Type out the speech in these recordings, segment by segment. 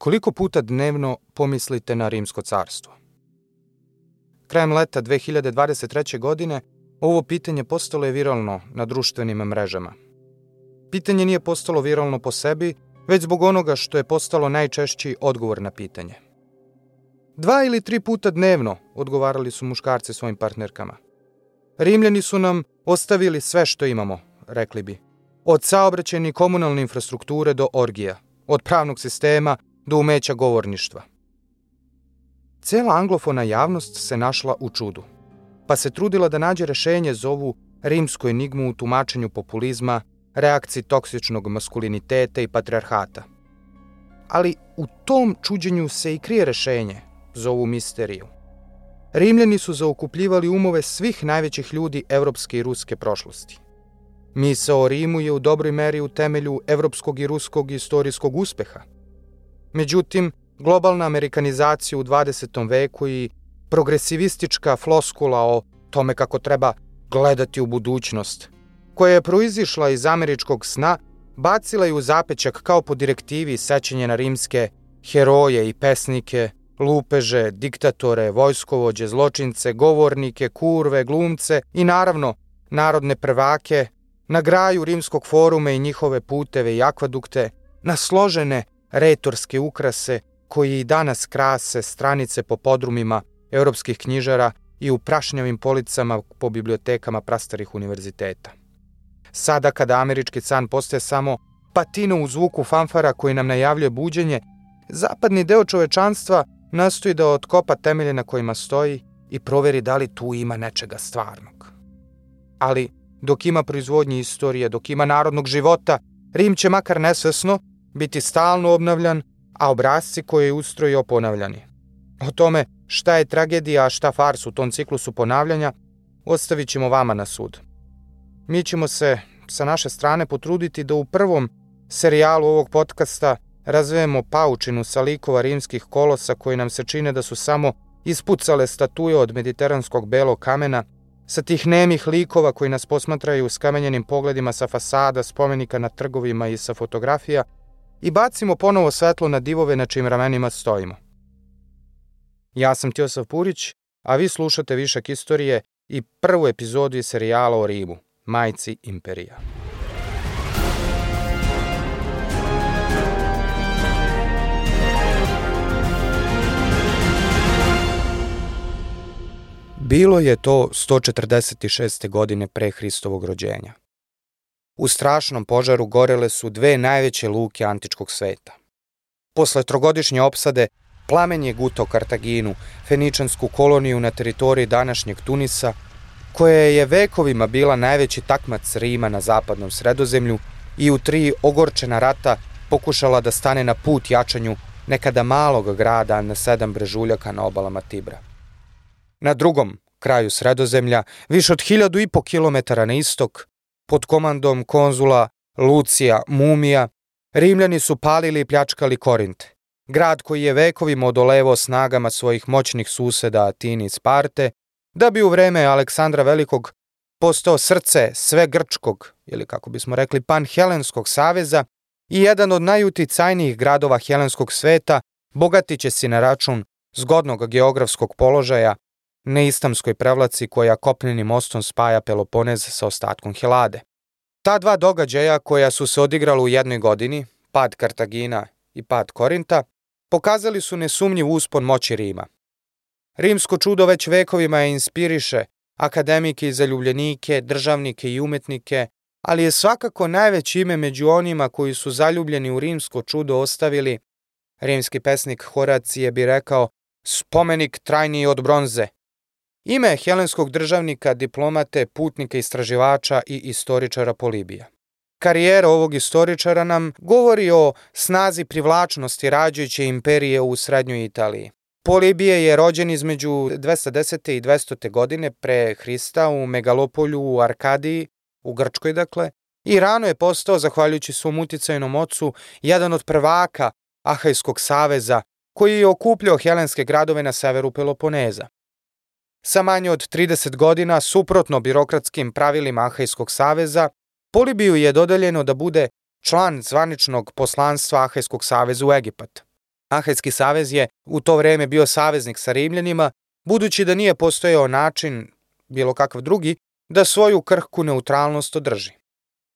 Koliko puta dnevno pomislite na Rimsko carstvo? Krajem leta 2023. godine ovo pitanje postalo je viralno na društvenim mrežama. Pitanje nije postalo viralno po sebi, već zbog onoga što je postalo najčešći odgovor na pitanje. Dva ili tri puta dnevno, odgovarali su muškarci svojim partnerkama. Rimljani su nam ostavili sve što imamo, rekli bi. Od saobraćajne i komunalne infrastrukture do orgija, od pravnog sistema do umeća govorništva. Cela anglofona javnost se našla u čudu, pa se trudila da nađe rešenje za ovu rimsku enigmu u tumačenju populizma, reakciji toksičnog maskuliniteta i patriarhata. Ali u tom čuđenju se i krije rešenje za ovu misteriju. Rimljani su zaokupljivali umove svih najvećih ljudi evropske i ruske prošlosti. Misa o Rimu je u dobroj meri u temelju evropskog i ruskog istorijskog uspeha. Međutim, globalna amerikanizacija u 20. veku i progresivistička floskula o tome kako treba gledati u budućnost, koja je proizišla iz američkog sna, bacila je u zapećak kao po direktivi sećanje na rimske heroje i pesnike, lupeže, diktatore, vojskovođe, zločince, govornike, kurve, glumce i naravno narodne prvake, na graju rimskog foruma i njihove puteve i akvadukte, na složene retorske ukrase koji i danas krase stranice po podrumima europskih knjižara i u prašnjavim policama po bibliotekama prastarih univerziteta. Sada kada američki san postaje samo patino u zvuku fanfara koji nam najavljuje buđenje, zapadni deo čovečanstva nastoji da otkopa temelje na kojima stoji i proveri da li tu ima nečega stvarnog. Ali, dok ima proizvodnje istorije, dok ima narodnog života, Rim će makar nesvesno biti stalno obnavljan, a obrazci koje je ustrojio ponavljani. O tome šta je tragedija, a šta fars u tom ciklusu ponavljanja, ostavit ćemo vama na sud. Mi ćemo se sa naše strane potruditi da u prvom serijalu ovog podcasta razvijemo paučinu sa likova rimskih kolosa koji nam se čine da su samo ispucale statuje od mediteranskog belog kamena, sa tih nemih likova koji nas posmatraju s kamenjenim pogledima sa fasada, spomenika na trgovima i sa fotografija, i bacimo ponovo svetlo na divove na čim ramenima stojimo. Ja sam Tiosav Purić, a vi slušate Višak istorije i prvu epizodu iz serijala o Rimu, majci imperija. Bilo je to 146. godine pre Hristovog rođenja. U strašnom požaru gorele su dve najveće luke antičkog sveta. Posle trogodišnje opsade, plamen je gutao Kartaginu, feničansku koloniju na teritoriji današnjeg Tunisa, koja je vekovima bila najveći takmac Rima na zapadnom sredozemlju i u tri ogorčena rata pokušala da stane na put jačanju nekada malog grada na sedam brežuljaka na obalama Tibra. Na drugom kraju sredozemlja, više od hiljadu i po kilometara na istok, pod komandom konzula Lucija Mumija, Rimljani su palili i pljačkali Korint, grad koji je vekovima odolevo snagama svojih moćnih suseda Atini i Sparte, da bi u vreme Aleksandra Velikog postao srce sve grčkog, ili kako bismo rekli pan-helenskog saveza, i jedan od najuticajnijih gradova helenskog sveta, bogatiće si na račun zgodnog geografskog položaja na istamskoj prevlaci koja kopnenim mostom spaja Peloponez sa ostatkom Helade. Ta dva događaja koja su se odigrala u jednoj godini, pad Kartagina i pad Korinta, pokazali su nesumnjiv uspon moći Rima. Rimsko čudo već vekovima je inspiriše akademike i zaljubljenike, državnike i umetnike, ali je svakako najveće ime među onima koji su zaljubljeni u rimsko čudo ostavili, rimski pesnik Horacije bi rekao, spomenik trajniji od bronze, Ime helenskog državnika, diplomate, putnika, istraživača i istoričara Polibija. Karijera ovog istoričara nam govori o snazi privlačnosti rađajuće imperije u srednjoj Italiji. Polibije je rođen između 210. i 200. godine pre Hrista u Megalopolju u Arkadiji, u Grčkoj dakle, i rano je postao, zahvaljujući svom uticajnom ocu, jedan od prvaka Ahajskog saveza koji je okupljao helenske gradove na severu Peloponeza. Sa manje od 30 godina, suprotno birokratskim pravilima Ahajskog saveza, Polibiju je dodeljeno da bude član zvaničnog poslanstva Ahajskog saveza u Egipat. Ahajski savez je u to vreme bio saveznik sa Rimljanima, budući da nije postojao način, bilo kakav drugi, da svoju krhku neutralnost održi.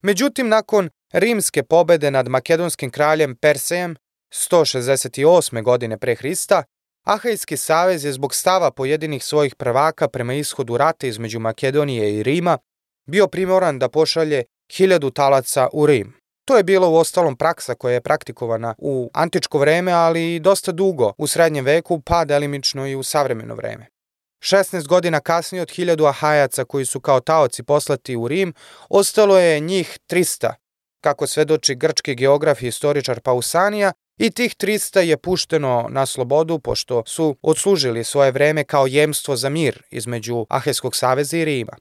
Međutim, nakon rimske pobede nad makedonskim kraljem Persejem 168. godine pre Hrista, Ahajski savez je zbog stava pojedinih svojih prvaka prema ishodu rata između Makedonije i Rima bio primoran da pošalje hiljadu talaca u Rim. To je bilo u ostalom praksa koja je praktikovana u antičko vreme, ali i dosta dugo u srednjem veku, pa delimično i u savremeno vreme. 16 godina kasnije od hiljadu Ahajaca koji su kao taoci poslati u Rim, ostalo je njih 300, kako svedoči grčki geograf i istoričar Pausanija, i tih 300 je pušteno na slobodu pošto su odslužili svoje vreme kao jemstvo za mir između Aheskog saveza i Rima.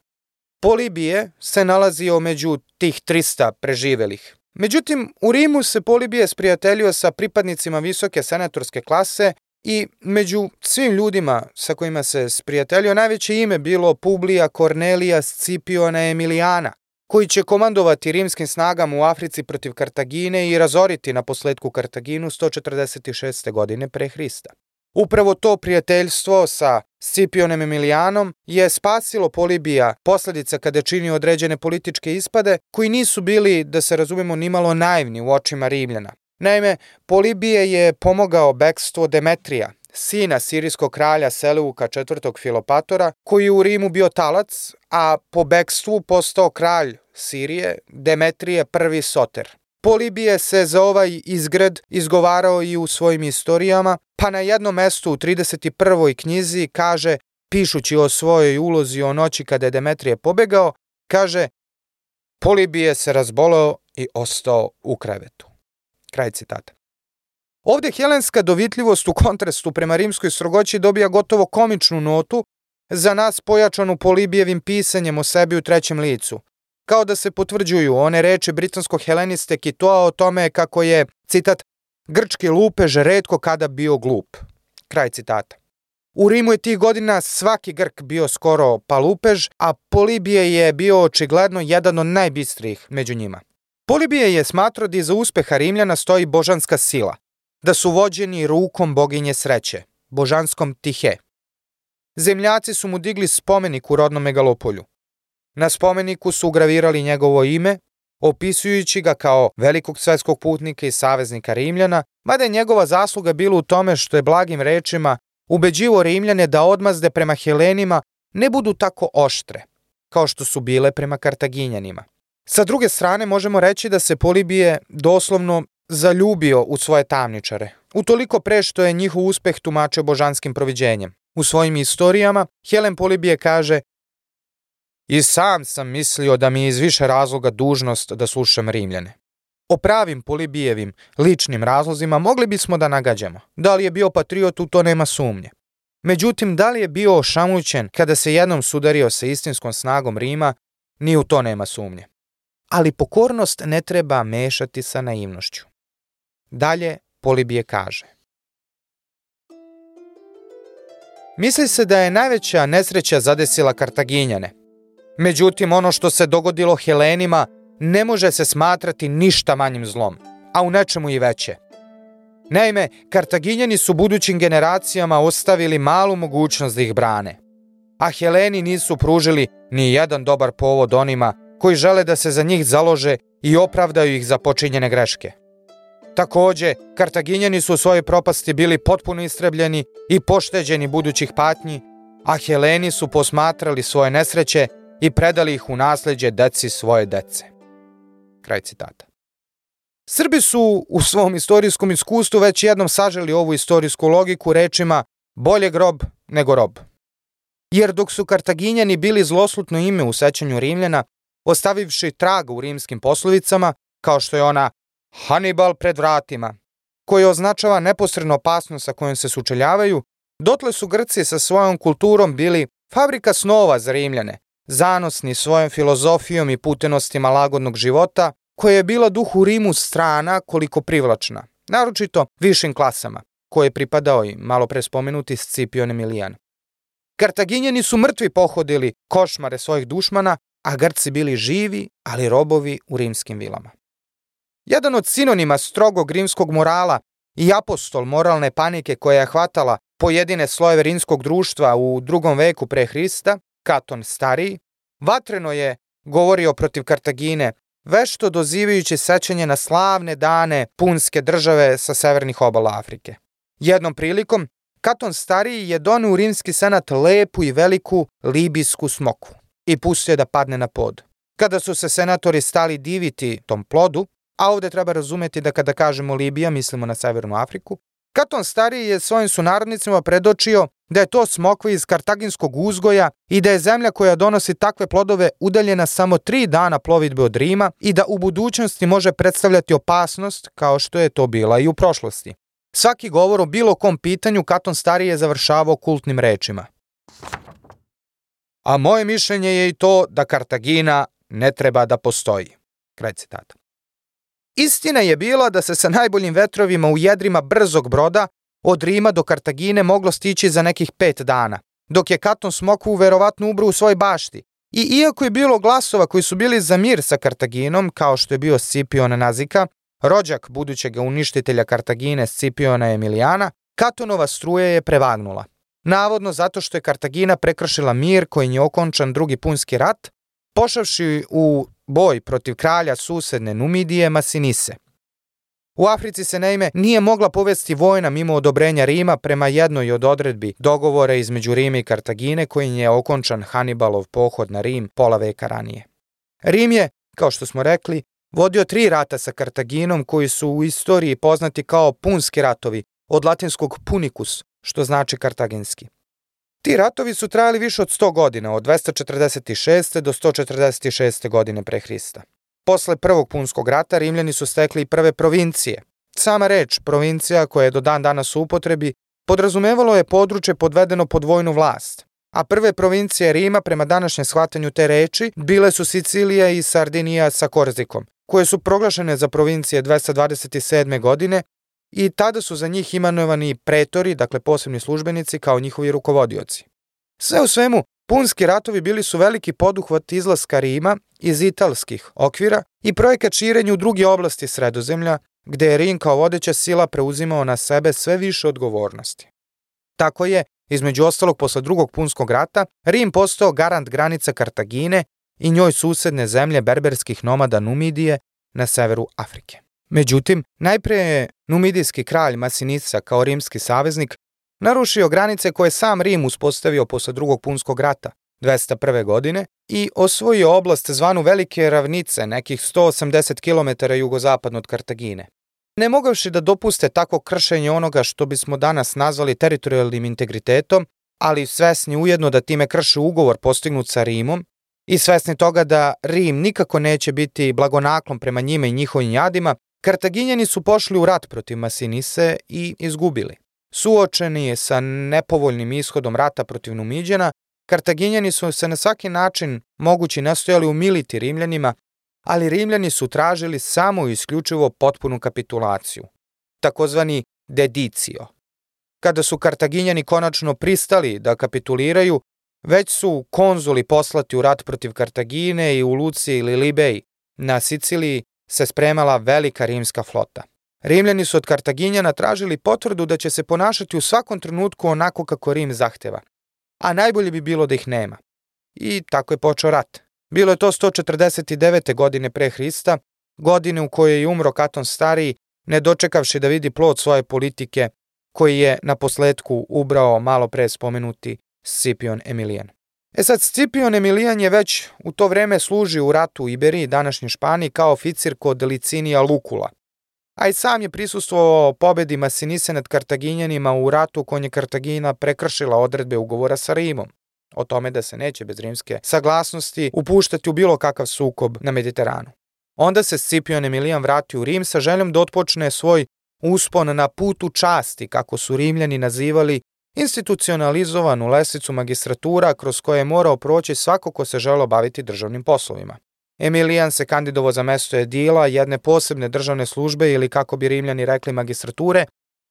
Polibije se nalazio među tih 300 preživelih. Međutim, u Rimu se Polibije sprijateljio sa pripadnicima visoke senatorske klase i među svim ljudima sa kojima se sprijateljio najveće ime bilo Publija Cornelia Scipiona Emilijana, koji će komandovati rimskim snagama u Africi protiv Kartagine i razoriti na posledku Kartaginu 146. godine pre Hrista. Upravo to prijateljstvo sa Scipionem Emilijanom je spasilo Polibija posledica kada čini određene političke ispade koji nisu bili, da se razumemo, nimalo naivni u očima Rimljana. Naime, Polibije je pomogao bekstvo Demetrija, sina sirijskog kralja Seleuka IV. Filopatora, koji je u Rimu bio talac, a po bekstvu postao kralj Sirije Demetrije I. Soter. Polibije se za ovaj izgred izgovarao i u svojim istorijama, pa na jednom mestu u 31. knjizi kaže, pišući o svojoj ulozi o noći kada je Demetrije pobegao, kaže Polibije se razboleo i ostao u krevetu. Kraj citata. Ovde helenska dovitljivost u kontrastu prema rimskoj strogoći dobija gotovo komičnu notu, za nas pojačanu Polibijevim pisanjem o sebi u trećem licu – kao da se potvrđuju one reči britanskog heleniste Kitoa o tome kako je, citat, grčki lupež redko kada bio glup. Kraj citata. U Rimu je tih godina svaki Grk bio skoro pa lupež, a Polibije je bio očigledno jedan od najbistrijih među njima. Polibije je smatrao da iza uspeha Rimljana stoji božanska sila, da su vođeni rukom boginje sreće, božanskom Tihe. Zemljaci su mu digli spomenik u rodnom megalopolju. Na spomeniku su ugravirali njegovo ime, opisujući ga kao velikog svetskog putnika i saveznika Rimljana, mada je njegova zasluga bila u tome što je blagim rečima ubeđivo Rimljane da odmazde prema Helenima ne budu tako oštre, kao što su bile prema Kartaginjanima. Sa druge strane možemo reći da se Polibije doslovno zaljubio u svoje tamničare, utoliko pre što je njihov uspeh tumačio božanskim proviđenjem. U svojim istorijama Helen Polibije kaže I sam sam mislio da mi je iz više razloga dužnost da slušam Rimljane. O pravim Polibijevim ličnim razlozima mogli bismo da nagađamo. Da li je bio patriot, u to nema sumnje. Međutim, da li je bio ošamućen kada se jednom sudario sa istinskom snagom Rima, ni u to nema sumnje. Ali pokornost ne treba mešati sa naivnošću. Dalje Polibije kaže. Misli se da je najveća nesreća zadesila Kartaginjane – Međutim, ono što se dogodilo Helenima ne može se smatrati ništa manjim zlom, a u nečemu i veće. Naime, Kartaginjani su budućim generacijama ostavili malu mogućnost da ih brane, a Heleni nisu pružili ni jedan dobar povod onima koji žele da se za njih založe i opravdaju ih za počinjene greške. Takođe, Kartaginjani su u svojoj propasti bili potpuno istrebljeni i pošteđeni budućih patnji, a Heleni su posmatrali svoje nesreće i predali ih u nasleđe deci svoje dece. Kraj citata. Srbi su u svom istorijskom iskustvu već jednom saželi ovu istorijsku logiku rečima bolje grob nego rob. Jer dok su Kartaginjani bili zloslutno ime u sećanju Rimljana, ostavivši trag u rimskim poslovicama, kao što je ona Hannibal pred vratima, koji označava neposredno opasnost sa kojom se sučeljavaju, dotle su Grci sa svojom kulturom bili fabrika snova za Rimljane, zanosni svojom filozofijom i putenostima lagodnog života, koja je bila duhu Rimu strana koliko privlačna, naročito višim klasama, koje je pripadao i malo pre spomenuti Scipion Emilijan. Kartaginjani su mrtvi pohodili košmare svojih dušmana, a Grci bili živi, ali robovi u rimskim vilama. Jedan od sinonima strogog rimskog morala i apostol moralne panike koja je hvatala pojedine slojeve rimskog društva u drugom veku pre Hrista, Katon Stariji, vatreno je govorio protiv Kartagine, vešto dozivajući sećanje na slavne dane punske države sa severnih obala Afrike. Jednom prilikom, Katon Stariji je donio u rimski senat lepu i veliku libijsku smoku i pustio da padne na pod. Kada su se senatori stali diviti tom plodu, a ovde treba razumeti da kada kažemo Libija mislimo na Severnu Afriku, Katon Stariji je svojim sunarodnicima predočio da je to smokva iz kartaginskog uzgoja i da je zemlja koja donosi takve plodove udaljena samo tri dana plovidbe od Rima i da u budućnosti može predstavljati opasnost kao što je to bila i u prošlosti. Svaki govor o bilo kom pitanju Katon Stariji je završavao kultnim rečima. A moje mišljenje je i to da Kartagina ne treba da postoji. Kraj citata. Istina je bila da se sa najboljim vetrovima u jedrima brzog broda od Rima do Kartagine moglo stići za nekih pet dana, dok je Katon Smokvu verovatno ubro u svoj bašti. I iako je bilo glasova koji su bili za mir sa Kartaginom, kao što je bio Scipion Nazika, rođak budućeg uništitelja Kartagine Scipiona Emilijana, Katonova struja je prevagnula. Navodno zato što je Kartagina prekršila mir kojim je okončan drugi punski rat, pošavši u boj protiv kralja susedne Numidije Masinise. U Africi se naime nije mogla povesti vojna mimo odobrenja Rima prema jednoj od odredbi dogovora između Rima i Kartagine kojim je okončan Hanibalov pohod na Rim pola veka ranije. Rim je, kao što smo rekli, vodio tri rata sa Kartaginom koji su u istoriji poznati kao punski ratovi, od latinskog punicus, što znači kartaginski. Ti ratovi su trajali više od 100 godina, od 246. do 146. godine pre Hrista. Posle prvog punskog rata Rimljani su stekli i prve provincije. Sama reč provincija koja je do dan danas u upotrebi podrazumevalo je područje podvedeno pod vojnu vlast, a prve provincije Rima prema današnjem shvatanju te reči bile su Sicilija i Sardinija sa Korzikom, koje su proglašene za provincije 227. godine i tada su za njih imenovani pretori, dakle posebni službenici, kao njihovi rukovodioci. Sve u svemu, punski ratovi bili su veliki poduhvat izlaska Rima iz italskih okvira i projekat širenja u druge oblasti sredozemlja, gde je Rim kao vodeća sila preuzimao na sebe sve više odgovornosti. Tako je, između ostalog posle drugog punskog rata, Rim postao garant granica Kartagine i njoj susedne zemlje berberskih nomada Numidije na severu Afrike. Međutim, najpre je numidijski kralj Masinisa kao rimski saveznik narušio granice koje sam Rim uspostavio posle drugog punskog rata 201. godine i osvojio oblast zvanu Velike ravnice, nekih 180 km jugozapadno od Kartagine. Ne mogavši da dopuste tako kršenje onoga što bismo danas nazvali teritorijalnim integritetom, ali svesni ujedno da time krše ugovor postignut sa Rimom i svesni toga da Rim nikako neće biti blagonaklon prema njima i njihovim jadima, Kartaginjani su pošli u rat protiv Masinise i izgubili. Suočeni sa nepovoljnim ishodom rata protiv Numiđana, Kartaginjani su se na svaki način mogući nastojali umiliti Rimljanima, ali Rimljani su tražili samo i isključivo potpunu kapitulaciju, takozvani dedicio. Kada su Kartaginjani konačno pristali da kapituliraju, već su konzuli poslati u rat protiv Kartagine i u Luci ili Libeji na Siciliji se spremala velika rimska flota. Rimljani su od Kartaginjana tražili potvrdu da će se ponašati u svakom trenutku onako kako Rim zahteva, a najbolje bi bilo da ih nema. I tako je počeo rat. Bilo je to 149. godine pre Hrista, godine u kojoj je umro Katon Stariji, ne dočekavši da vidi plod svoje politike, koji je na posledku ubrao malo pre spomenuti Scipion Emilijan. E sad, Scipion Emilijan je već u to vreme služio u ratu u Iberiji, današnjoj Španiji, kao oficir kod Licinija Lukula. A i sam je prisustvovao pobedi Masinise nad Kartaginjanima u ratu kojom je Kartagina prekršila odredbe ugovora sa Rimom o tome da se neće bez rimske saglasnosti upuštati u bilo kakav sukob na Mediteranu. Onda se Scipion Emilijan vratio u Rim sa željom da otpočne svoj uspon na putu časti, kako su Rimljani nazivali institucionalizovanu lesicu magistratura kroz koje je morao proći svako ko se želo baviti državnim poslovima. Emilijan se kandidovao za mesto edila jedne posebne državne službe ili kako bi rimljani rekli magistrature,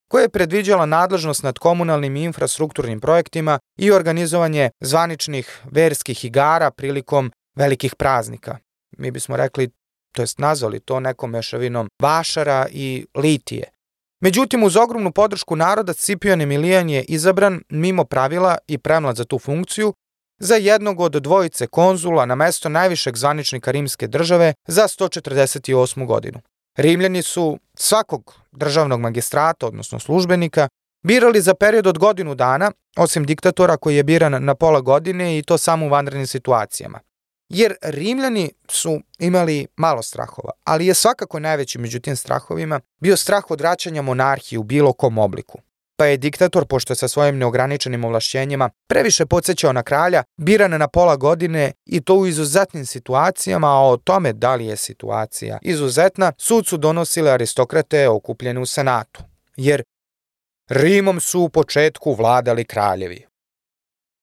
koja je predviđala nadležnost nad komunalnim i infrastrukturnim projektima i organizovanje zvaničnih verskih igara prilikom velikih praznika. Mi bismo rekli, to jest nazvali to nekom mešavinom vašara i litije. Međutim, uz ogromnu podršku naroda Scipion Emilijan je izabran mimo pravila i premlad za tu funkciju za jednog od dvojice konzula na mesto najvišeg zvaničnika rimske države za 148. godinu. Rimljani su svakog državnog magistrata, odnosno službenika, birali za period od godinu dana, osim diktatora koji je biran na pola godine i to samo u vanrednim situacijama. Jer Rimljani su imali malo strahova, ali je svakako najveći među tim strahovima bio strah od vraćanja monarhije u bilo kom obliku. Pa je diktator, pošto je sa svojim neograničenim ovlašćenjima previše podsjećao na kralja, biran na pola godine i to u izuzetnim situacijama, a o tome da li je situacija izuzetna, sud su donosile aristokrate okupljene u senatu. Jer Rimom su u početku vladali kraljevi.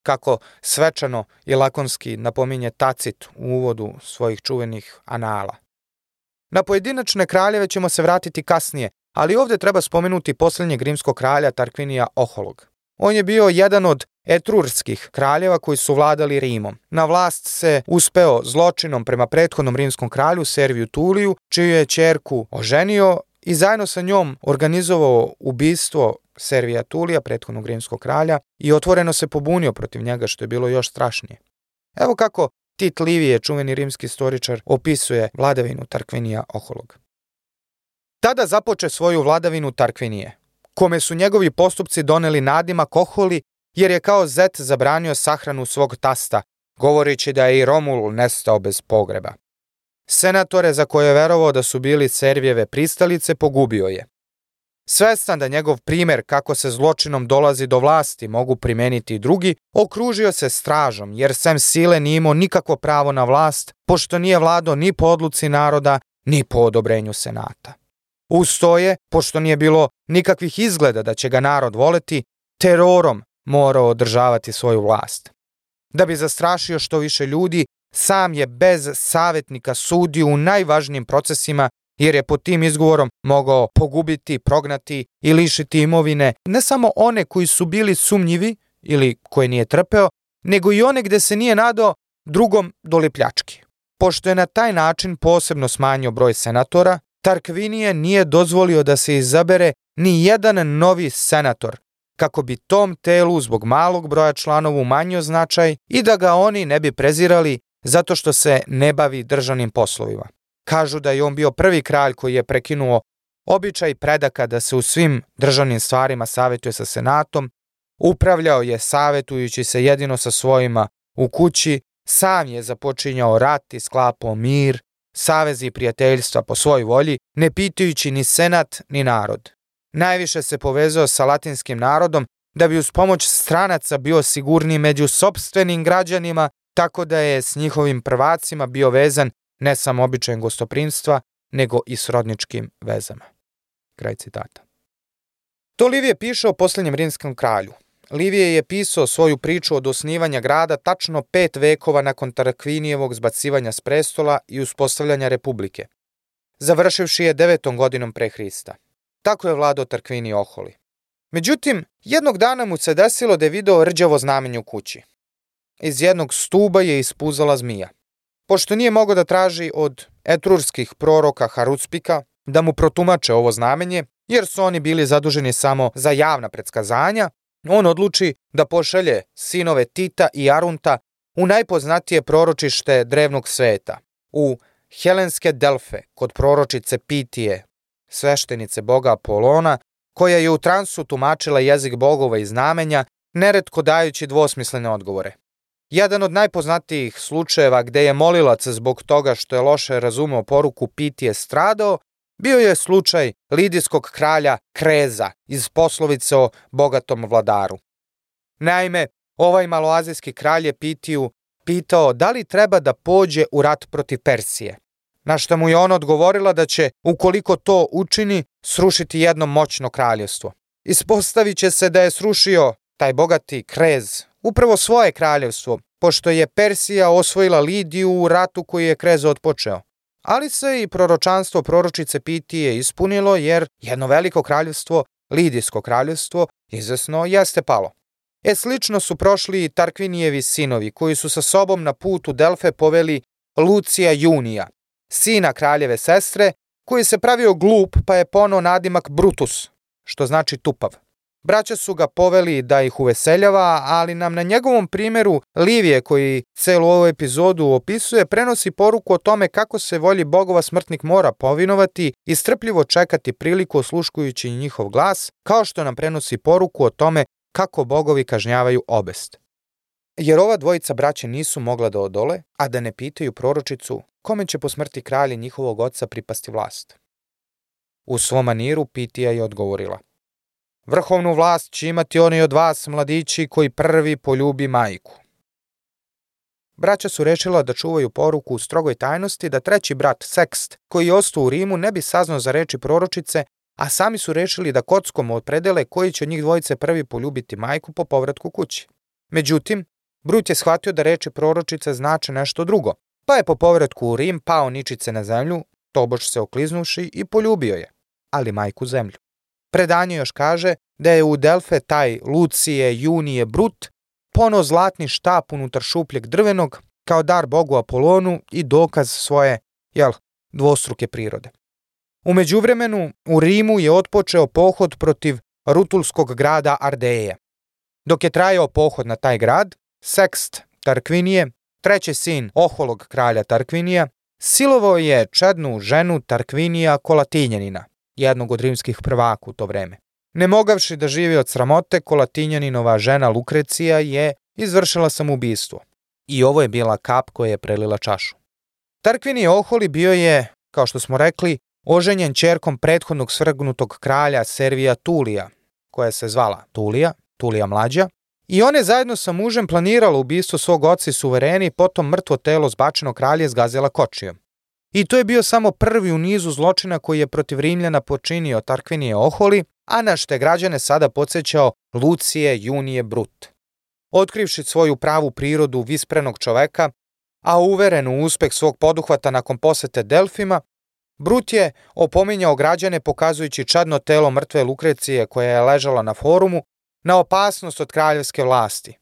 Kako svečano i lakonski napominje Tacit u uvodu svojih čuvenih anala. Na pojedinačne kraljeve ćemo se vratiti kasnije, ali ovde treba spomenuti poslednjeg rimskog kralja Tarkvinija Oholog. On je bio jedan od etrurskih kraljeva koji su vladali Rimom. Na vlast se uspeo zločinom prema prethodnom rimskom kralju Serviju Tuliju, čiju je čerku oženio i zajedno sa njom organizovao ubistvo Servija Tulija, prethodnog rimskog kralja, i otvoreno se pobunio protiv njega, što je bilo još strašnije. Evo kako Tit Livije, čuveni rimski istoričar, opisuje vladavinu Tarkvinija Oholog. Tada započe svoju vladavinu Tarkvinije, kome su njegovi postupci doneli nadima Koholi, jer je kao zet zabranio sahranu svog tasta, govoreći da je i Romul nestao bez pogreba. Senatore za koje je verovao da su bili Servijeve pristalice pogubio je. Svestan da njegov primer kako se zločinom dolazi do vlasti mogu primeniti i drugi, okružio se stražom, jer sem sile nije imao nikakvo pravo na vlast, pošto nije vlado ni po odluci naroda, ni po odobrenju senata. Ustoje, pošto nije bilo nikakvih izgleda da će ga narod voleti, terorom morao održavati svoju vlast. Da bi zastrašio što više ljudi, sam je bez savetnika sudio u najvažnijim procesima jer je pod tim izgovorom mogao pogubiti, prognati i lišiti imovine ne samo one koji su bili sumnjivi ili koje nije trpeo, nego i one gde se nije nadao drugom doli pljački. Pošto je na taj način posebno smanjio broj senatora, Tarkvinije nije dozvolio da se izabere ni jedan novi senator, kako bi tom telu zbog malog broja članova umanjio značaj i da ga oni ne bi prezirali zato što se ne bavi državnim poslovima. Kažu da je on bio prvi kralj koji je prekinuo običaj predaka da se u svim državnim stvarima savjetuje sa senatom, upravljao je savjetujući se jedino sa svojima u kući, sam je započinjao rat i sklapao mir, savezi i prijateljstva po svoj volji, ne pitajući ni senat ni narod. Najviše se povezao sa latinskim narodom da bi uz pomoć stranaca bio sigurniji među sobstvenim građanima, tako da je s njihovim prvacima bio vezan ne samo običajem gostoprimstva, nego i srodničkim vezama. Kraj citata. To Livije piše o poslednjem rimskom kralju. Livije je pisao svoju priču od osnivanja grada tačno pet vekova nakon Tarakvinijevog zbacivanja s prestola i uspostavljanja republike, završivši je devetom godinom pre Hrista. Tako je vladao Tarkvini Oholi. Međutim, jednog dana mu se desilo da je video rđavo znamenje u kući. Iz jednog stuba je ispuzala zmija. Pošto nije mogao da traži od etrurskih proroka Harucpika da mu protumače ovo znamenje, jer su oni bili zaduženi samo za javna predskazanja, on odluči da pošalje sinove Tita i Arunta u najpoznatije proročište drevnog sveta, u Helenske Delfe, kod proročice Pitije, sveštenice boga Apolona, koja je u transu tumačila jezik bogova i znamenja, neretko dajući dvosmislene odgovore. Jedan od najpoznatijih slučajeva gde je molilac zbog toga što je loše razumeo poruku Pitije stradao, bio je slučaj lidijskog kralja Kreza iz poslovice o bogatom vladaru. Naime, ovaj maloazijski kralj je Pitiju pitao da li treba da pođe u rat protiv Persije. Na što mu je ona odgovorila da će, ukoliko to učini, srušiti jedno moćno kraljevstvo. Ispostavit će se da je srušio taj bogati Krez upravo svoje kraljevstvo, pošto je Persija osvojila Lidiju u ratu koji je Krezo odpočeo. Ali se i proročanstvo proročice Pitije ispunilo jer jedno veliko kraljevstvo, Lidijsko kraljevstvo, izvesno jeste palo. E slično su prošli i Tarkvinijevi sinovi koji su sa sobom na put u Delfe poveli Lucija Junija, sina kraljeve sestre, koji se pravio glup pa je pono nadimak Brutus, što znači tupav. Braća su ga poveli da ih uveseljava, ali nam na njegovom primjeru Livije, koji celu ovu epizodu opisuje, prenosi poruku o tome kako se volji bogova smrtnik mora povinovati i strpljivo čekati priliku osluškujući njihov glas, kao što nam prenosi poruku o tome kako bogovi kažnjavaju obest. Jer ova dvojica braće nisu mogla da odole, a da ne pitaju proročicu kome će po smrti kralje njihovog oca pripasti vlast. U svom maniru Pitija je odgovorila. Vrhovnu vlast će imati oni od vas, mladići, koji prvi poljubi majku. Braća su rešila da čuvaju poruku u strogoj tajnosti da treći brat Sekst, koji je ostao u Rimu, ne bi saznao za reči proročice, a sami su rešili da kockom odpredele koji će od njih dvojice prvi poljubiti majku po povratku kući. Međutim, Brut je shvatio da reči proročice znače nešto drugo, pa je po povratku u Rim pao ničice na zemlju, tobož se okliznuši i poljubio je, ali majku zemlju. Predanje još kaže da je u Delfe taj Lucije Junije Brut pono zlatni štap unutar šupljeg drvenog kao dar bogu Apolonu i dokaz svoje, jel, dvostruke prirode. U međuvremenu u Rimu je otpočeo pohod protiv rutulskog grada Ardeje. Dok je trajao pohod na taj grad, Sekst Tarkvinije, treći sin oholog kralja Tarkvinija, silovao je čednu ženu Tarkvinija Kolatinjanina, jednog od rimskih prvaka u to vreme. Ne mogavši da živi od sramote, Kolatinjaninova žena Lukrecija je izvršila samoubistvo. I ovo je bila kap koja je prelila čašu. Tarkvini Oholi bio je, kao što smo rekli, oženjen čerkom prethodnog svrgnutog kralja Servija Tulija, koja se zvala Tulija, Tulija mlađa, i on je zajedno sa mužem planirala ubistvo svog oca i suvereni, potom mrtvo telo zbačeno kralje zgazila kočijom. I to je bio samo prvi u nizu zločina koji je protiv Rimljana počinio Tarkvinije Oholi, a na što je građane sada podsjećao Lucije Junije Brut. Otkrivši svoju pravu prirodu visprenog čoveka, a uveren u uspeh svog poduhvata nakon posete Delfima, Brut je opominjao građane pokazujući čadno telo mrtve Lukrecije koja je ležala na forumu na opasnost od kraljevske vlasti.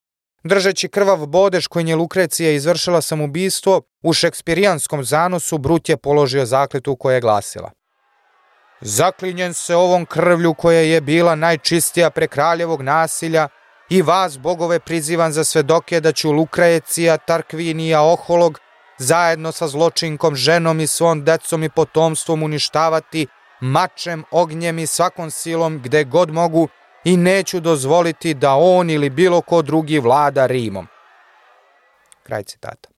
Držeći krvav bodež kojim je Lukrecija izvršila samoubistvo, u šekspirijanskom zanosu Brut je položio zakletu koja je glasila. Zaklinjen se ovom krvlju koja je bila najčistija pre kraljevog nasilja i vas, bogove, prizivam za svedoke da ću Lukrecija, Tarkvinija, Oholog, zajedno sa zločinkom, ženom i svom decom i potomstvom uništavati mačem, ognjem i svakom silom gde god mogu i neću dozvoliti da on ili bilo ko drugi vlada Rimom. Kraj citata.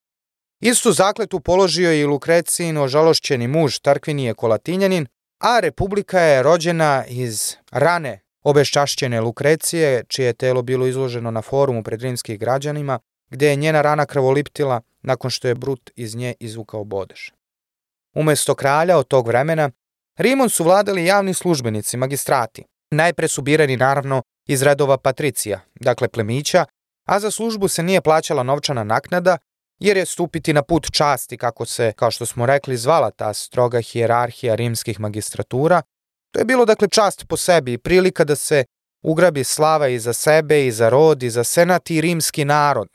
Istu zakletu položio je i Lukrecijin ožalošćeni muž Tarkvinije Kolatinjanin, a Republika je rođena iz rane obeščašćene Lukrecije, čije je telo bilo izloženo na forumu pred rimskih građanima, gde je njena rana krvoliptila nakon što je Brut iz nje izvukao bodež. Umesto kralja od tog vremena, Rimom su vladali javni službenici, magistrati. Najpre su birani naravno iz redova patricija, dakle plemića, a za službu se nije plaćala novčana naknada, jer je stupiti na put časti, kako se, kao što smo rekli, zvala ta stroga hijerarhija rimskih magistratura. To je bilo dakle čast po sebi i prilika da se ugrabi slava i za sebe i za rod i za senat i rimski narod.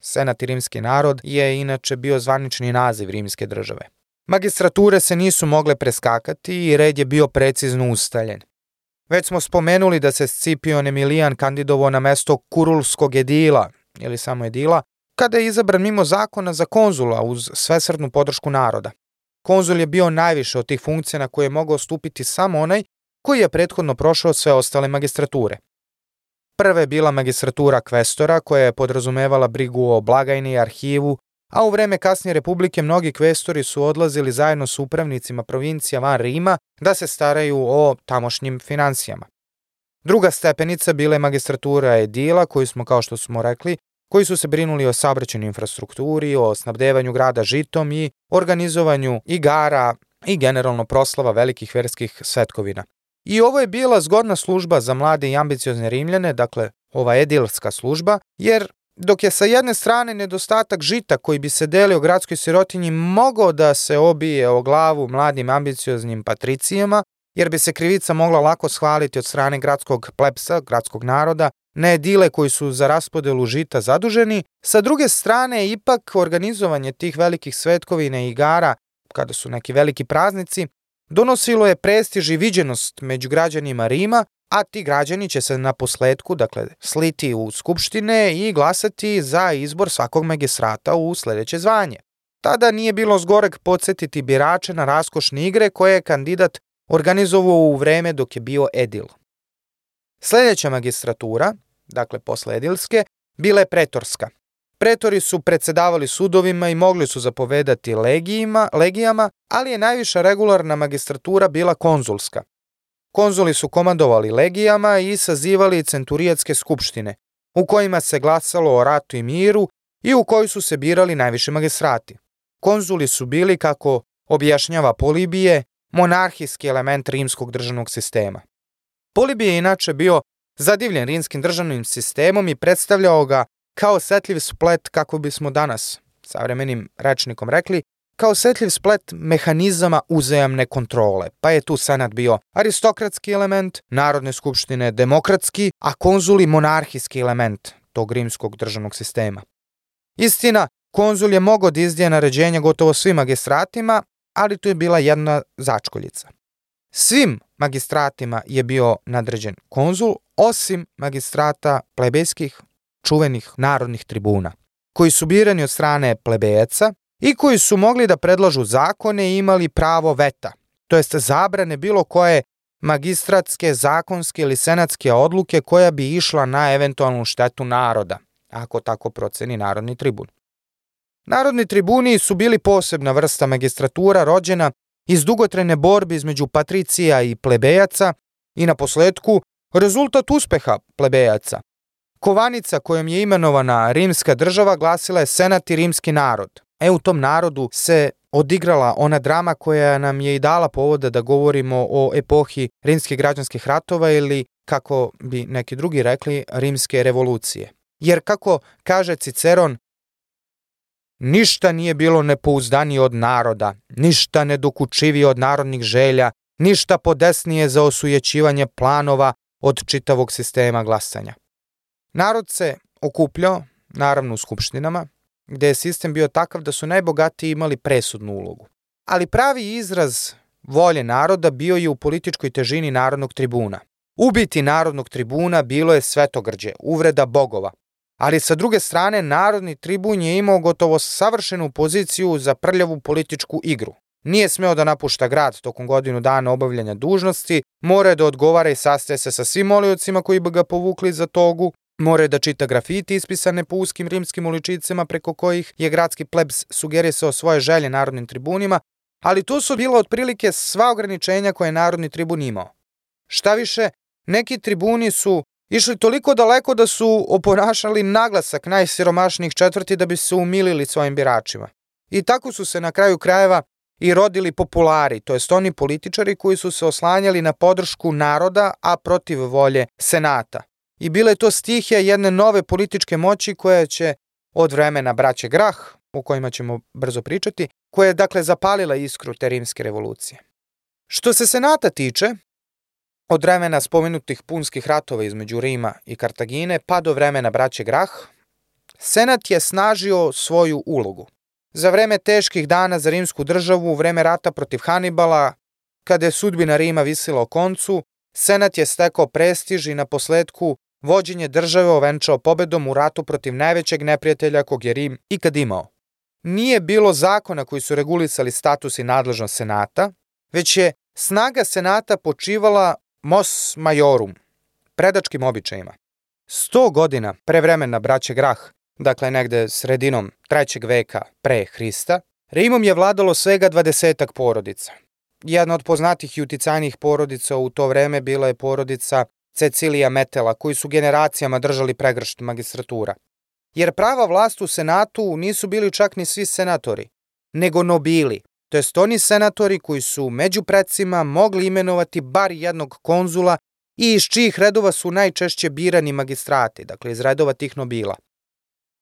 Senat i rimski narod je inače bio zvanični naziv rimske države. Magistrature se nisu mogle preskakati i red je bio precizno ustaljen. Već smo spomenuli da se Scipion Emilijan kandidovao na mesto kurulskog edila, ili samo edila, kada je izabran mimo zakona za konzula uz svesrdnu podršku naroda. Konzul je bio najviše od tih funkcija na koje je mogao stupiti samo onaj koji je prethodno prošao sve ostale magistrature. Prva je bila magistratura kvestora koja je podrazumevala brigu o blagajni arhivu, a u vreme kasnije republike mnogi kvestori su odlazili zajedno s upravnicima provincija van Rima da se staraju o tamošnjim financijama. Druga stepenica bila je magistratura edila koju smo, kao što smo rekli, koji su se brinuli o saobraćajnoj infrastrukturi, o snabdevanju grada žitom i organizovanju igara i generalno proslava velikih verskih svetkovina. I ovo je bila zgodna služba za mlade i ambiciozne Rimljane, dakle ova edilska služba, jer dok je sa jedne strane nedostatak žita koji bi se delio gradskoj sirotinji mogao da se obije o glavu mladim ambicioznim patricijama, jer bi se krivica mogla lako shvaliti od strane gradskog plepsa, gradskog naroda, ne dile koji su za raspodelu žita zaduženi, sa druge strane ipak organizovanje tih velikih svetkovina i igara, kada su neki veliki praznici, donosilo je prestiž i viđenost među građanima Rima, a ti građani će se na posledku, dakle, sliti u skupštine i glasati za izbor svakog magistrata u sledeće zvanje. Tada nije bilo zgorek podsjetiti birače na raskošne igre koje je kandidat organizovao u vreme dok je bio edil. Sledeća magistratura, dakle posle edilske, bila je pretorska. Pretori su predsedavali sudovima i mogli su zapovedati legijima, legijama, ali je najviša regularna magistratura bila konzulska. Konzuli su komandovali legijama i sazivali centurijatske skupštine, u kojima se glasalo o ratu i miru i u kojoj su se birali najviše magistrati. Konzuli su bili, kako objašnjava Polibije, monarhijski element rimskog državnog sistema. Polibije je inače bio zadivljen rimskim državnim sistemom i predstavljao ga kao setljiv splet, kako bismo danas savremenim rečnikom rekli, kao setljiv splet mehanizama uzajamne kontrole, pa je tu senat bio aristokratski element, narodne skupštine demokratski, a konzuli monarhijski element tog rimskog državnog sistema. Istina, konzul je mogao da izdje naređenja gotovo svim magistratima, ali tu je bila jedna začkoljica. Svim magistratima je bio nadređen konzul, osim magistrata plebejskih čuvenih narodnih tribuna, koji su birani od strane plebejaca i koji su mogli da predlažu zakone i imali pravo veta, to jest zabrane bilo koje magistratske, zakonske ili senatske odluke koja bi išla na eventualnu štetu naroda, ako tako proceni Narodni tribun. Narodni tribuni su bili posebna vrsta magistratura rođena iz dugotrene borbe između patricija i plebejaca i na posledku rezultat uspeha plebejaca. Kovanica kojom je imenovana rimska država glasila je senat i rimski narod. E u tom narodu se odigrala ona drama koja nam je i dala povoda da govorimo o epohi rimskih građanskih ratova ili, kako bi neki drugi rekli, rimske revolucije. Jer kako kaže Ciceron, ništa nije bilo nepouzdanije od naroda, ništa nedokučivije od narodnih želja, ništa podesnije za osujećivanje planova od čitavog sistema glasanja. Narod se okupljao, naravno u skupštinama, gde je sistem bio takav da su najbogatiji imali presudnu ulogu. Ali pravi izraz volje naroda bio je u političkoj težini narodnog tribuna. Ubiti narodnog tribuna bilo je svetogrđe, uvreda bogova. Ali sa druge strane, narodni tribun je imao gotovo savršenu poziciju za prljavu političku igru. Nije smeo da napušta grad tokom godinu dana obavljanja dužnosti, mora je da odgovara i sastaje se sa svim moliocima koji bi ga povukli za togu, More da čita grafiti ispisane po uskim rimskim uličicama preko kojih je gradski plebs sugerisao svoje želje narodnim tribunima, ali to su bila otprilike sva ograničenja koje je narodni tribun imao. Šta više, neki tribuni su išli toliko daleko da su oponašali naglasak najsiromašnijih četvrti da bi se umilili svojim biračima. I tako su se na kraju krajeva i rodili populari, to jest oni političari koji su se oslanjali na podršku naroda, a protiv volje senata i bila je to stihija jedne nove političke moći koja će od vremena braće Grah, o kojima ćemo brzo pričati, koja je dakle zapalila iskru te rimske revolucije. Što se senata tiče, od vremena spomenutih punskih ratova između Rima i Kartagine pa do vremena braće Grah, senat je snažio svoju ulogu. Za vreme teških dana za rimsku državu, u vreme rata protiv Hanibala, kada je sudbina Rima visila o koncu, senat je stekao prestiž i na posledku vođenje države ovenčao pobedom u ratu protiv najvećeg neprijatelja kog je Rim ikad imao. Nije bilo zakona koji su regulisali status i nadležnost senata, već je snaga senata počivala mos majorum, predačkim običajima. Sto godina pre vremena braće Grah, dakle negde sredinom trećeg veka pre Hrista, Rimom je vladalo svega dvadesetak porodica. Jedna od poznatih i uticajnijih porodica u to vreme bila je porodica Cecilija Metela, koji su generacijama držali pregršt magistratura. Jer prava vlast u senatu nisu bili čak ni svi senatori, nego nobili, to jest oni senatori koji su među predsima mogli imenovati bar jednog konzula i iz čijih redova su najčešće birani magistrati, dakle iz redova tih nobila.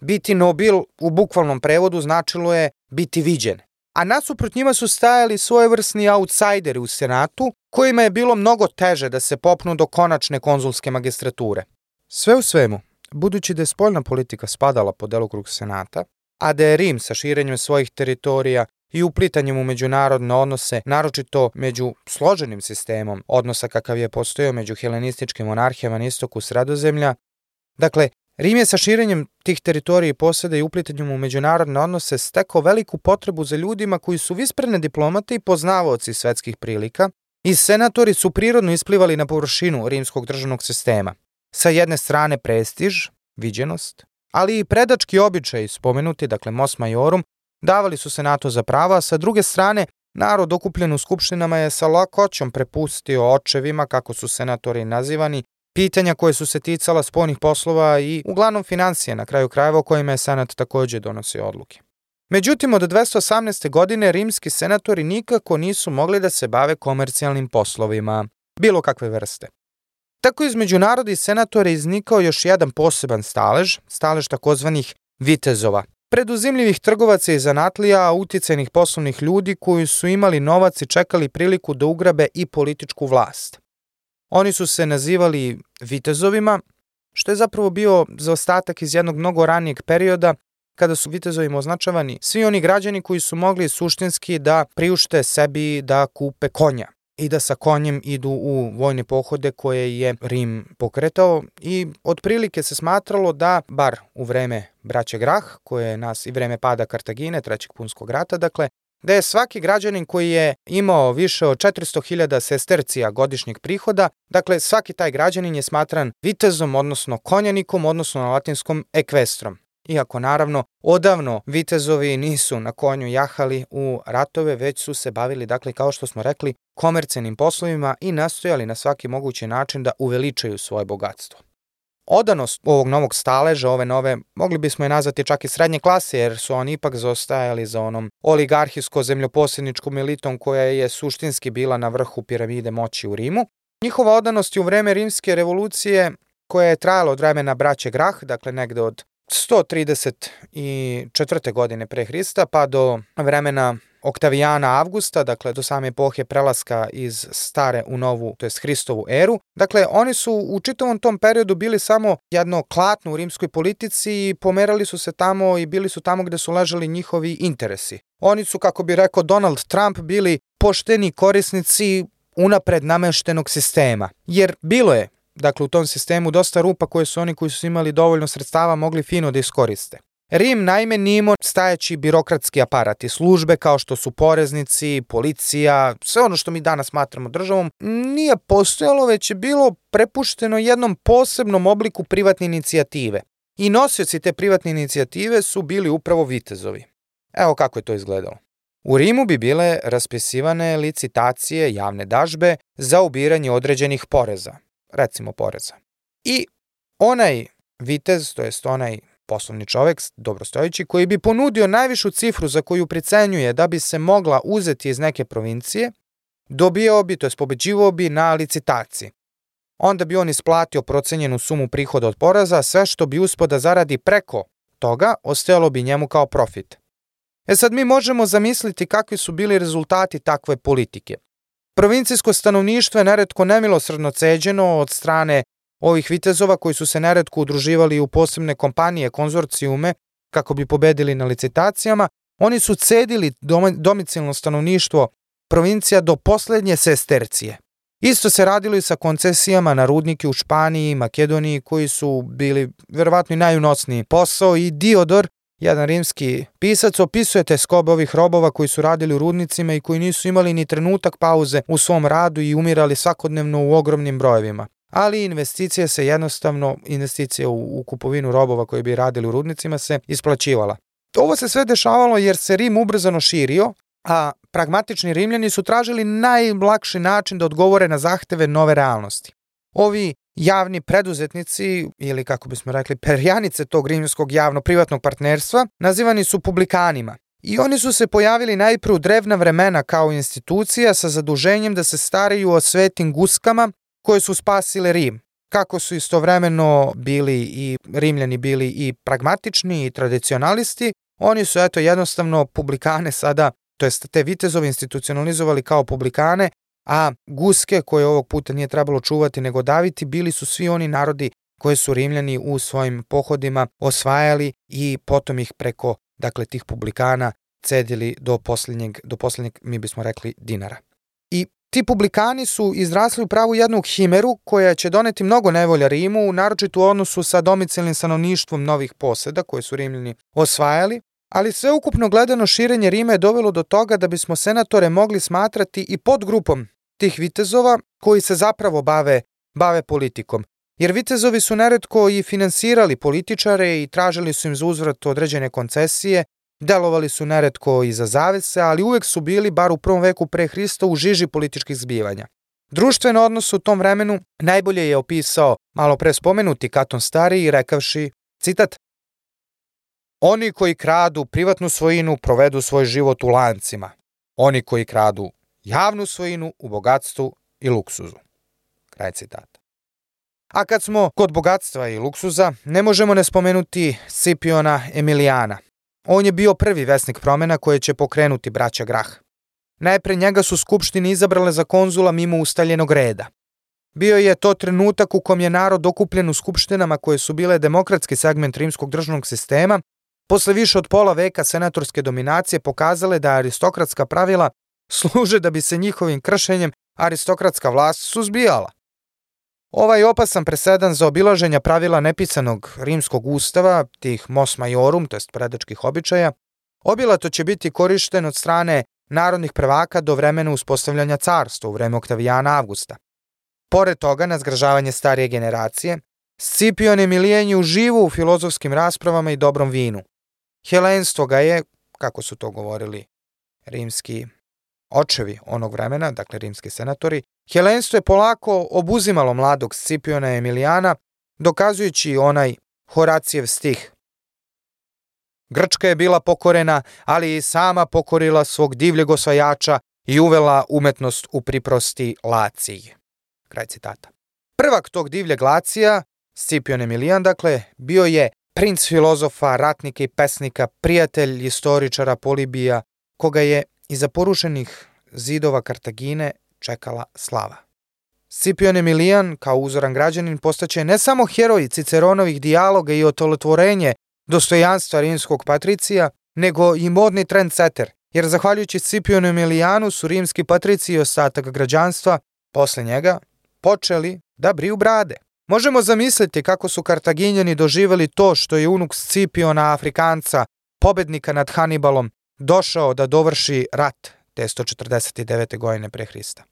Biti nobil u bukvalnom prevodu značilo je biti viđen, a nasuprot njima su stajali svojevrsni outsideri u senatu kojima je bilo mnogo teže da se popnu do konačne konzulske magistrature. Sve u svemu, budući da je spoljna politika spadala pod delokrug senata, a da je Rim sa širenjem svojih teritorija i uplitanjem u međunarodne odnose, naročito među složenim sistemom odnosa kakav je postojao među helenističkim monarhijama na istoku sredozemlja. Dakle, Rim je sa širenjem tih teritorija i poseda i uplitanjem u međunarodne odnose stekao veliku potrebu za ljudima koji su visprene diplomate i poznavaoci svetskih prilika i senatori su prirodno isplivali na površinu rimskog državnog sistema. Sa jedne strane prestiž, viđenost, ali i predački običaj spomenuti, dakle Mos Majorum, davali su senatu za prava, a sa druge strane narod okupljen u skupštinama je sa lakoćom prepustio očevima, kako su senatori nazivani, pitanja koje su se ticala spoljnih poslova i uglavnom financije na kraju krajeva o kojima je senat takođe donosio odluke. Međutim, od 218. godine rimski senatori nikako nisu mogli da se bave komercijalnim poslovima, bilo kakve vrste. Tako između naroda i senatora iznikao još jedan poseban stalež, stalež takozvanih vitezova, preduzimljivih trgovaca i zanatlija, uticajnih poslovnih ljudi koji su imali novac i čekali priliku da ugrabe i političku vlast. Oni su se nazivali vitezovima, što je zapravo bio zaostatak iz jednog mnogo ranijeg perioda kada su vitezovima označavani svi oni građani koji su mogli suštinski da priušte sebi da kupe konja i da sa konjem idu u vojne pohode koje je Rim pokretao i otprilike se smatralo da, bar u vreme braće Grah, koje je nas i vreme pada Kartagine, trećeg punskog rata, dakle, da je svaki građanin koji je imao više od 400.000 sestercija godišnjeg prihoda, dakle svaki taj građanin je smatran vitezom, odnosno konjanikom, odnosno na latinskom ekvestrom. Iako naravno odavno vitezovi nisu na konju jahali u ratove, već su se bavili, dakle kao što smo rekli, komercenim poslovima i nastojali na svaki mogući način da uveličaju svoje bogatstvo. Odanost ovog novog staleža, ove nove, mogli bismo je nazvati čak i srednje klase, jer su oni ipak zostajali za onom oligarhijsko-zemljoposedničkom elitom koja je suštinski bila na vrhu piramide moći u Rimu. Njihova odanost je u vreme rimske revolucije koja je trajala od vremena braće Grah, dakle negde od 134. godine pre Hrista pa do vremena Oktavijana Avgusta, dakle do same epohe prelaska iz stare u novu, to jest Hristovu eru. Dakle, oni su u čitavom tom periodu bili samo jedno klatno u rimskoj politici i pomerali su se tamo i bili su tamo gde su ležali njihovi interesi. Oni su, kako bi rekao Donald Trump, bili pošteni korisnici unapred nameštenog sistema. Jer bilo je Dakle, u tom sistemu dosta rupa koje su oni koji su imali dovoljno sredstava mogli fino da iskoriste. Rim naime nije imao stajeći birokratski aparat i službe kao što su poreznici, policija, sve ono što mi danas smatramo državom, nije postojalo, već je bilo prepušteno jednom posebnom obliku privatne inicijative. I nosioci te privatne inicijative su bili upravo vitezovi. Evo kako je to izgledalo. U Rimu bi bile raspisivane licitacije, javne dažbe za ubiranje određenih poreza, recimo poreza. I onaj vitez, to jest onaj poslovni čovek, dobrostojeći, koji bi ponudio najvišu cifru za koju pricenjuje da bi se mogla uzeti iz neke provincije, dobijao bi, to jest pobeđivao bi na licitaciji. Onda bi on isplatio procenjenu sumu prihoda od poraza, sve što bi uspio da zaradi preko toga, ostajalo bi njemu kao profit. E sad mi možemo zamisliti kakvi su bili rezultati takve politike. Provincijsko stanovništvo je neretko nemilosrdno ceđeno od strane ovih vitezova koji su se neretko udruživali u posebne kompanije, konzorcijume, kako bi pobedili na licitacijama, oni su cedili domicilno stanovništvo provincija do poslednje sestercije. Isto se radilo i sa koncesijama na rudnike u Španiji i Makedoniji koji su bili verovatno i najunosniji posao i Diodor Jedan rimski pisac opisuje te skobe ovih robova koji su radili u rudnicima i koji nisu imali ni trenutak pauze u svom radu i umirali svakodnevno u ogromnim brojevima. Ali investicija se jednostavno, investicija u, u kupovinu robova koji bi radili u rudnicima se isplaćivala. Ovo se sve dešavalo jer se Rim ubrzano širio, a pragmatični rimljani su tražili najlakši način da odgovore na zahteve nove realnosti. Ovi javni preduzetnici ili kako bismo rekli perjanice tog rimskog javno-privatnog partnerstva nazivani su publikanima. I oni su se pojavili najpre u drevna vremena kao institucija sa zaduženjem da se staraju o svetim guskama koje su spasile Rim. Kako su istovremeno bili i rimljani bili i pragmatični i tradicionalisti, oni su eto jednostavno publikane sada, to jest te vitezove institucionalizovali kao publikane a guske koje ovog puta nije trebalo čuvati nego daviti bili su svi oni narodi koje su Rimljani u svojim pohodima osvajali i potom ih preko dakle tih publikana cedili do posljednjeg, do posljednjeg, mi bismo rekli, dinara. I ti publikani su izrasli u pravu jednu himeru koja će doneti mnogo nevolja Rimu, naročito u odnosu sa domicilnim stanovništvom novih poseda koje su Rimljani osvajali, ali sveukupno gledano širenje Rima je dovelo do toga da bismo senatore mogli smatrati i podgrupom tih vitezova koji se zapravo bave, bave politikom. Jer vitezovi su neretko i finansirali političare i tražili su im za uzvrat određene koncesije, delovali su neretko i za zavese, ali uvek su bili, bar u prvom veku pre Hrista, u žiži političkih zbivanja. Društveno odnos u tom vremenu najbolje je opisao malo pre spomenuti Katon Stari i rekavši, citat, Oni koji kradu privatnu svojinu provedu svoj život u lancima. Oni koji kradu javnu svojinu u bogatstvu i luksuzu. Kraj citata. A kad smo kod bogatstva i luksuza, ne možemo ne spomenuti Scipiona Emilijana. On je bio prvi vesnik promena koje će pokrenuti braća Grah. Najpre njega su skupštine izabrale za konzula mimo ustaljenog reda. Bio je to trenutak u kom je narod okupljen u skupštinama koje su bile demokratski segment rimskog državnog sistema, posle više od pola veka senatorske dominacije pokazale da aristokratska pravila služe da bi se njihovim kršenjem aristokratska vlast suzbijala. Ovaj opasan presedan za obilaženja pravila nepisanog rimskog ustava, tih mos majorum, to jest predačkih običaja, obilato će biti korišten od strane narodnih prvaka do vremena uspostavljanja carstva u vreme Oktavijana Avgusta. Pored toga, na zgražavanje starije generacije, Scipion je milijenju uživu u filozofskim raspravama i dobrom vinu. Helenstvo ga je, kako su to govorili rimski očevi onog vremena, dakle rimski senatori, helenstvo je polako obuzimalo mladog Scipiona Emilijana, dokazujući onaj Horacijev stih. Grčka je bila pokorena, ali i sama pokorila svog divljeg osvajača i uvela umetnost u priprosti Laciji. Kraj citata. Prvak tog divljeg Lacija, Scipion Emilijan, dakle, bio je princ filozofa, ratnika i pesnika, prijatelj istoričara Polibija, koga je iza porušenih zidova Kartagine čekala slava. Scipion Emilijan, kao uzoran građanin, postaće ne samo heroj Ciceronovih dijaloga i otolotvorenje dostojanstva rimskog patricija, nego i modni trendsetter, jer zahvaljujući Scipionu Emilijanu su rimski patrici i ostatak građanstva, posle njega, počeli da briju brade. Možemo zamisliti kako su Kartaginjani doživeli to što je unuk Scipiona Afrikanca, pobednika nad Hanibalom, došao da dovrši rat te 149. godine pre Hrista.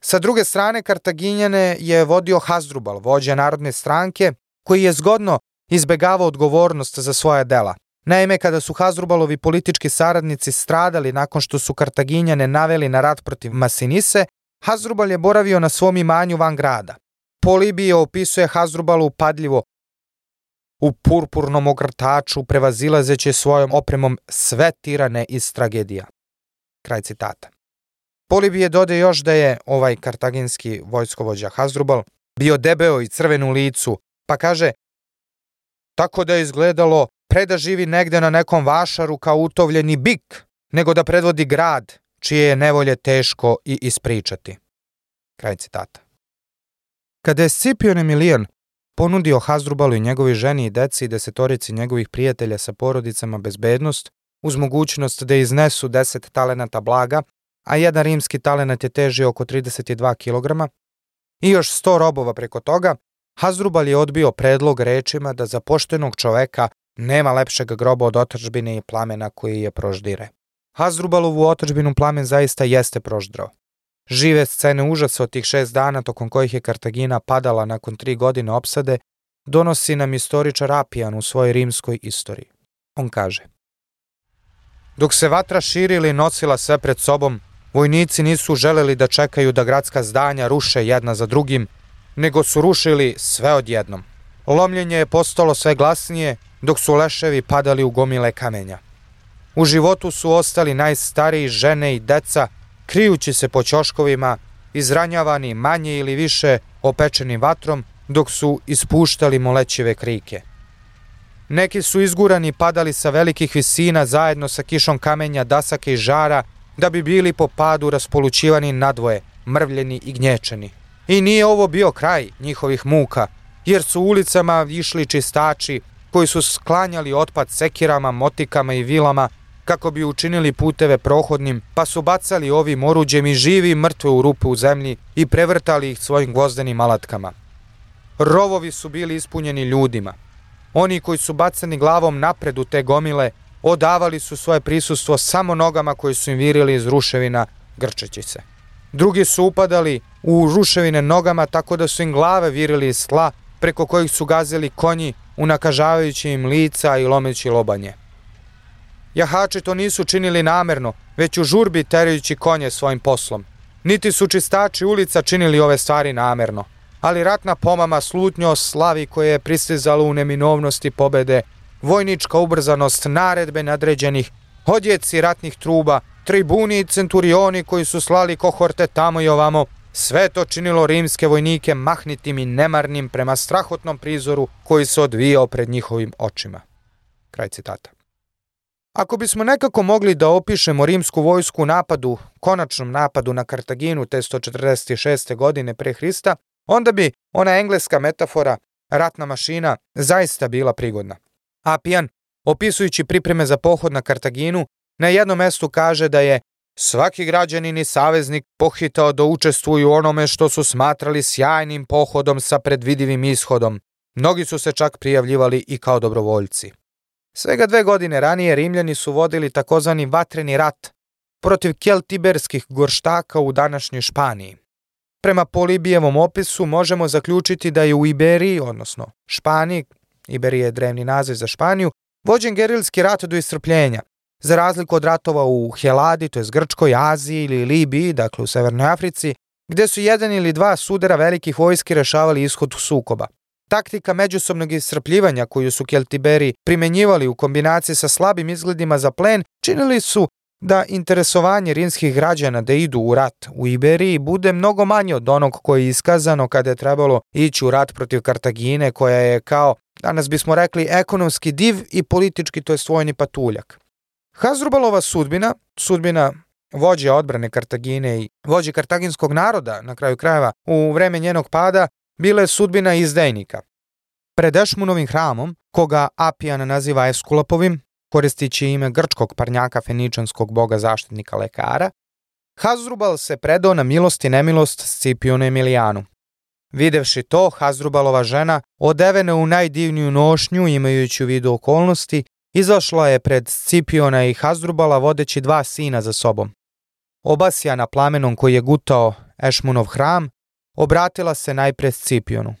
Sa druge strane, Kartaginjane je vodio Hazdrubal, vođa narodne stranke, koji je zgodno izbegavao odgovornost za svoja dela. Naime, kada su Hazdrubalovi politički saradnici stradali nakon što su Kartaginjane naveli na rat protiv Masinise, Hazdrubal je boravio na svom imanju van grada. Polibije opisuje Hazdrubalu padljivo u purpurnom ogrtaču prevazilazeće svojom opremom sve tirane iz tragedija. Kraj citata. Polibije dode još da je ovaj kartaginski vojskovođa Hazdrubal bio debeo i crven u licu, pa kaže tako da je izgledalo pre da živi negde na nekom vašaru kao utovljeni bik, nego da predvodi grad, čije je nevolje teško i ispričati. Kraj citata. Kada je Scipion Emilijan ponudio Hazdrubalu i njegovi ženi i deci i desetorici njegovih prijatelja sa porodicama bezbednost, uz mogućnost da iznesu 10 talenata blaga, a jedan rimski talenat je težio oko 32 kg, i još 100 robova preko toga, Hazdrubal je odbio predlog rečima da za poštenog čoveka nema lepšeg groba od otačbine i plamena koji je proždire. Hazdrubalovu otačbinu plamen zaista jeste proždrao. Žive scene užasa od tih šest dana tokom kojih je Kartagina padala nakon tri godine opsade, donosi nam istoričar Apijan u svojoj rimskoj istoriji. On kaže Dok se vatra širila i nosila sve pred sobom, vojnici nisu želeli da čekaju da gradska zdanja ruše jedna za drugim, nego su rušili sve odjednom. Lomljenje je postalo sve glasnije, dok su leševi padali u gomile kamenja. U životu su ostali najstariji žene i deca, krijući se po ćoškovima, izranjavani manje ili više opečenim vatrom, dok su ispuštali molećive krike. Neki su izgurani padali sa velikih visina zajedno sa kišom kamenja, dasake i žara, da bi bili po padu raspolućivani nadvoje, mrvljeni i gnječeni. I nije ovo bio kraj njihovih muka, jer su ulicama išli čistači koji su sklanjali otpad sekirama, motikama i vilama kako bi učinili puteve prohodnim, pa su bacali ovim oruđem i živi mrtve u rupe u zemlji i prevrtali ih svojim gvozdenim alatkama. Rovovi su bili ispunjeni ljudima. Oni koji su bacani glavom napred u te gomile, odavali su svoje prisustvo samo nogama koji su im virili iz ruševina, grčeći se. Drugi su upadali u ruševine nogama tako da su im glave virili iz tla, preko kojih su gazili konji, unakažavajući im lica i lomeći lobanje. Jahači to nisu činili namerno, već u žurbi terajući konje svojim poslom. Niti su čistači ulica činili ove stvari namerno, ali ratna pomama slutnjo slavi koje je pristizalo u neminovnosti pobede, vojnička ubrzanost naredbe nadređenih, odjeci ratnih truba, tribuni i centurioni koji su slali kohorte tamo i ovamo, sve to činilo rimske vojnike mahnitim i nemarnim prema strahotnom prizoru koji se odvijao pred njihovim očima. Kraj citata. Ako bismo nekako mogli da opišemo rimsku vojsku napadu, konačnom napadu na Kartaginu te 146. godine pre Hrista, onda bi ona engleska metafora ratna mašina zaista bila prigodna. Apijan, opisujući pripreme za pohod na Kartaginu, na jednom mestu kaže da je svaki građanin i saveznik pohitao da učestvuju onome što su smatrali sjajnim pohodom sa predvidivim ishodom. Mnogi su se čak prijavljivali i kao dobrovoljci. Svega dve godine ranije Rimljani su vodili takozvani vatreni rat protiv keltiberskih gorštaka u današnjoj Španiji. Prema Polibijevom opisu možemo zaključiti da je u Iberiji, odnosno Španiji, Iberija je drevni naziv za Španiju, vođen gerilski rat do istrpljenja, za razliku od ratova u Heladi, to je Grčkoj, Aziji ili Libiji, dakle u Severnoj Africi, gde su jedan ili dva sudera velikih vojski rešavali ishod sukoba. Taktika međusobnog iscrpljivanja koju su Keltiberi primenjivali u kombinaciji sa slabim izgledima za plen činili su da interesovanje rimskih građana da idu u rat u Iberiji bude mnogo manje od onog koje je iskazano kada je trebalo ići u rat protiv Kartagine koja je kao, danas bismo rekli, ekonomski div i politički to je svojni patuljak. Hazrubalova sudbina, sudbina vođe odbrane Kartagine i vođe kartaginskog naroda na kraju krajeva u vreme njenog pada bila je sudbina izdajnika. Pred Ešmunovim hramom, koga Apijan naziva Eskulapovim, koristići ime grčkog parnjaka feničanskog boga zaštitnika lekara, Hazrubal se predao na milost i nemilost Scipionu Emilijanu. Videvši to, Hazrubalova žena, odevena u najdivniju nošnju, imajući u vidu okolnosti, izašla je pred Scipiona i Hazdrubala vodeći dva sina za sobom. Obasja na plamenom koji je gutao Ešmunov hram, obratila se najpre Scipionu.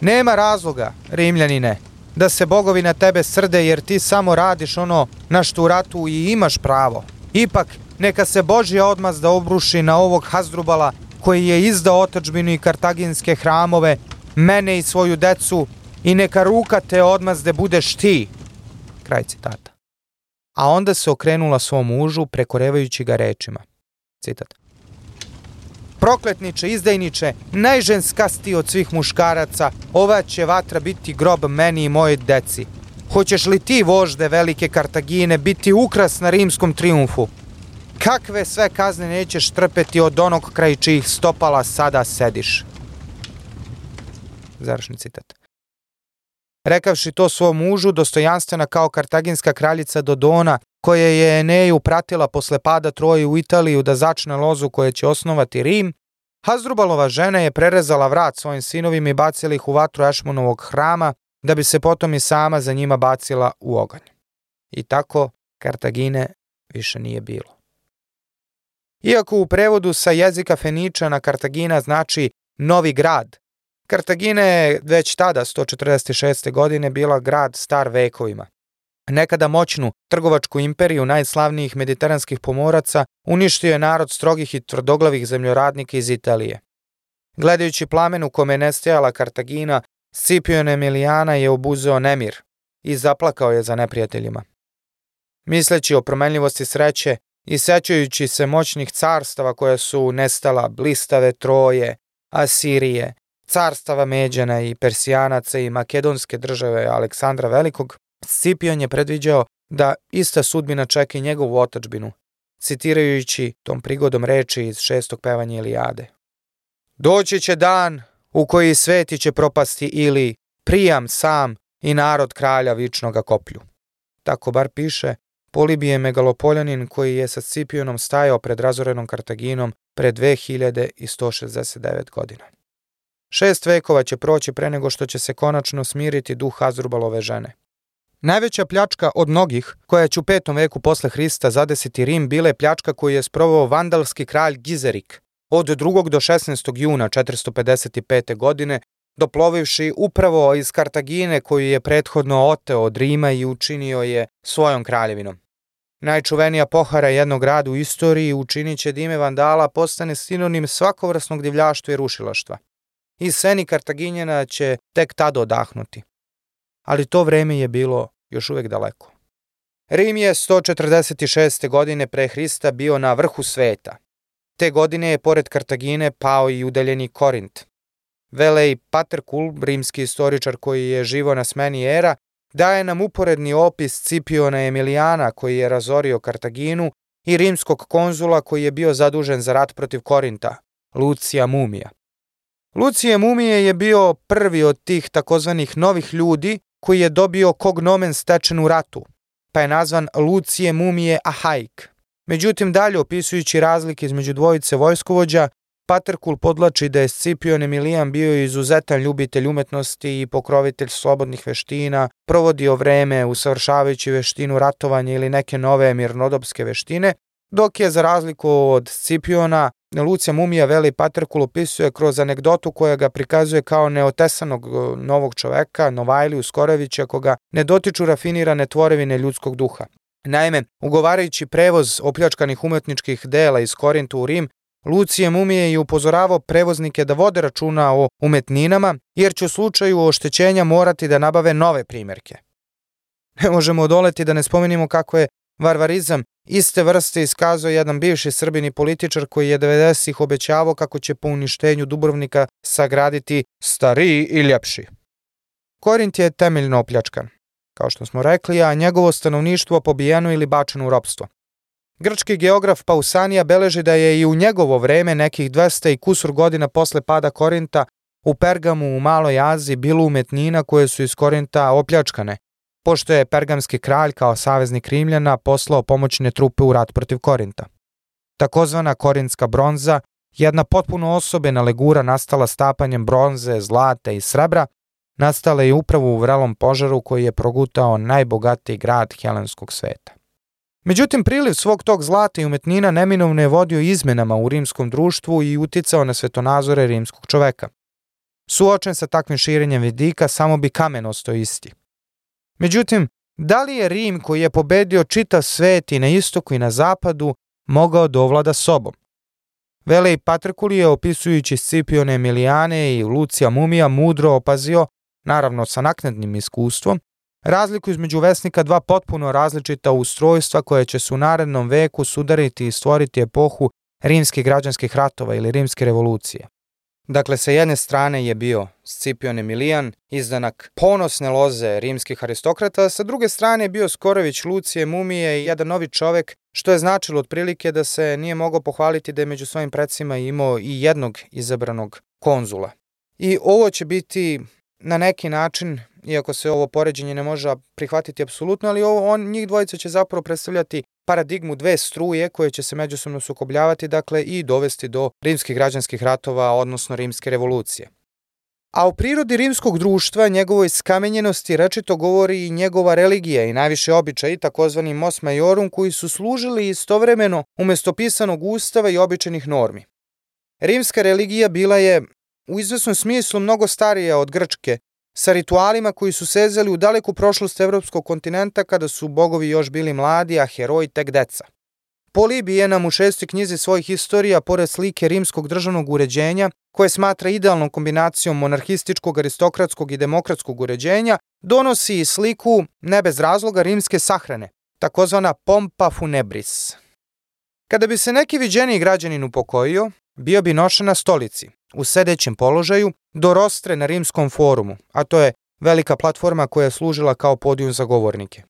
Nema razloga, Rimljanine, da se bogovi na tebe srde jer ti samo radiš ono na što u ratu i imaš pravo. Ipak, neka se Božja odmaz da obruši na ovog Hazdrubala koji je izdao otačbinu i kartaginske hramove, mene i svoju decu i neka ruka te odmazde budeš ti. Kraj citata. A onda se okrenula svom mužu prekorevajući ga rečima. Citat. Prokletniče, izdajniče, najženskasti od svih muškaraca, ova će vatra biti grob meni i moje deci. Hoćeš li ti, vožde velike Kartagine, biti ukras na rimskom triumfu? Kakve sve kazne nećeš trpeti od onog kraj čijih stopala sada sediš? Završni citat. Rekavši to svom mužu, dostojanstvena kao kartaginska kraljica Dodona, koja je Eneju pratila posle pada Troje u Italiju da začne lozu koja će osnovati Rim, Hazdrubalova žena je prerezala vrat svojim sinovima i bacila ih u vatru Ešmonovog hrama, da bi se potom i sama za njima bacila u oganj. I tako Kartagine više nije bilo. Iako u prevodu sa jezika Feničana Kartagina znači novi grad, Kartagina je već tada, 146. godine, bila grad star vekovima. Nekada moćnu trgovačku imperiju najslavnijih mediteranskih pomoraca uništio je narod strogih i tvrdoglavih zemljoradnika iz Italije. Gledajući plamen u kome je nestajala Kartagina, Scipion Emilijana je obuzeo nemir i zaplakao je za neprijateljima. Misleći o promenljivosti sreće i sećajući se moćnih carstava koja su nestala blistave Troje, Asirije, carstava Međana i Persijanaca i makedonske države Aleksandra Velikog, Scipion je predviđao da ista sudbina čeka i njegovu otačbinu, citirajući tom prigodom reči iz šestog pevanja Ilijade. Doći će dan u koji sveti će propasti ili prijam sam i narod kralja vičnoga koplju. Tako bar piše Polibi je megalopoljanin koji je sa Scipionom stajao pred razorenom Kartaginom pre 2169 godina. Šest vekova će proći pre nego što će se konačno smiriti duh Azrubalove žene. Najveća pljačka od mnogih, koja će u petom veku posle Hrista zadesiti Rim, bila je pljačka koju je sprovao vandalski kralj Gizerik od 2. do 16. juna 455. godine, doplovivši upravo iz Kartagine koju je prethodno oteo od Rima i učinio je svojom kraljevinom. Najčuvenija pohara jednog grada u istoriji učinit će da ime vandala postane sinonim svakovrsnog divljaštva i rušilaštva. I seni Kartaginjena će tek tada odahnuti. Ali to vreme je bilo još uvek daleko. Rim je 146. godine pre Hrista bio na vrhu sveta. Te godine je pored Kartagine pao i udaljeni Korint. Velej Paterkul, rimski istoričar koji je živo na smeni era, daje nam uporedni opis Cipiona Emilijana koji je razorio Kartaginu i rimskog konzula koji je bio zadužen za rat protiv Korinta, Lucija Mumija. Lucije Mumije je bio prvi od tih takozvanih novih ljudi koji je dobio kognomen stečen u ratu, pa je nazvan Lucije Mumije Ahaik. Međutim, dalje opisujući razlike između dvojice vojskovođa, Paterkul podlači da je Scipion Emilijan bio izuzetan ljubitelj umetnosti i pokrovitelj slobodnih veština, provodio vreme usavršavajući veštinu ratovanja ili neke nove mirnodopske veštine, dok je za razliku od Scipiona Lucija Mumija Veli Paterkul opisuje kroz anegdotu koja ga prikazuje kao neotesanog e, novog čoveka, Novajliju Skorevića, koga ne dotiču rafinirane tvorevine ljudskog duha. Naime, ugovarajući prevoz opljačkanih umetničkih dela iz Korinta u Rim, Lucije Mumije je upozoravao prevoznike da vode računa o umetninama, jer će u slučaju oštećenja morati da nabave nove primerke. Ne možemo odoleti da ne spomenimo kako je varvarizam iste vrste iskazao jedan bivši srbini političar koji je 90-ih obećavao kako će po uništenju Dubrovnika sagraditi stariji i ljepši. Korint je temeljno opljačkan, kao što smo rekli, a njegovo stanovništvo pobijeno ili bačeno u ropstvo. Grčki geograf Pausanija beleži da je i u njegovo vreme nekih 200 i kusur godina posle pada Korinta u Pergamu u Maloj Aziji bilo umetnina koje su iz Korinta opljačkane, pošto je pergamski kralj kao saveznik Rimljana poslao pomoćne trupe u rat protiv Korinta. Takozvana korinska bronza, jedna potpuno osobena legura nastala stapanjem bronze, zlata i srebra, nastala je upravo u vrelom požaru koji je progutao najbogatiji grad helenskog sveta. Međutim, priliv svog tog zlata i umetnina neminovno je vodio izmenama u rimskom društvu i uticao na svetonazore rimskog čoveka. Suočen sa takvim širenjem vidika, samo bi kamen ostao isti. Međutim, da li je Rim koji je pobedio čitav svet i na istoku i na zapadu mogao da ovlada sobom? Velej Patrkuli je opisujući Scipione Emilijane i Lucija Mumija mudro opazio, naravno sa naknadnim iskustvom, razliku između vesnika dva potpuno različita ustrojstva koje će se u narednom veku sudariti i stvoriti epohu rimskih građanskih ratova ili rimske revolucije. Dakle, sa jedne strane je bio Scipion Emilijan, izdanak ponosne loze rimskih aristokrata, a sa druge strane je bio Skorović Lucije Mumije i jedan novi čovek, što je značilo otprilike da se nije mogao pohvaliti da je među svojim predsima imao i jednog izabranog konzula. I ovo će biti na neki način, iako se ovo poređenje ne može prihvatiti apsolutno, ali ovo, on, njih dvojica će zapravo predstavljati paradigmu dve struje koje će se međusobno sukobljavati, dakle i dovesti do rimskih građanskih ratova, odnosno rimske revolucije. A u prirodi rimskog društva, njegovoj skamenjenosti rečito govori i njegova religija i najviše običaji, takozvani mos majorum, koji su služili istovremeno umesto pisanog ustava i običajnih normi. Rimska religija bila je u izvesnom smislu mnogo starija od grčke, sa ritualima koji su sezali u daleku prošlost evropskog kontinenta kada su bogovi još bili mladi, a heroji tek deca. Polibije nam u šestoj knjizi svojih istorija, pored slike rimskog državnog uređenja, koje smatra idealnom kombinacijom monarhističkog, aristokratskog i demokratskog uređenja, donosi i sliku, ne bez razloga, rimske sahrane, takozvana pompa funebris. Kada bi se neki viđeniji građanin upokojio, bio bi nošen na stolici, u sedećem položaju, do rostre na rimskom forumu, a to je velika platforma koja je služila kao podijum za govornike.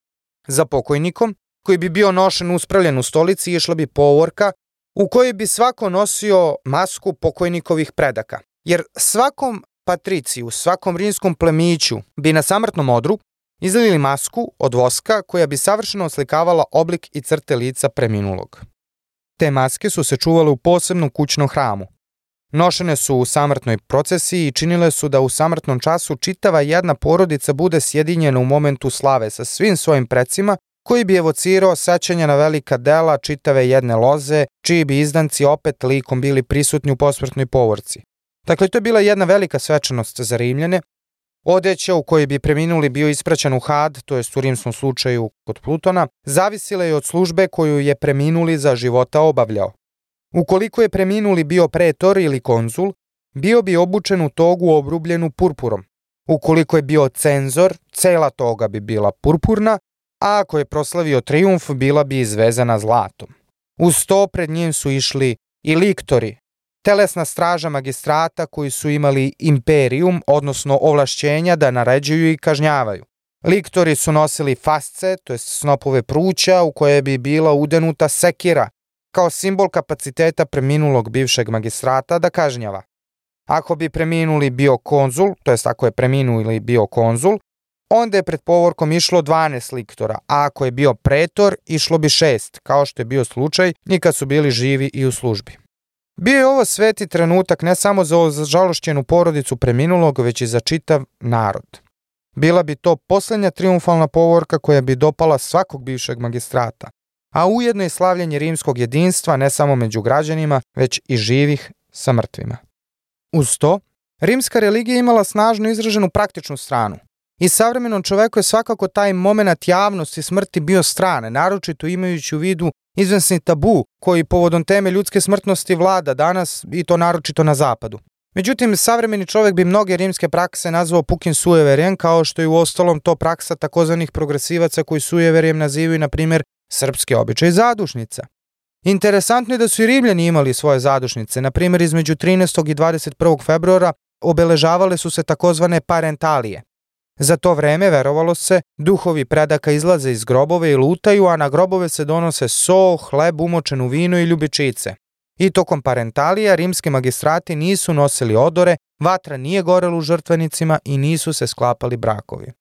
Za pokojnikom, koji bi bio nošen uspravljen u stolici, išla bi povorka u kojoj bi svako nosio masku pokojnikovih predaka. Jer svakom patriciju, svakom rimskom plemiću bi na samrtnom odru izlili masku od voska koja bi savršeno oslikavala oblik i crte lica preminulog. Te maske su se čuvale u posebnom kućnom hramu. Nošene su u samrtnoj procesiji i činile su da u samrtnom času čitava jedna porodica bude sjedinjena u momentu slave sa svim svojim precima koji bi evocirao sećanja na velika dela čitave jedne loze, čiji bi izdanci opet likom bili prisutni u posmrtnoj povorci. Dakle, to je bila jedna velika svečanost za Rimljane. Odeća u kojoj bi preminuli bio ispraćan u had, to je u rimskom slučaju kod Plutona, zavisila je od službe koju je preminuli za života obavljao. Ukoliko je preminuli bio pretor ili konzul, bio bi obučen u togu obrubljenu purpurom. Ukoliko je bio cenzor, cela toga bi bila purpurna, a ako je proslavio triumf, bila bi izvezana zlatom. Uz to pred njim su išli i liktori, telesna straža magistrata koji su imali imperium, odnosno ovlašćenja da naređuju i kažnjavaju. Liktori su nosili fasce, to je snopove pruća u koje bi bila udenuta sekira, kao simbol kapaciteta preminulog bivšeg magistrata da kažnjava. Ako bi preminuli bio konzul, to jest ako je preminuli bio konzul, onda je pred povorkom išlo 12 liktora, a ako je bio pretor, išlo bi šest, kao što je bio slučaj i kad su bili živi i u službi. Bio je ovo sveti trenutak ne samo za žalošćenu porodicu preminulog, već i za čitav narod. Bila bi to poslednja triumfalna povorka koja bi dopala svakog bivšeg magistrata, a ujedno i slavljanje rimskog jedinstva ne samo među građanima, već i živih sa mrtvima. Uz to, rimska religija imala snažno izraženu praktičnu stranu. I savremenom čoveku je svakako taj moment javnosti smrti bio strane, naročito imajući u vidu izvesni tabu koji povodom teme ljudske smrtnosti vlada danas i to naročito na zapadu. Međutim, savremeni čovek bi mnoge rimske prakse nazvao pukim sujeverjem, kao što je u ostalom to praksa takozvanih progresivaca koji sujeverjem nazivaju, na primjer, srpske običaje zadušnica. Interesantno je da su i Rimljani imali svoje zadušnice, na primjer između 13. i 21. februara obeležavale su se takozvane parentalije. Za to vreme, verovalo se, duhovi predaka izlaze iz grobove i lutaju, a na grobove se donose so, hleb umočen u vino i ljubičice. I tokom parentalija rimski magistrati nisu nosili odore, vatra nije gorela u žrtvenicima i nisu se sklapali brakovi.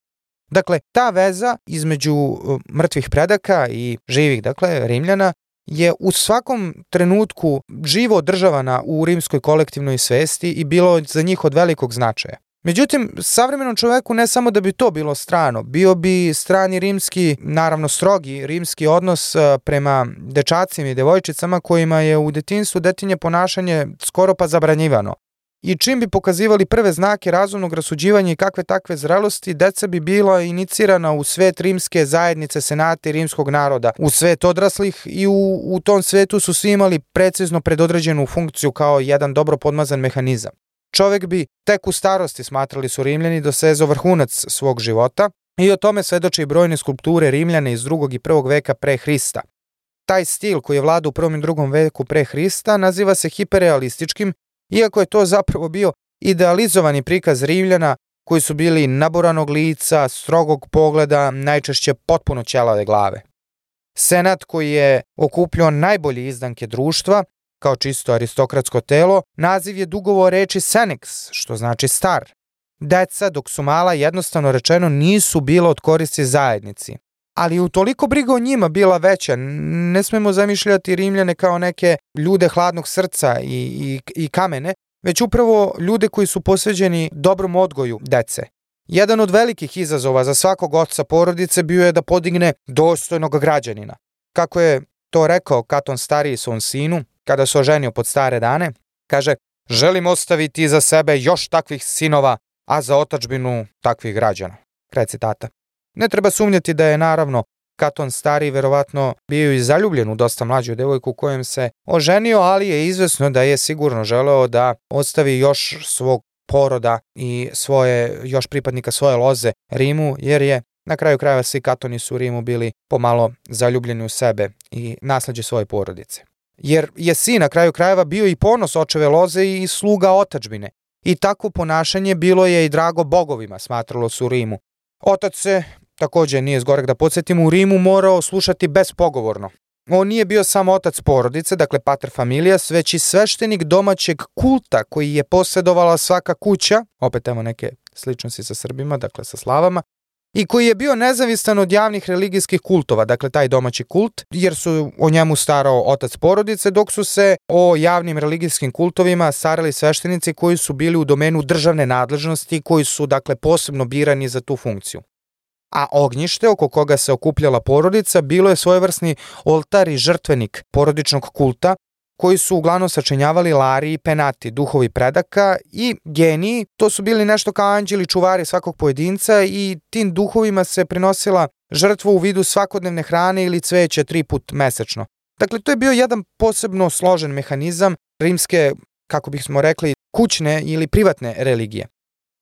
Dakle, ta veza između uh, mrtvih predaka i živih, dakle, Rimljana, je u svakom trenutku živo održavana u rimskoj kolektivnoj svesti i bilo za njih od velikog značaja. Međutim, savremenom čoveku ne samo da bi to bilo strano, bio bi strani rimski, naravno strogi rimski odnos uh, prema dečacima i devojčicama kojima je u detinstvu detinje ponašanje skoro pa zabranjivano i čim bi pokazivali prve znake razumnog rasuđivanja i kakve takve zrelosti, deca bi bila inicirana u svet rimske zajednice senate rimskog naroda, u svet odraslih i u, u tom svetu su svi imali precizno predodređenu funkciju kao jedan dobro podmazan mehanizam. Čovek bi tek u starosti smatrali su Rimljani dosezo vrhunac svog života i o tome svedoče i brojne skulpture Rimljane iz drugog i prvog veka pre Hrista. Taj stil koji je vlada u prvom i drugom veku pre Hrista naziva se hiperrealističkim iako je to zapravo bio idealizovani prikaz Rimljana koji su bili naboranog lica, strogog pogleda, najčešće potpuno ćelave glave. Senat koji je okupljao najbolje izdanke društva, kao čisto aristokratsko telo, naziv je dugovo reči senex, što znači star. Deca, dok su mala, jednostavno rečeno nisu bila od koristi zajednici. Ali u toliko briga o njima bila veća, ne smemo zamišljati Rimljane kao neke ljude hladnog srca i, i, i kamene, već upravo ljude koji su posveđeni dobrom odgoju dece. Jedan od velikih izazova za svakog oca porodice bio je da podigne dostojnog građanina. Kako je to rekao Katon stariji svom sinu, kada se oženio pod stare dane, kaže, želim ostaviti za sebe još takvih sinova, a za otačbinu takvih građana. Kraj citata. Ne treba sumnjati da je naravno Katon stari verovatno bio i zaljubljen u dosta mlađu devojku kojem se oženio, ali je izvesno da je sigurno želeo da ostavi još svog poroda i svoje, još pripadnika svoje loze Rimu, jer je na kraju krajeva svi katoni su u Rimu bili pomalo zaljubljeni u sebe i nasleđe svoje porodice. Jer je sin na kraju krajeva bio i ponos očeve loze i sluga otačbine. I takvo ponašanje bilo je i drago bogovima, smatralo su u Rimu. Otac se Takođe nije zgorek da podsjetimo, u Rimu morao slušati bespogovorno. On nije bio samo otac porodice, dakle pater familijas, već i sveštenik domaćeg kulta koji je posjedovala svaka kuća, opet evo neke sličnosti sa Srbima, dakle sa slavama, i koji je bio nezavistan od javnih religijskih kultova, dakle taj domaći kult, jer su o njemu starao otac porodice, dok su se o javnim religijskim kultovima starali sveštenici koji su bili u domenu državne nadležnosti, koji su dakle posebno birani za tu funkciju. A ognjište oko koga se okupljala porodica bilo je svojevrsni oltar i žrtvenik porodičnog kulta koji su uglavnom sačinjavali lari i penati, duhovi predaka i geniji. To su bili nešto kao anđeli čuvari svakog pojedinca i tim duhovima se prinosila žrtva u vidu svakodnevne hrane ili cveće tri put mesečno. Dakle, to je bio jedan posebno složen mehanizam rimske, kako bismo rekli, kućne ili privatne religije.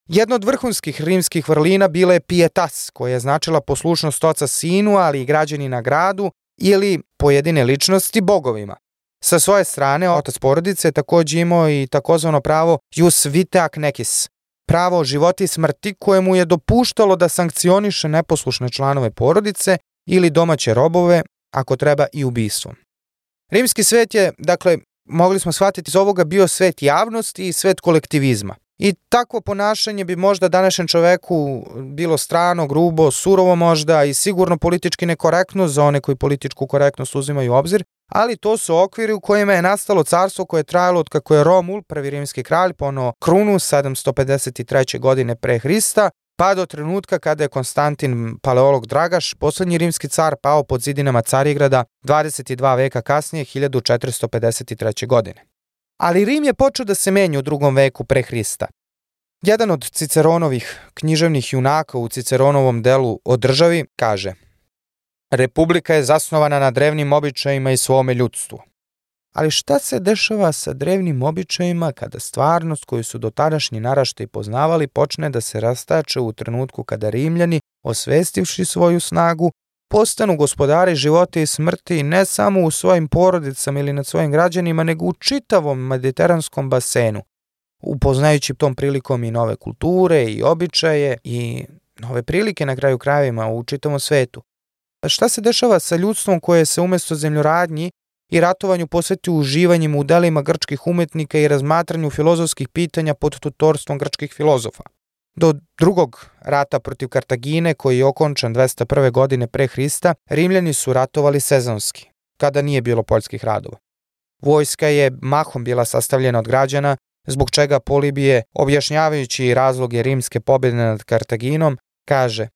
Jedna od vrhunskih rimskih vrlina bila je pietas, koja je značila poslušnost oca sinu, ali i građani na gradu, ili pojedine ličnosti bogovima. Sa svoje strane, otac porodice je takođe imao i takozvano pravo jus vitae necis, pravo života i smrti koje mu je dopuštalo da sankcioniše neposlušne članove porodice ili domaće robove, ako treba i ubistvom. Rimski svet je, dakle, mogli smo shvatiti iz ovoga, bio svet javnosti i svet kolektivizma. I takvo ponašanje bi možda današnjem čoveku bilo strano, grubo, surovo možda i sigurno politički nekorektno za one koji političku korektnost uzimaju u obzir, ali to su okviri u kojima je nastalo carstvo koje je trajalo od kako je Romul, prvi rimski kralj, pono krunu 753. godine pre Hrista, pa do trenutka kada je Konstantin Paleolog Dragaš, poslednji rimski car, pao pod zidinama Carigrada 22 veka kasnije, 1453. godine. Ali Rim je počeo da se menja u drugom veku pre Hrista. Jedan od Ciceronovih književnih junaka u Ciceronovom delu o državi kaže Republika je zasnovana na drevnim običajima i svome ljudstvu. Ali šta se dešava sa drevnim običajima kada stvarnost koju su dotadašnji naraštaj poznavali počne da se rastače u trenutku kada Rimljani, osvestivši svoju snagu, postanu gospodari života i smrti ne samo u svojim porodicama ili nad svojim građanima, nego u čitavom mediteranskom basenu, upoznajući tom prilikom i nove kulture i običaje i nove prilike na kraju krajevima u čitavom svetu. Šta se dešava sa ljudstvom koje se umesto zemljoradnji i ratovanju posveti uživanjem u delima grčkih umetnika i razmatranju filozofskih pitanja pod tutorstvom grčkih filozofa? Do drugog rata protiv Kartagine, koji je okončan 201. godine pre Hrista, Rimljani su ratovali sezonski, kada nije bilo poljskih radova. Vojska je mahom bila sastavljena od građana, zbog čega Polibije, objašnjavajući razloge rimske pobjede nad Kartaginom, kaže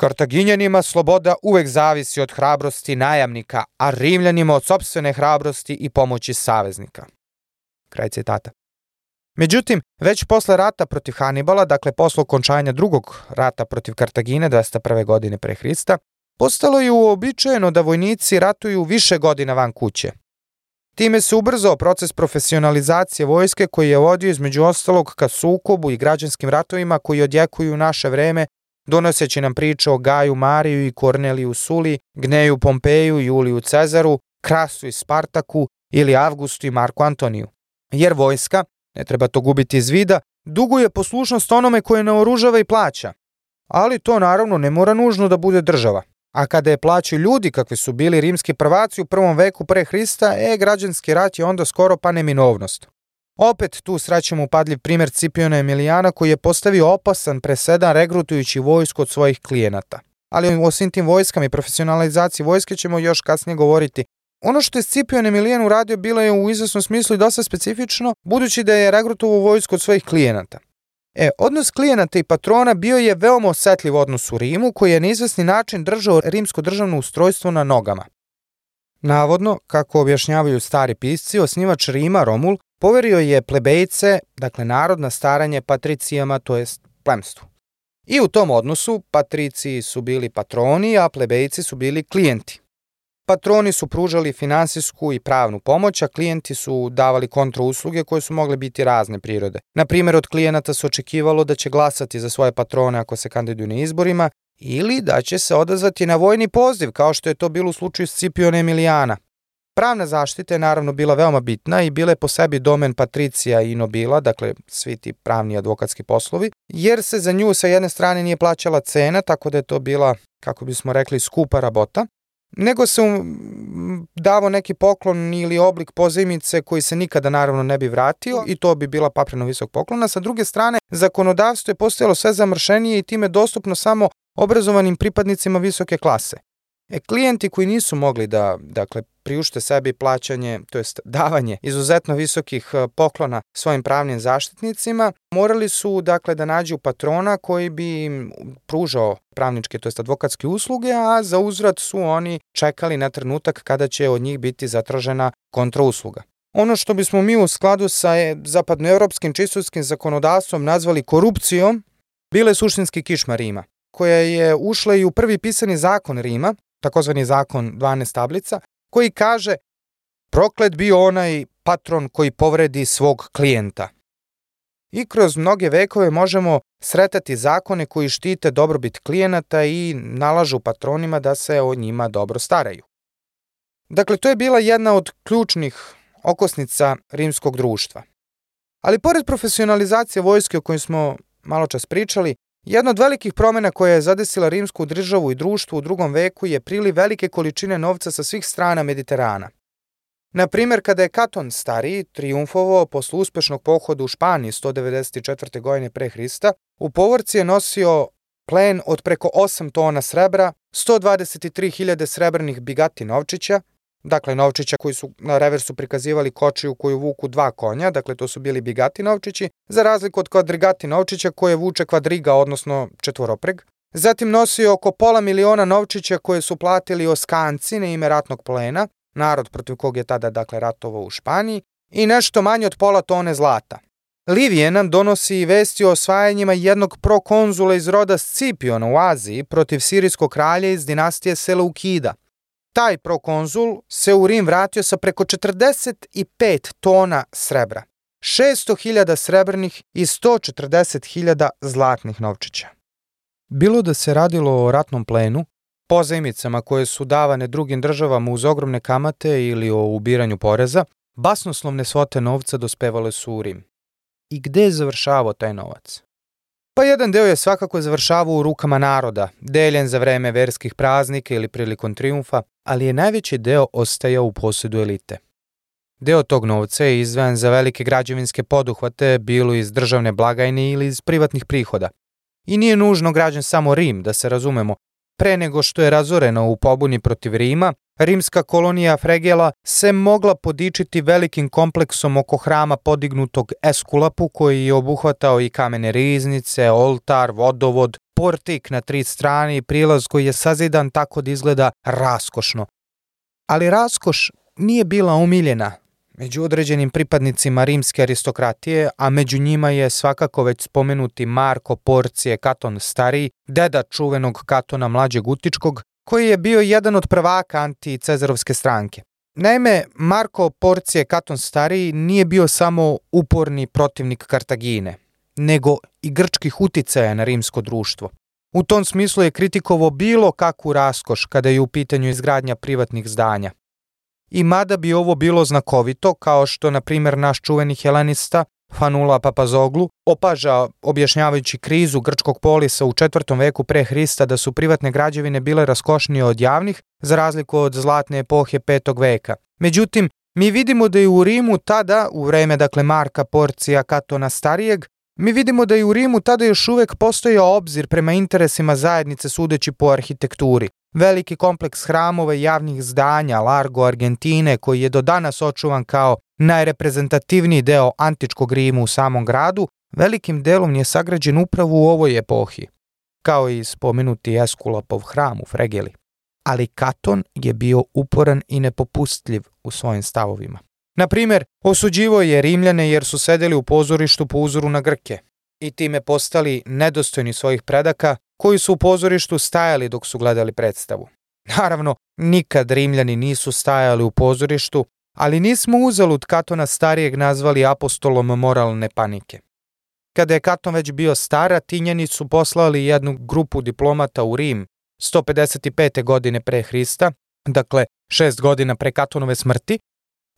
Kartaginjanima sloboda uvek zavisi od hrabrosti najamnika, a Rimljanima od sobstvene hrabrosti i pomoći saveznika. Kraj citata. Međutim, već posle rata protiv Hanibala, dakle posle okončanja drugog rata protiv Kartagine 201. godine pre Hrista, postalo je uobičajeno da vojnici ratuju više godina van kuće. Time se ubrzao proces profesionalizacije vojske koji je vodio između ostalog ka sukobu i građanskim ratovima koji odjekuju naše vreme, donoseći nam priče o Gaju Mariju i Korneliju Suli, Gneju Pompeju, Juliju Cezaru, Krasu i Spartaku ili Avgustu i Marku Antoniju. Jer vojska, ne treba to gubiti iz vida, duguje poslušnost onome koje naoružava i plaća. Ali to naravno ne mora nužno da bude država. A kada je plaćaju ljudi kakvi su bili rimski prvaci u prvom veku pre Hrista, e, građanski rat je onda skoro pa neminovnost. Opet tu srećemo upadljiv primer Cipiona Emilijana koji je postavio opasan presedan regrutujući vojsku od svojih klijenata. Ali o svim tim vojskama i profesionalizaciji vojske ćemo još kasnije govoriti Ono što je Scipion Emilijan uradio bilo je u izvesnom smislu i dosta specifično, budući da je regrutovao vojsku od svojih klijenata. E, odnos klijenata i patrona bio je veoma osetljiv odnos u Rimu, koji je na izvesni način držao rimsko državno ustrojstvo na nogama. Navodno, kako objašnjavaju stari pisci, osnivač Rima, Romul, poverio je plebejce, dakle narod na staranje patricijama, to jest plemstvu. I u tom odnosu patriciji su bili patroni, a plebejci su bili klijenti. Patroni su pružali finansijsku i pravnu pomoć, a klijenti su davali kontrausluge koje su mogle biti razne prirode. Na primjer, od klijenata se očekivalo da će glasati za svoje patrone ako se kandiduju na izborima ili da će se odazvati na vojni poziv, kao što je to bilo u slučaju Scipiona Emilijana. Pravna zaštita je naravno bila veoma bitna i bila je po sebi domen patricija i nobila, dakle svi ti pravni advokatski poslovi, jer se za nju sa jedne strane nije plaćala cena, tako da je to bila, kako bismo rekli, skupa rabota, nego se davo neki poklon ili oblik pozajmice koji se nikada naravno ne bi vratio i to bi bila papreno visok poklona. Sa druge strane, zakonodavstvo je postojalo sve zamršenije i time dostupno samo obrazovanim pripadnicima visoke klase. E, klijenti koji nisu mogli da dakle, priušte sebi plaćanje, to jest davanje izuzetno visokih e, poklona svojim pravnim zaštitnicima, morali su dakle da nađu patrona koji bi im pružao pravničke, to jest advokatske usluge, a za uzvrat su oni čekali na trenutak kada će od njih biti zatražena kontrausluga. Ono što bismo mi u skladu sa e, zapadnoevropskim čistutskim zakonodavstvom nazvali korupcijom, bile suštinski kišma Rima, koja je ušla i u prvi pisani zakon Rima, takozvani zakon 12 tablica, koji kaže proklet bio onaj patron koji povredi svog klijenta. I kroz mnoge vekove možemo sretati zakone koji štite dobrobit klijenata i nalažu patronima da se o njima dobro staraju. Dakle, to je bila jedna od ključnih okosnica rimskog društva. Ali pored profesionalizacije vojske o kojoj smo malo čas pričali, Jedna od velikih promena koja je zadesila rimsku državu i društvo u drugom veku je priliv velike količine novca sa svih strana Mediterana. Na primjer, kada je Katon stariji triumfovao posle uspešnog pohoda u Španiji 194. godine pre Hrista, u povorci je nosio plen od preko 8 tona srebra, 123.000 srebrnih bigati novčića, dakle novčića koji su na reversu prikazivali kočiju koju vuku dva konja, dakle to su bili bigati novčići, za razliku od kvadrigati novčića koje vuče kvadriga, odnosno četvoropreg. Zatim nosio oko pola miliona novčića koje su platili oskanci na ime ratnog plena, narod protiv kog je tada dakle ratovao u Španiji, i nešto manje od pola tone zlata. Livije nam donosi vesti o osvajanjima jednog prokonzula iz roda Scipiona u Aziji protiv sirijskog kralja iz dinastije Seleukida – taj prokonzul se u Rim vratio sa preko 45 tona srebra, 600.000 srebrnih i 140.000 zlatnih novčića. Bilo da se radilo o ratnom plenu, pozajmicama koje su davane drugim državama uz ogromne kamate ili o ubiranju poreza, basnoslovne svote novca dospevale su u Rim. I gde je završavao taj novac? Pa jedan deo je svakako završavao u rukama naroda, deljen za vreme verskih praznika ili prilikom triumfa, ali je najveći deo ostajao u posjedu elite. Deo tog novca je izdvajan za velike građevinske poduhvate, bilo iz državne blagajne ili iz privatnih prihoda. I nije nužno građan samo Rim, da se razumemo. Pre nego što je razoreno u pobuni protiv Rima, rimska kolonija Fregela se mogla podičiti velikim kompleksom oko hrama podignutog Eskulapu koji je obuhvatao i kamene riznice, oltar, vodovod, portik na tri strane i prilaz koji je sazidan tako da izgleda raskošno. Ali raskoš nije bila umiljena među određenim pripadnicima rimske aristokratije, a među njima je svakako već spomenuti Marko Porcije Katon Stariji, deda čuvenog Katona Mlađeg Utičkog, koji je bio jedan od prvaka anti-cezarovske stranke. Naime, Marko Porcije Katon Stariji nije bio samo uporni protivnik Kartagine, nego i grčkih uticaja na rimsko društvo. U tom smislu je kritikovao bilo kakvu raskoš kada je u pitanju izgradnja privatnih zdanja. I mada bi ovo bilo znakovito, kao što, na primjer, naš čuveni helenista Fanula Papazoglu opaža objašnjavajući krizu grčkog polisa u četvrtom veku pre Hrista da su privatne građevine bile raskošnije od javnih, za razliku od zlatne epohe petog veka. Međutim, mi vidimo da je u Rimu tada, u vreme dakle Marka Porcija Katona Starijeg, mi vidimo da je u Rimu tada još uvek postojao obzir prema interesima zajednice sudeći po arhitekturi. Veliki kompleks hramova i javnih zdanja Largo Argentine koji je do danas očuvan kao najreprezentativniji deo antičkog Rima u samom gradu, velikim delom je sagrađen upravo u ovoj epohi, kao i spomenuti Eskulapov hram u Fregeli. Ali Katon je bio uporan i nepopustljiv u svojim stavovima. Na primer, osuđivo je Rimljane jer su sedeli u pozorištu po uzoru na Grke i time postali nedostojni svojih predaka koji su u pozorištu stajali dok su gledali predstavu. Naravno, nikad Rimljani nisu stajali u pozorištu, ali nismo uzalud Katona starijeg nazvali apostolom moralne panike. Kada je Katon već bio stara, Tinjani su poslali jednu grupu diplomata u Rim 155. godine pre Hrista, dakle šest godina pre Katonove smrti,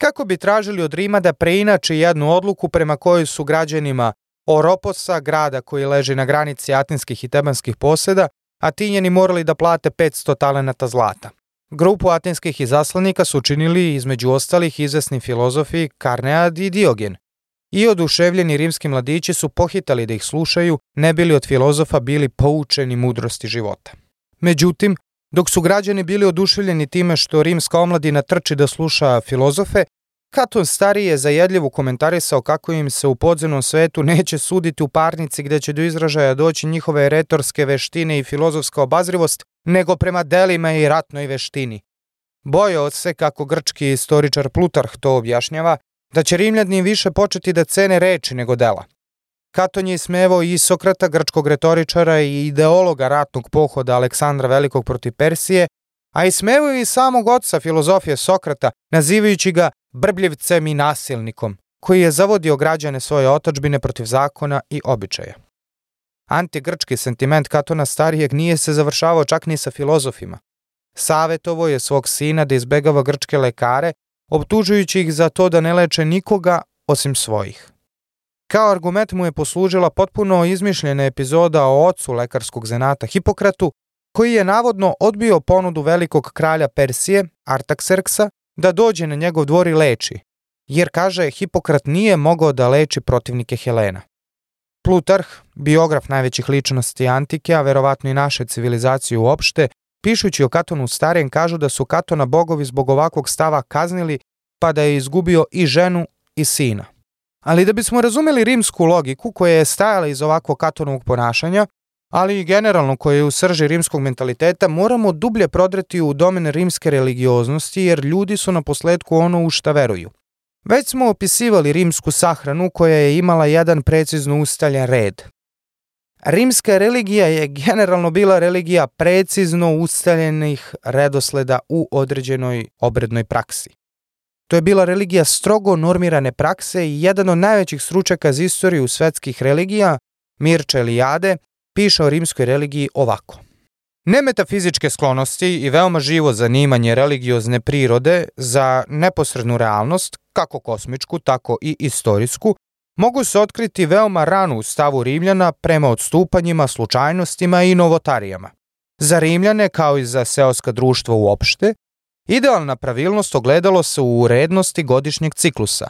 kako bi tražili od Rima da preinače jednu odluku prema kojoj su građanima Oroposa, grada koji leži na granici atinskih i tebanskih poseda, Atinjani morali da plate 500 talenata zlata. Grupu atinskih izaslanika su učinili između ostalih izvesni filozofi Karnead i Diogen. i oduševljeni rimski mladići su pohitali da ih slušaju, ne bili od filozofa bili poučeni mudrosti života. Međutim, dok su građani bili oduševljeni time što rimska omladina trči da sluša filozofe, Katon stariji je zajedljivo komentarisao kako im se u podzemnom svetu neće suditi u parnici gde će do izražaja doći njihove retorske veštine i filozofska obazrivost, nego prema delima i ratnoj veštini. Bojao se, kako grčki istoričar Plutarh to objašnjava, da će Rimljani više početi da cene reči nego dela. Katon je ismevao i Sokrata, grčkog retoričara i ideologa ratnog pohoda Aleksandra Velikog protiv Persije, a ismevao i samog oca filozofije Sokrata, nazivajući ga brbljivcem i nasilnikom, koji je zavodio građane svoje otačbine protiv zakona i običaja. Antigrčki sentiment Katona starijeg nije se završavao čak ni sa filozofima. Savetovo je svog sina da izbegava grčke lekare, optužujući ih za to da ne leče nikoga osim svojih. Kao argument mu je poslužila potpuno izmišljena epizoda o ocu lekarskog zanata Hipokratu, koji je navodno odbio ponudu velikog kralja Persije, Artaxerxa, da dođe na njegov dvor i leči, jer kaže Hipokrat nije mogao da leči protivnike Helena. Plutarh, biograf najvećih ličnosti antike, a verovatno i naše civilizacije uopšte, pišući o Katonu starijem kažu da su Katona bogovi zbog ovakvog stava kaznili pa da je izgubio i ženu i sina. Ali da bismo razumeli rimsku logiku koja je stajala iz ovakvog Katonovog ponašanja, ali i generalno koje je u srži rimskog mentaliteta, moramo dublje prodreti u domen rimske religioznosti jer ljudi su na posledku ono u šta veruju. Već smo opisivali rimsku sahranu koja je imala jedan precizno ustaljen red. Rimska religija je generalno bila religija precizno ustaljenih redosleda u određenoj obrednoj praksi. To je bila religija strogo normirane prakse i jedan od najvećih stručaka za istoriju svetskih religija, Mirča Elijade, piše o rimskoj religiji ovako. Nemetafizičke sklonosti i veoma živo zanimanje religiozne prirode za neposrednu realnost, kako kosmičku, tako i istorijsku, mogu se otkriti veoma rano u stavu Rimljana prema odstupanjima, slučajnostima i novotarijama. Za Rimljane, kao i za seoska društva uopšte, idealna pravilnost ogledalo se u urednosti godišnjeg ciklusa,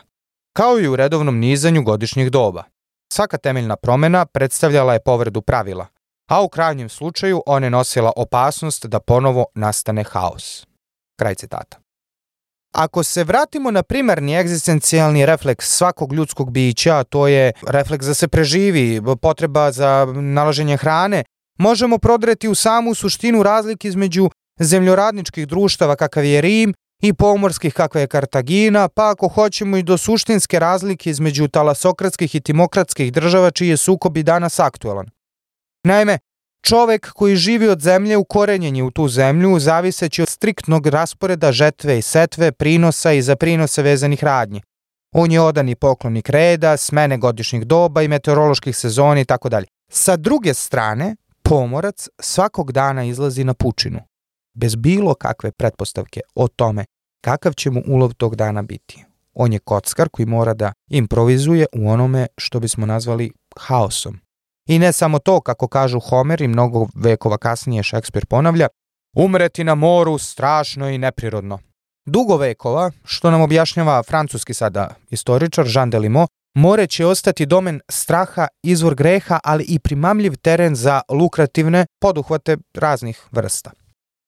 kao i u redovnom nizanju godišnjih doba. Svaka temeljna promena predstavljala je povredu pravila, a u krajnjem slučaju ona je nosila opasnost da ponovo nastane haos. Kraj citata. Ako se vratimo na primarni egzistencijalni refleks svakog ljudskog bića, a to je refleks da se preživi, potreba za nalaženje hrane, možemo prodreti u samu suštinu razlike između zemljoradničkih društava kakav je Rim i pomorskih kakva je Kartagina, pa ako hoćemo i do suštinske razlike između talasokratskih i timokratskih država čiji je sukob i danas aktuelan. Naime, čovek koji živi od zemlje ukorenjen je u tu zemlju zaviseći od striktnog rasporeda žetve i setve, prinosa i za prinose vezanih radnji. On je odani poklonik reda, smene godišnjih doba i meteoroloških sezoni i tako dalje. Sa druge strane, pomorac svakog dana izlazi na pučinu bez bilo kakve pretpostavke o tome kakav će mu ulov tog dana biti. On je kockar koji mora da improvizuje u onome što bismo nazvali haosom. I ne samo to, kako kažu Homer i mnogo vekova kasnije Šekspir ponavlja, umreti na moru strašno i neprirodno. Dugo vekova, što nam objašnjava francuski sada istoričar Jean Delimot, more će ostati domen straha, izvor greha, ali i primamljiv teren za lukrativne poduhvate raznih vrsta.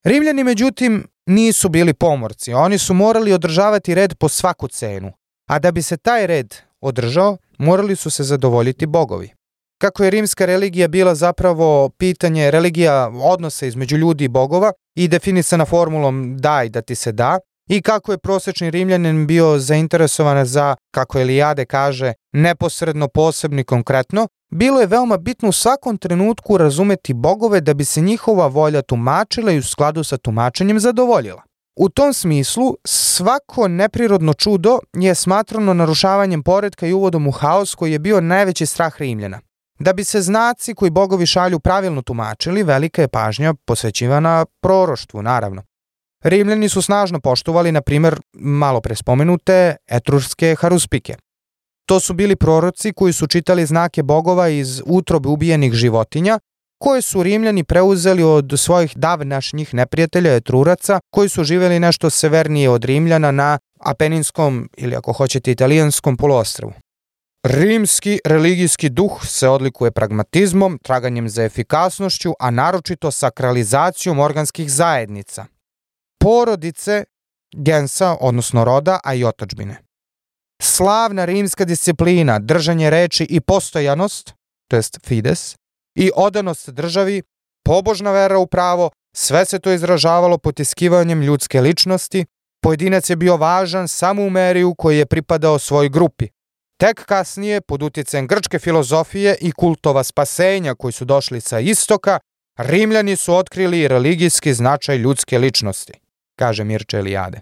Rimljani, međutim, nisu bili pomorci. Oni su morali održavati red po svaku cenu. A da bi se taj red održao, morali su se zadovoljiti bogovi. Kako je rimska religija bila zapravo pitanje religija odnosa između ljudi i bogova i definisana formulom daj da ti se da, i kako je prosečni rimljanin bio zainteresovan za, kako Elijade kaže, neposredno, posebno i konkretno, bilo je veoma bitno u svakom trenutku razumeti bogove da bi se njihova volja tumačila i u skladu sa tumačenjem zadovoljila. U tom smislu, svako neprirodno čudo je smatrano narušavanjem poredka i uvodom u haos koji je bio najveći strah Rimljana. Da bi se znaci koji bogovi šalju pravilno tumačili, velika je pažnja posvećivana proroštvu, naravno. Rimljani su snažno poštovali, na primer, malo pre spomenute etrurske haruspike. To su bili proroci koji su čitali znake bogova iz utrobe ubijenih životinja, koje su Rimljani preuzeli od svojih davnašnjih neprijatelja Etruraca, koji su živeli nešto severnije od Rimljana na Apeninskom ili ako hoćete italijanskom poluostravu. Rimski religijski duh se odlikuje pragmatizmom, traganjem za efikasnošću, a naročito sakralizacijom organskih zajednica. Porodice, gensa, odnosno roda, a i otačbine. Slavna rimska disciplina, držanje reči i postojanost, to jest fides, i odanost državi, pobožna vera u pravo, sve se to izražavalo potiskivanjem ljudske ličnosti, pojedinac je bio važan samo u meri u kojoj je pripadao svoj grupi. Tek kasnije, pod utjecajem grčke filozofije i kultova spasenja koji su došli sa istoka, Rimljani su otkrili religijski značaj ljudske ličnosti, kaže Mirče Elijade.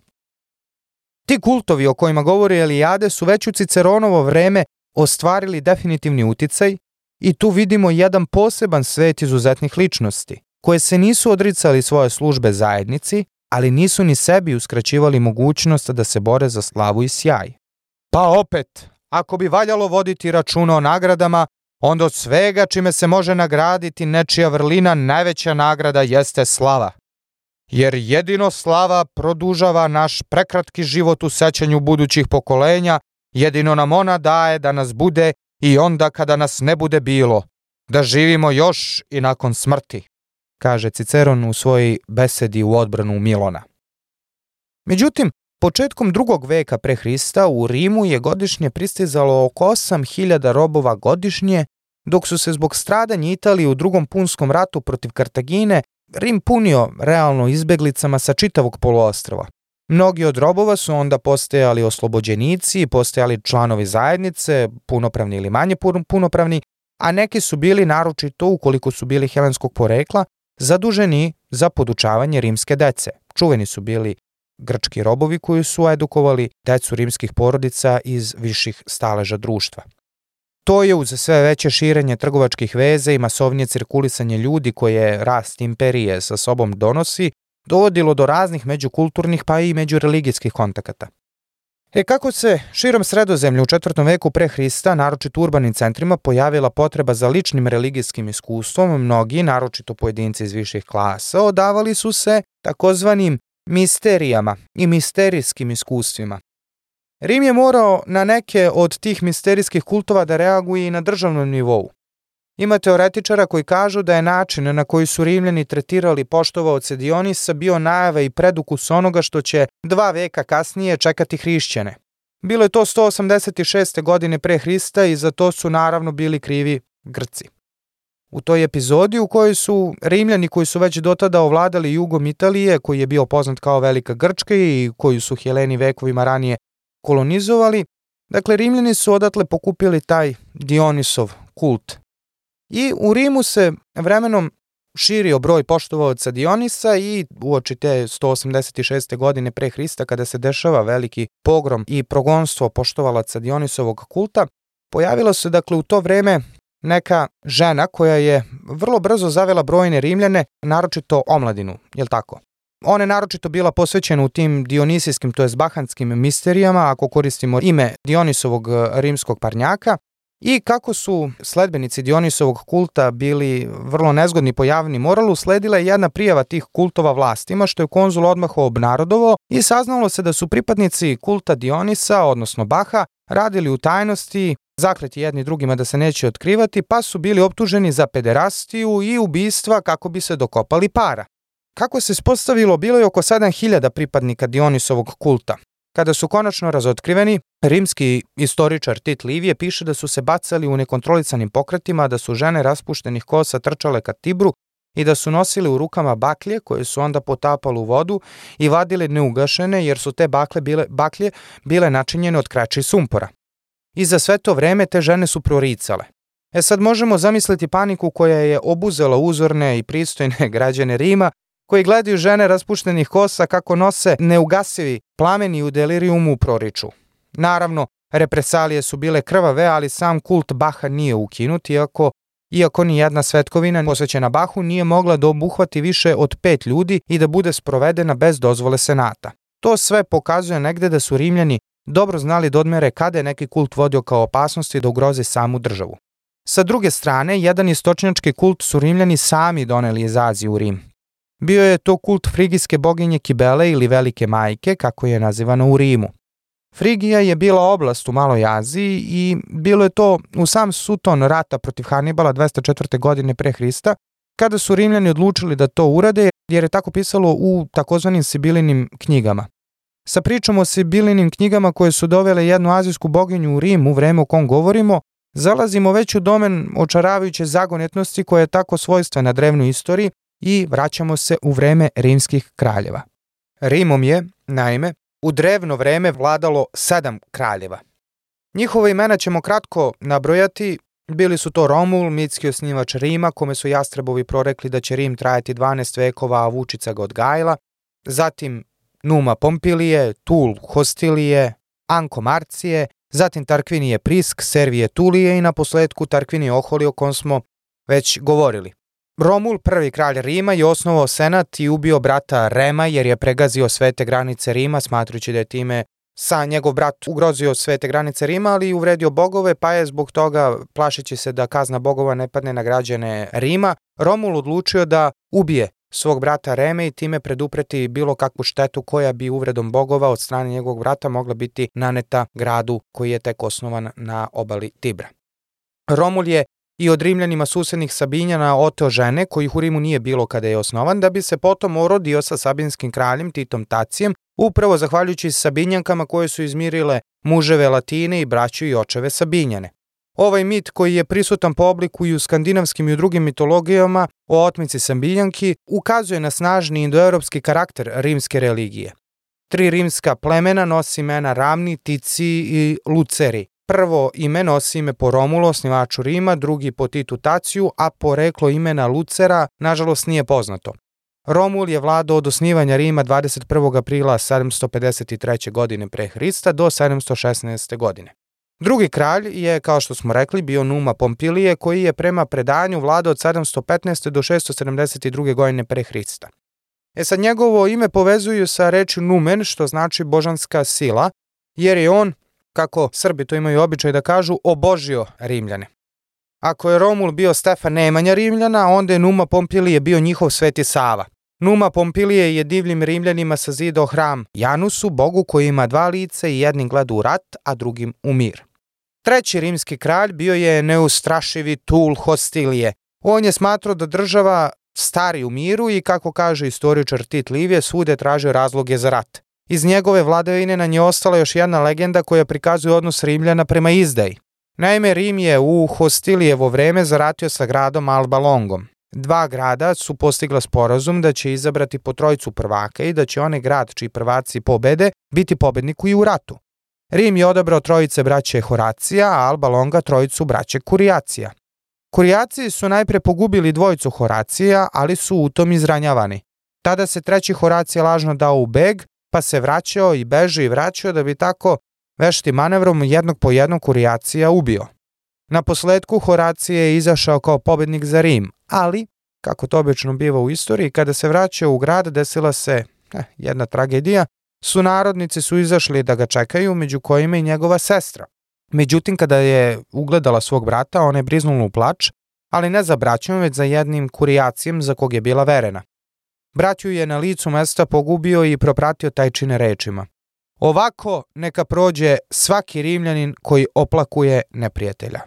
Ti kultovi o kojima govori Elijade su već u Ciceronovo vreme ostvarili definitivni uticaj i tu vidimo jedan poseban svet izuzetnih ličnosti, koje se nisu odricali svoje službe zajednici, ali nisu ni sebi uskraćivali mogućnost da se bore za slavu i sjaj. Pa opet, ako bi valjalo voditi računa o nagradama, onda od svega čime se može nagraditi nečija vrlina najveća nagrada jeste slava. Jer jedino slava produžava naš prekratki život u sećanju budućih pokolenja, jedino nam ona daje da nas bude i onda kada nas ne bude bilo, da živimo još i nakon smrti, kaže Ciceron u svojoj besedi u odbranu Milona. Međutim, Početkom drugog veka pre Hrista u Rimu je godišnje pristizalo oko 8000 robova godišnje, dok su se zbog stradanja Italije u drugom punskom ratu protiv Kartagine Rim punio realno izbeglicama sa čitavog poluostrava. Mnogi od robova su onda postajali oslobođenici, postajali članovi zajednice, punopravni ili manje punopravni, a neki su bili naročito, ukoliko su bili helenskog porekla, zaduženi za podučavanje rimske dece. Čuveni su bili grčki robovi koji su edukovali decu rimskih porodica iz viših staleža društva. To je uz sve veće širenje trgovačkih veza i masovnije cirkulisanje ljudi koje rast imperije sa sobom donosi, dovodilo do raznih međukulturnih pa i međureligijskih kontakata. E kako se širom sredozemlja u četvrtom veku pre Hrista, naročito urbanim centrima, pojavila potreba za ličnim religijskim iskustvom, mnogi, naročito pojedinci iz viših klasa, odavali su se takozvanim misterijama i misterijskim iskustvima. Rim je morao na neke od tih misterijskih kultova da reaguje i na državnom nivou. Ima teoretičara koji kažu da je način na koji su Rimljani tretirali poštovaoce Dionisa bio najava i predukus onoga što će dva veka kasnije čekati hrišćane. Bilo je to 186. godine pre Hrista i za to su naravno bili krivi Grci. U toj epizodi u kojoj su Rimljani koji su već dotada ovladali jugom Italije, koji je bio poznat kao Velika Grčka i koju su Heleni vekovima ranije kolonizovali, dakle Rimljani su odatle pokupili taj Dionisov kult. I u Rimu se vremenom širio broj poštovaoca Dionisa i uoči te 186. godine pre Hrista kada se dešava veliki pogrom i progonstvo poštovalaca Dionisovog kulta, pojavilo se dakle u to vreme neka žena koja je vrlo brzo zavela brojne Rimljane, naročito omladinu, je li tako? Ona je naročito bila posvećena u tim dionisijskim, to je bahanskim misterijama, ako koristimo ime Dionisovog e, rimskog parnjaka, i kako su sledbenici Dionisovog kulta bili vrlo nezgodni po javni moralu, sledila je jedna prijava tih kultova vlastima, što je konzul odmah obnarodovo i saznalo se da su pripadnici kulta Dionisa, odnosno Baha, radili u tajnosti zakleti jedni drugima da se neće otkrivati, pa su bili optuženi za pederastiju i ubistva kako bi se dokopali para. Kako se spostavilo, bilo je oko 7000 pripadnika Dionisovog kulta. Kada su konačno razotkriveni, rimski istoričar Tit Livije piše da su se bacali u nekontrolisanim pokretima, da su žene raspuštenih kosa trčale ka Tibru i da su nosili u rukama baklje koje su onda potapali u vodu i vadile neugašene jer su te bakle bile, baklje bile načinjene od kraća i sumpora. I za sve to vreme te žene su proricale. E sad možemo zamisliti paniku koja je obuzela uzorne i pristojne građane Rima, koji gledaju žene raspuštenih kosa kako nose neugasivi plameni u delirijumu proriču. Naravno, represalije su bile krvave, ali sam kult Baha nije ukinut, iako iako ni jedna svetkovina posvećena Bahu nije mogla da obuhvati više od pet ljudi i da bude sprovedena bez dozvole senata. To sve pokazuje negde da su Rimljani dobro znali da odmere kada je neki kult vodio kao opasnosti da ugroze samu državu. Sa druge strane, jedan istočnjački kult su Rimljani sami doneli iz Azije u Rim. Bio je to kult frigijske boginje Kibele ili Velike majke, kako je nazivano u Rimu. Frigija je bila oblast u Maloj Aziji i bilo je to u sam suton rata protiv Hanibala 204. godine pre Hrista, kada su Rimljani odlučili da to urade, jer je tako pisalo u takozvanim Sibilinim knjigama. Sa pričom o Sibilinim knjigama koje su dovele jednu azijsku boginju u Rim u vreme o kom govorimo, zalazimo već u domen očaravajuće zagonetnosti koja je tako svojstvena drevnoj istoriji i vraćamo se u vreme rimskih kraljeva. Rimom je, naime, u drevno vreme vladalo sedam kraljeva. Njihova imena ćemo kratko nabrojati. Bili su to Romul, mitski osnivač Rima, kome su jastrebovi prorekli da će Rim trajati 12 vekova, a Vučica ga odgajila. Zatim Numa Pompilije, Tul Hostilije, Anko Marcije, zatim Tarkvinije Prisk, Servije Tulije i na posledku Tarkvinije Oholi o kom smo već govorili. Romul, prvi kralj Rima, je osnovao senat i ubio brata Rema jer je pregazio svete granice Rima, smatrujući da je time sa njegov brat ugrozio svete granice Rima, ali i uvredio bogove, pa je zbog toga, plašeći se da kazna bogova ne padne na građane Rima, Romul odlučio da ubije svog brata Reme i time predupreti bilo kakvu štetu koja bi uvredom bogova od strane njegovog brata mogla biti naneta gradu koji je tek osnovan na obali Tibra. Romul je i od Rimljanima susednih Sabinjana oteo žene, kojih u Rimu nije bilo kada je osnovan, da bi se potom orodio sa sabinskim kraljem Titom Tacijem, upravo zahvaljujući Sabinjankama koje su izmirile muževe Latine i braću i očeve Sabinjane. Ovaj mit koji je prisutan po obliku i u skandinavskim i u drugim mitologijama o otmici Sabinjanki ukazuje na snažni indoevropski karakter rimske religije. Tri rimska plemena nosi imena Ramni, Tici i Luceri, Prvo ime nosi ime po Romulo, osnivaču Rima, drugi po Titu Taciju, a poreklo imena Lucera nažalost nije poznato. Romul je vladao od osnivanja Rima 21. aprila 753. godine pre Hrista do 716. godine. Drugi kralj je, kao što smo rekli, bio Numa Pompilije, koji je prema predanju vladao od 715. do 672. godine pre Hrista. E sad njegovo ime povezuju sa reči Numen, što znači božanska sila, jer je on kako Srbi to imaju običaj da kažu, obožio Rimljane. Ako je Romul bio Stefan Nemanja Rimljana, onda je Numa Pompilije bio njihov sveti Sava. Numa Pompilije je divljim Rimljanima sazidao hram Janusu, bogu koji ima dva lice i jednim gleda u rat, a drugim u mir. Treći rimski kralj bio je neustrašivi Tul Hostilije. On je smatrao da država stari u miru i, kako kaže istoričar Tit Livije, svude traže razloge za rat. Iz njegove vladavine na nje ostala još jedna legenda koja prikazuje odnos Rimljana prema izdaji. Naime, Rim je u Hostilijevo vreme zaratio sa gradom Alba Longom. Dva grada su postigla sporazum da će izabrati po trojicu prvaka i da će onaj grad čiji prvaci pobede biti pobedniku i u ratu. Rim je odabrao trojice braće Horacija, a Alba Longa trojicu braće Kurijacija. Kurijaci su najpre pogubili dvojicu Horacija, ali su u tom izranjavani. Tada se treći Horacija lažno dao u beg, pa se vraćao i beže i vraćao da bi tako vešti manevrom jednog po jednog kurijacija ubio. Na posledku Horacije je izašao kao pobednik za Rim, ali, kako to obično biva u istoriji, kada se vraćao u grad desila se eh, jedna tragedija, su narodnici su izašli da ga čekaju, među kojima i njegova sestra. Međutim, kada je ugledala svog brata, ona je briznula u plač, ali ne za braćom, već za jednim kurijacijem za kog je bila verena. Braću je na licu mesta pogubio i propratio tajčine rečima. Ovako neka prođe svaki rimljanin koji oplakuje neprijatelja.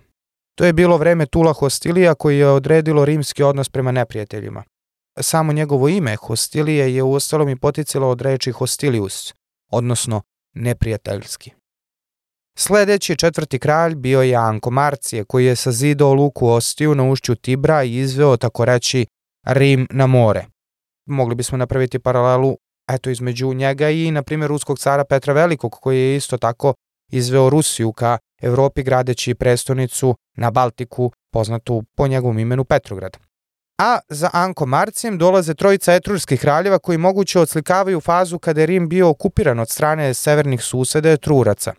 To je bilo vreme Tula Hostilija koji je odredilo rimski odnos prema neprijateljima. Samo njegovo ime Hostilije je u ostalom i poticalo od reči Hostilius, odnosno neprijateljski. Sledeći četvrti kralj bio je Anko Marcije, koji je sazidao luku Ostiju na ušću Tibra i izveo, tako reći, Rim na more mogli bismo napraviti paralelu eto između njega i na primjer ruskog cara Petra Velikog koji je isto tako izveo Rusiju ka Evropi gradeći prestonicu na Baltiku poznatu po njegovom imenu Petrograd. A za Anko Marcijem dolaze trojica etrurskih kraljeva koji moguće odslikavaju fazu kada je Rim bio okupiran od strane severnih susede Truraca.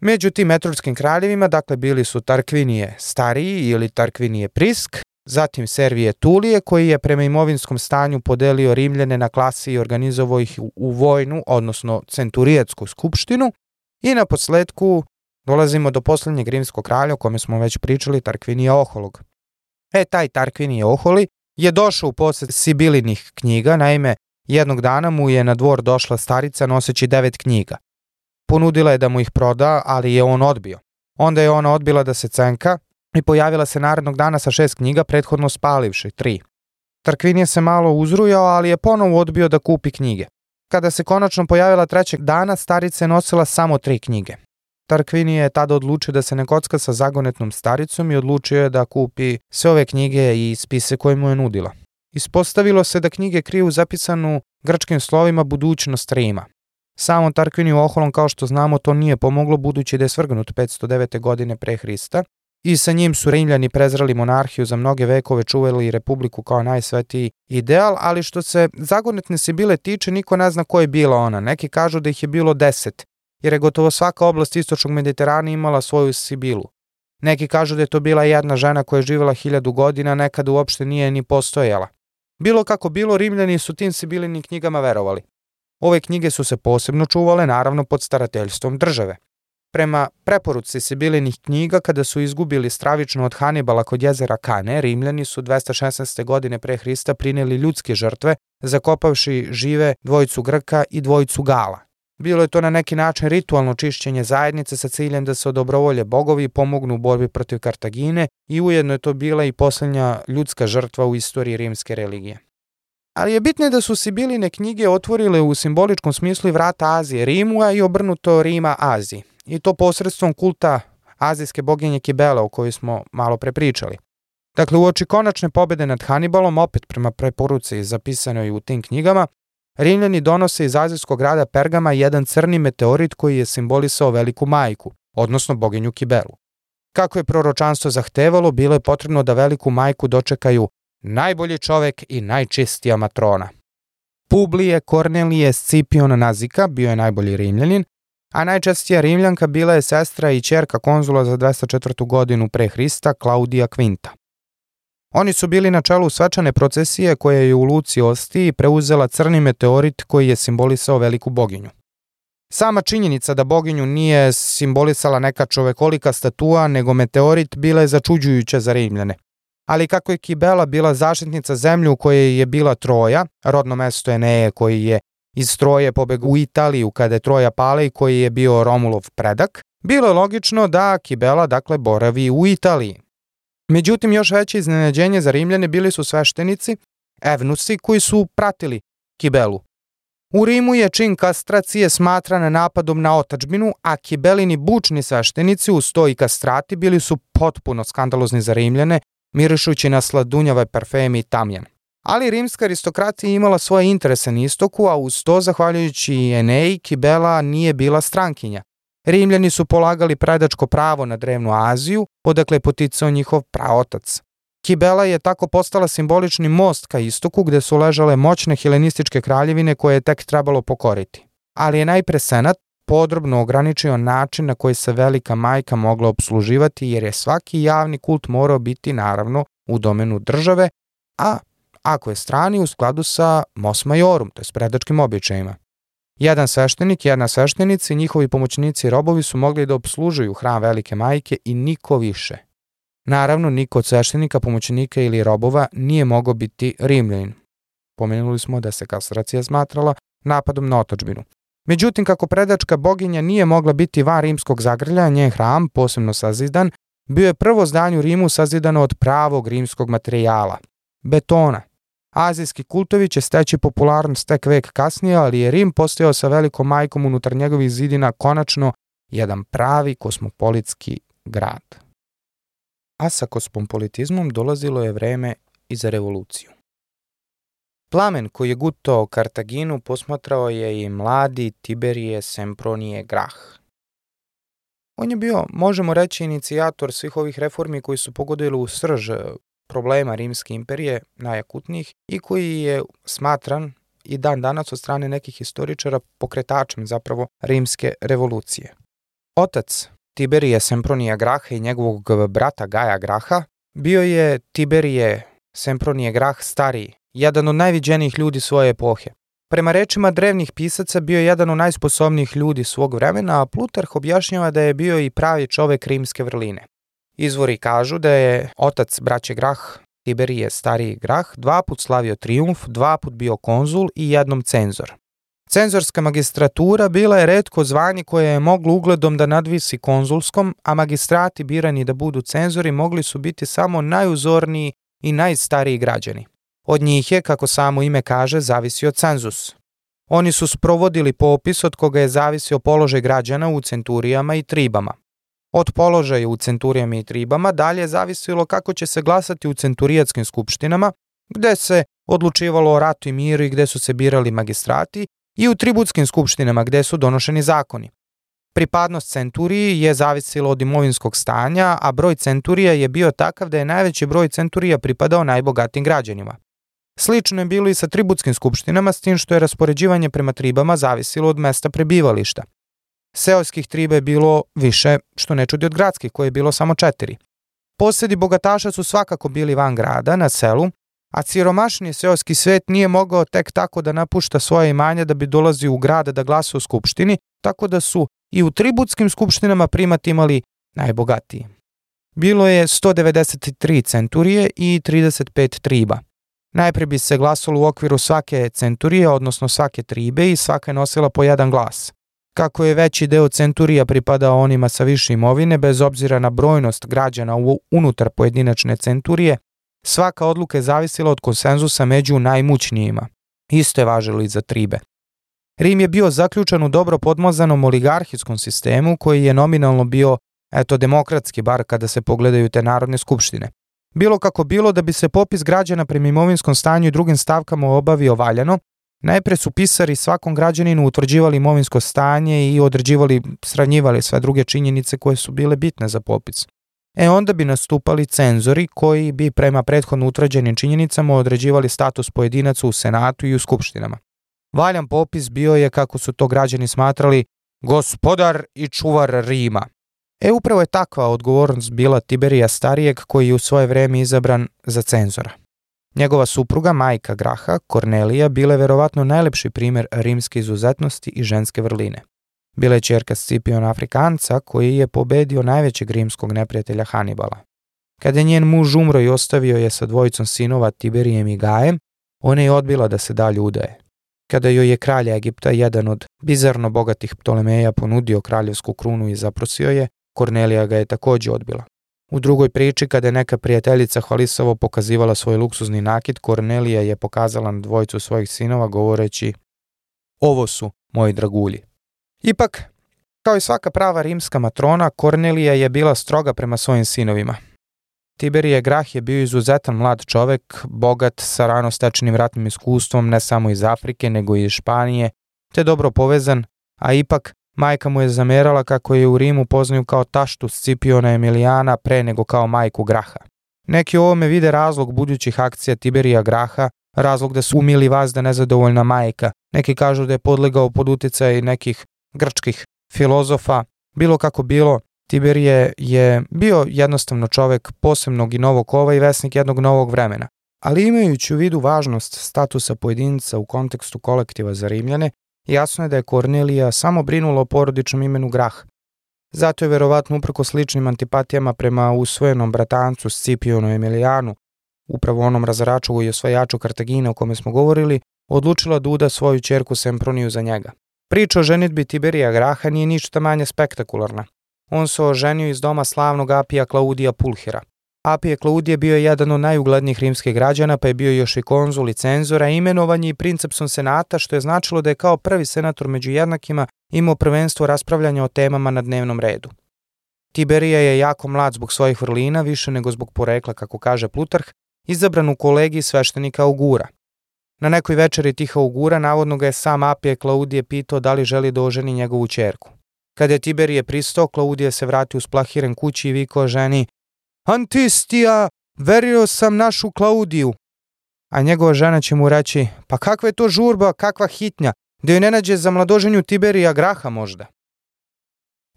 Među tim etrurskim kraljevima dakle bili su Tarkvinije Stariji ili Tarkvinije Prisk, Zatim Servije Tulije koji je prema imovinskom stanju podelio Rimljane na klasi i organizovao ih u vojnu, odnosno centurijetsku skupštinu. I na posledku dolazimo do poslednjeg rimskog kralja o kome smo već pričali, Tarkvinija Oholog. E, taj Tarkvinija Oholi je došao u posed Sibilinih knjiga, naime, jednog dana mu je na dvor došla starica noseći devet knjiga. Ponudila je da mu ih proda, ali je on odbio. Onda je ona odbila da se cenka i pojavila se narednog dana sa šest knjiga, prethodno spalivši tri. Tarkvin je se malo uzrujao, ali je ponovo odbio da kupi knjige. Kada se konačno pojavila trećeg dana, starica je nosila samo tri knjige. Tarkvini je tada odlučio da se ne kocka sa zagonetnom staricom i odlučio je da kupi sve ove knjige i spise koje mu je nudila. Ispostavilo se da knjige kriju zapisanu grčkim slovima budućnost Rima. Samo Tarkvini u Oholom, kao što znamo, to nije pomoglo budući da je svrgnut 509. godine pre Hrista i sa njim su Rimljani prezrali monarhiju za mnoge vekove čuvali republiku kao najsvetiji ideal, ali što se zagonetne Sibile tiče, niko ne zna ko je bila ona. Neki kažu da ih je bilo deset, jer je gotovo svaka oblast istočnog Mediterana imala svoju Sibilu. Neki kažu da je to bila jedna žena koja je živela hiljadu godina, nekada uopšte nije ni postojala. Bilo kako bilo, Rimljani su tim Sibilinim knjigama verovali. Ove knjige su se posebno čuvale, naravno, pod starateljstvom države. Prema preporuci Sibilinih knjiga, kada su izgubili stravično od Hanibala kod jezera Kane, Rimljani su 216. godine pre Hrista prineli ljudske žrtve, zakopavši žive dvojicu Grka i dvojicu Gala. Bilo je to na neki način ritualno čišćenje zajednice sa ciljem da se odobrovolje bogovi i pomognu u borbi protiv Kartagine i ujedno je to bila i poslednja ljudska žrtva u istoriji rimske religije. Ali je bitno da su Sibiline knjige otvorile u simboličkom smislu i vrata Azije Rimu, a i obrnuto Rima Aziji. I to posredstvom kulta azijske boginje Kibele o kojoj smo malo prepričali. Dakle, u oči konačne pobede nad Hanibalom, opet prema preporuci zapisanoj u tim knjigama, Rimljani donose iz azijskog grada Pergama jedan crni meteorit koji je simbolisao veliku majku, odnosno boginju Kibelu. Kako je proročanstvo zahtevalo, bilo je potrebno da veliku majku dočekaju najbolji čovek i najčistija matrona. Publije Kornelije Scipion Nazika bio je najbolji rimljanin, a najčastija rimljanka bila je sestra i čerka konzula za 204. godinu pre Hrista Klaudija Kvinta. Oni su bili na čelu svečane procesije koja je u Luci Osti preuzela crni meteorit koji je simbolisao veliku boginju. Sama činjenica da boginju nije simbolisala neka čovekolika statua, nego meteorit bila je začuđujuća za Rimljane. Ali kako je Kibela bila zaštitnica zemlje u kojoj je bila Troja, rodno mesto Eneje koji je iz Troje pobegu u Italiju kada je Troja pala i koji je bio Romulov predak, bilo je logično da Kibela dakle boravi u Italiji. Međutim, još veće iznenađenje za Rimljane bili su sveštenici, evnusi koji su pratili Kibelu. U Rimu je čin kastracije smatran napadom na otačbinu, a Kibelini bučni sveštenici u stoji kastrati bili su potpuno skandalozni za Rimljane, mirišući na sladunjave parfemi i tamjan. Ali rimska aristokratija imala svoje interese na istoku, a uz to, zahvaljujući Eneji, Kibela nije bila strankinja. Rimljani su polagali predačko pravo na drevnu Aziju, odakle je poticao njihov praotac. Kibela je tako postala simbolični most ka istoku gde su ležale moćne helenističke kraljevine koje je tek trebalo pokoriti. Ali je najpre senat podrobno ograničio način na koji se velika majka mogla obsluživati jer je svaki javni kult morao biti naravno u domenu države, a ako je strani u skladu sa mos majorum, to je s predačkim običajima. Jedan sveštenik, jedna sveštenica i njihovi pomoćnici i robovi su mogli da obslužuju hram Velike majke i niko više. Naravno, niko od sveštenika, pomoćnika ili robova nije mogao biti rimljanin. Pomenuli smo da se kastracija smatrala napadom na otočbinu. Međutim, kako predačka boginja nije mogla biti van rimskog zagrlja, njen hram, posebno sazidan, bio je prvo zdanje u Rimu sazidano od pravog rimskog materijala, betona, Azijski kultovi će steći popularnost tek vek kasnije, ali je Rim postojao sa velikom majkom unutar njegovih zidina konačno jedan pravi kosmopolitski grad. A sa kosmopolitizmom dolazilo je vreme i za revoluciju. Plamen koji je gutao Kartaginu posmatrao je i mladi Tiberije Sempronije Grah. On je bio, možemo reći, inicijator svih ovih reformi koji su pogodili u srž problema Rimske imperije, najakutnijih, i koji je smatran i dan danas od strane nekih historičara pokretačem zapravo Rimske revolucije. Otac Tiberije Sempronija Graha i njegovog brata Gaja Graha bio je Tiberije Sempronije Grah stariji, jedan od najviđenijih ljudi svoje epohe. Prema rečima drevnih pisaca bio je jedan od najsposobnijih ljudi svog vremena, a Plutarh objašnjava da je bio i pravi čovek rimske vrline. Izvori kažu da je otac braće Grah, Tiberije stariji Grah, dva put slavio triumf, dva put bio konzul i jednom cenzor. Cenzorska magistratura bila je redko zvanje koje je moglo ugledom da nadvisi konzulskom, a magistrati birani da budu cenzori mogli su biti samo najuzorniji i najstariji građani. Od njih je, kako samo ime kaže, zavisio cenzus. Oni su sprovodili popis od koga je zavisio položaj građana u centurijama i tribama. Od položaja u centurijama i tribama dalje je zavisilo kako će se glasati u centurijatskim skupštinama, gde se odlučivalo o ratu i miru i gde su se birali magistrati, i u tributskim skupštinama gde su donošeni zakoni. Pripadnost centuriji je zavisila od imovinskog stanja, a broj centurija je bio takav da je najveći broj centurija pripadao najbogatim građanima. Slično je bilo i sa tributskim skupštinama, s tim što je raspoređivanje prema tribama zavisilo od mesta prebivališta. Seoskih triba je bilo više, što ne čudi od gradskih, koje je bilo samo četiri. Posedi bogataša su svakako bili van grada, na selu, a siromašni seoski svet nije mogao tek tako da napušta svoje imanje da bi dolazio u grad da glasa u skupštini, tako da su i u tributskim skupštinama primati imali najbogatiji. Bilo je 193 centurije i 35 triba. Najpre bi se glasalo u okviru svake centurije, odnosno svake tribe i svaka je nosila po jedan glas. Kako je veći deo centurija pripadao onima sa više imovine, bez obzira na brojnost građana unutar pojedinačne centurije, svaka odluka je zavisila od konsenzusa među najmućnijima. Isto je važilo i za tribe. Rim je bio zaključan u dobro podmazanom oligarhijskom sistemu koji je nominalno bio, eto, demokratski, bar kada se pogledaju te narodne skupštine. Bilo kako bilo da bi se popis građana prema imovinskom stanju i drugim stavkama obavio valjano, najpre su pisari svakom građaninu utvrđivali imovinsko stanje i određivali, sranjivali sve druge činjenice koje su bile bitne za popis. E onda bi nastupali cenzori koji bi prema prethodno utvrđenim činjenicama određivali status pojedinaca u senatu i u skupštinama. Valjan popis bio je, kako su to građani smatrali, gospodar i čuvar Rima. E upravo je takva odgovornost bila Tiberija Starijeg koji je u svoje vreme izabran za cenzora. Njegova supruga, majka Graha, Kornelija, bila je verovatno najlepši primer rimske izuzetnosti i ženske vrline. Bila je čerka Scipiona Afrikanca koji je pobedio najvećeg rimskog neprijatelja Hanibala. Kada je njen muž umro i ostavio je sa dvojicom sinova Tiberijem i Gajem, ona je odbila da se dalje udaje. Kada joj je kralj Egipta, jedan od bizarno bogatih Ptolemeja, ponudio kraljevsku krunu i zaprosio je, Kornelija ga je takođe odbila. U drugoj priči, kada je neka prijateljica hvalisavo pokazivala svoj luksuzni nakit, Kornelija je pokazala na dvojicu svojih sinova govoreći Ovo su moji dragulji. Ipak, kao i svaka prava rimska matrona, Kornelija je bila stroga prema svojim sinovima. Tiberije Grah je bio izuzetan mlad čovek, bogat sa rano stečenim ratnim iskustvom ne samo iz Afrike nego i iz Španije, te dobro povezan, a ipak majka mu je zamerala kako je u Rimu poznaju kao taštu Scipiona Emilijana pre nego kao majku Graha. Neki u ovome vide razlog budućih akcija Tiberija Graha, razlog da su umili vazda nezadovoljna majka. Neki kažu da je podlegao pod uticaj nekih grčkih filozofa, bilo kako bilo, Tiberije je bio jednostavno čovek posebnog i novog kova i vesnik jednog novog vremena. Ali imajući u vidu važnost statusa pojedinca u kontekstu kolektiva za Rimljane, jasno je da je Kornelija samo brinula o porodičnom imenu Grah. Zato je verovatno uprko sličnim antipatijama prema usvojenom bratancu Scipionu Emilijanu, upravo onom razaraču i osvajaču Kartagine o kome smo govorili, odlučila da uda svoju čerku Semproniju za njega. Priča o ženitbi Tiberija Graha nije ništa manje spektakularna. On se oženio iz doma slavnog Apija Klaudija Pulhira. Apije Klaudije bio je jedan od najuglednijih rimskih građana, pa je bio još i konzul i cenzora, imenovan je i princepsom senata, što je značilo da je kao prvi senator među jednakima imao prvenstvo raspravljanja o temama na dnevnom redu. Tiberija je jako mlad zbog svojih vrlina, više nego zbog porekla, kako kaže Plutarh, izabran u kolegiji sveštenika Augura. Na nekoj večeri tiha ugura navodno ga je sam Apije Klaudije pitao da li želi da oženi njegovu čerku. Kada je Tiberije pristao, Klaudije se vratio splahiren kući i vikao ženi Antistija, verio sam našu Klaudiju. A njegova žena će mu reći, pa kakva je to žurba, kakva hitnja, da joj ne nađe za mladoženju Tiberija Graha možda.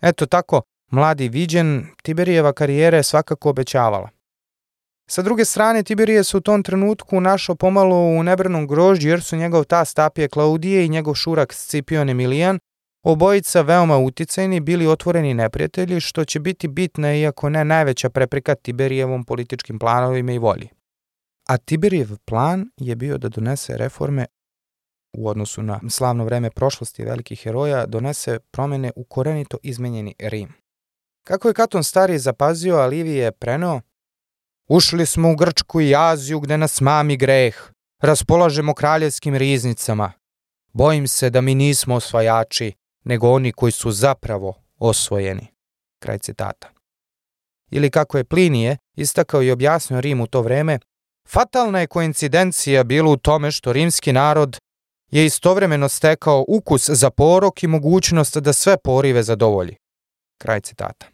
Eto tako, mladi viđen, Tiberijeva karijera je svakako obećavala. Sa druge strane, Tiberije se u tom trenutku našao pomalo u nebrnom grožđu jer su njegov ta Stapije Klaudije i njegov šurak Scipion Emilijan, obojica veoma uticajni, bili otvoreni neprijatelji, što će biti bitna iako ne najveća prepreka Tiberijevom političkim planovima i volji. A Tiberijev plan je bio da donese reforme u odnosu na slavno vreme prošlosti velikih heroja donese promene u korenito izmenjeni Rim. Kako je Katon Stari zapazio, a Livije je preneo, Ušli smo u Grčku i Aziju gde nas mami greh, raspolažemo kraljevskim riznicama. Bojim se da mi nismo osvajači, nego oni koji su zapravo osvojeni. Kraj citata. Ili kako je Plinije istakao i objasnio Rim u to vreme, fatalna je koincidencija bila u tome što rimski narod je istovremeno stekao ukus za porok i mogućnost da sve porive zadovolji. Kraj citata.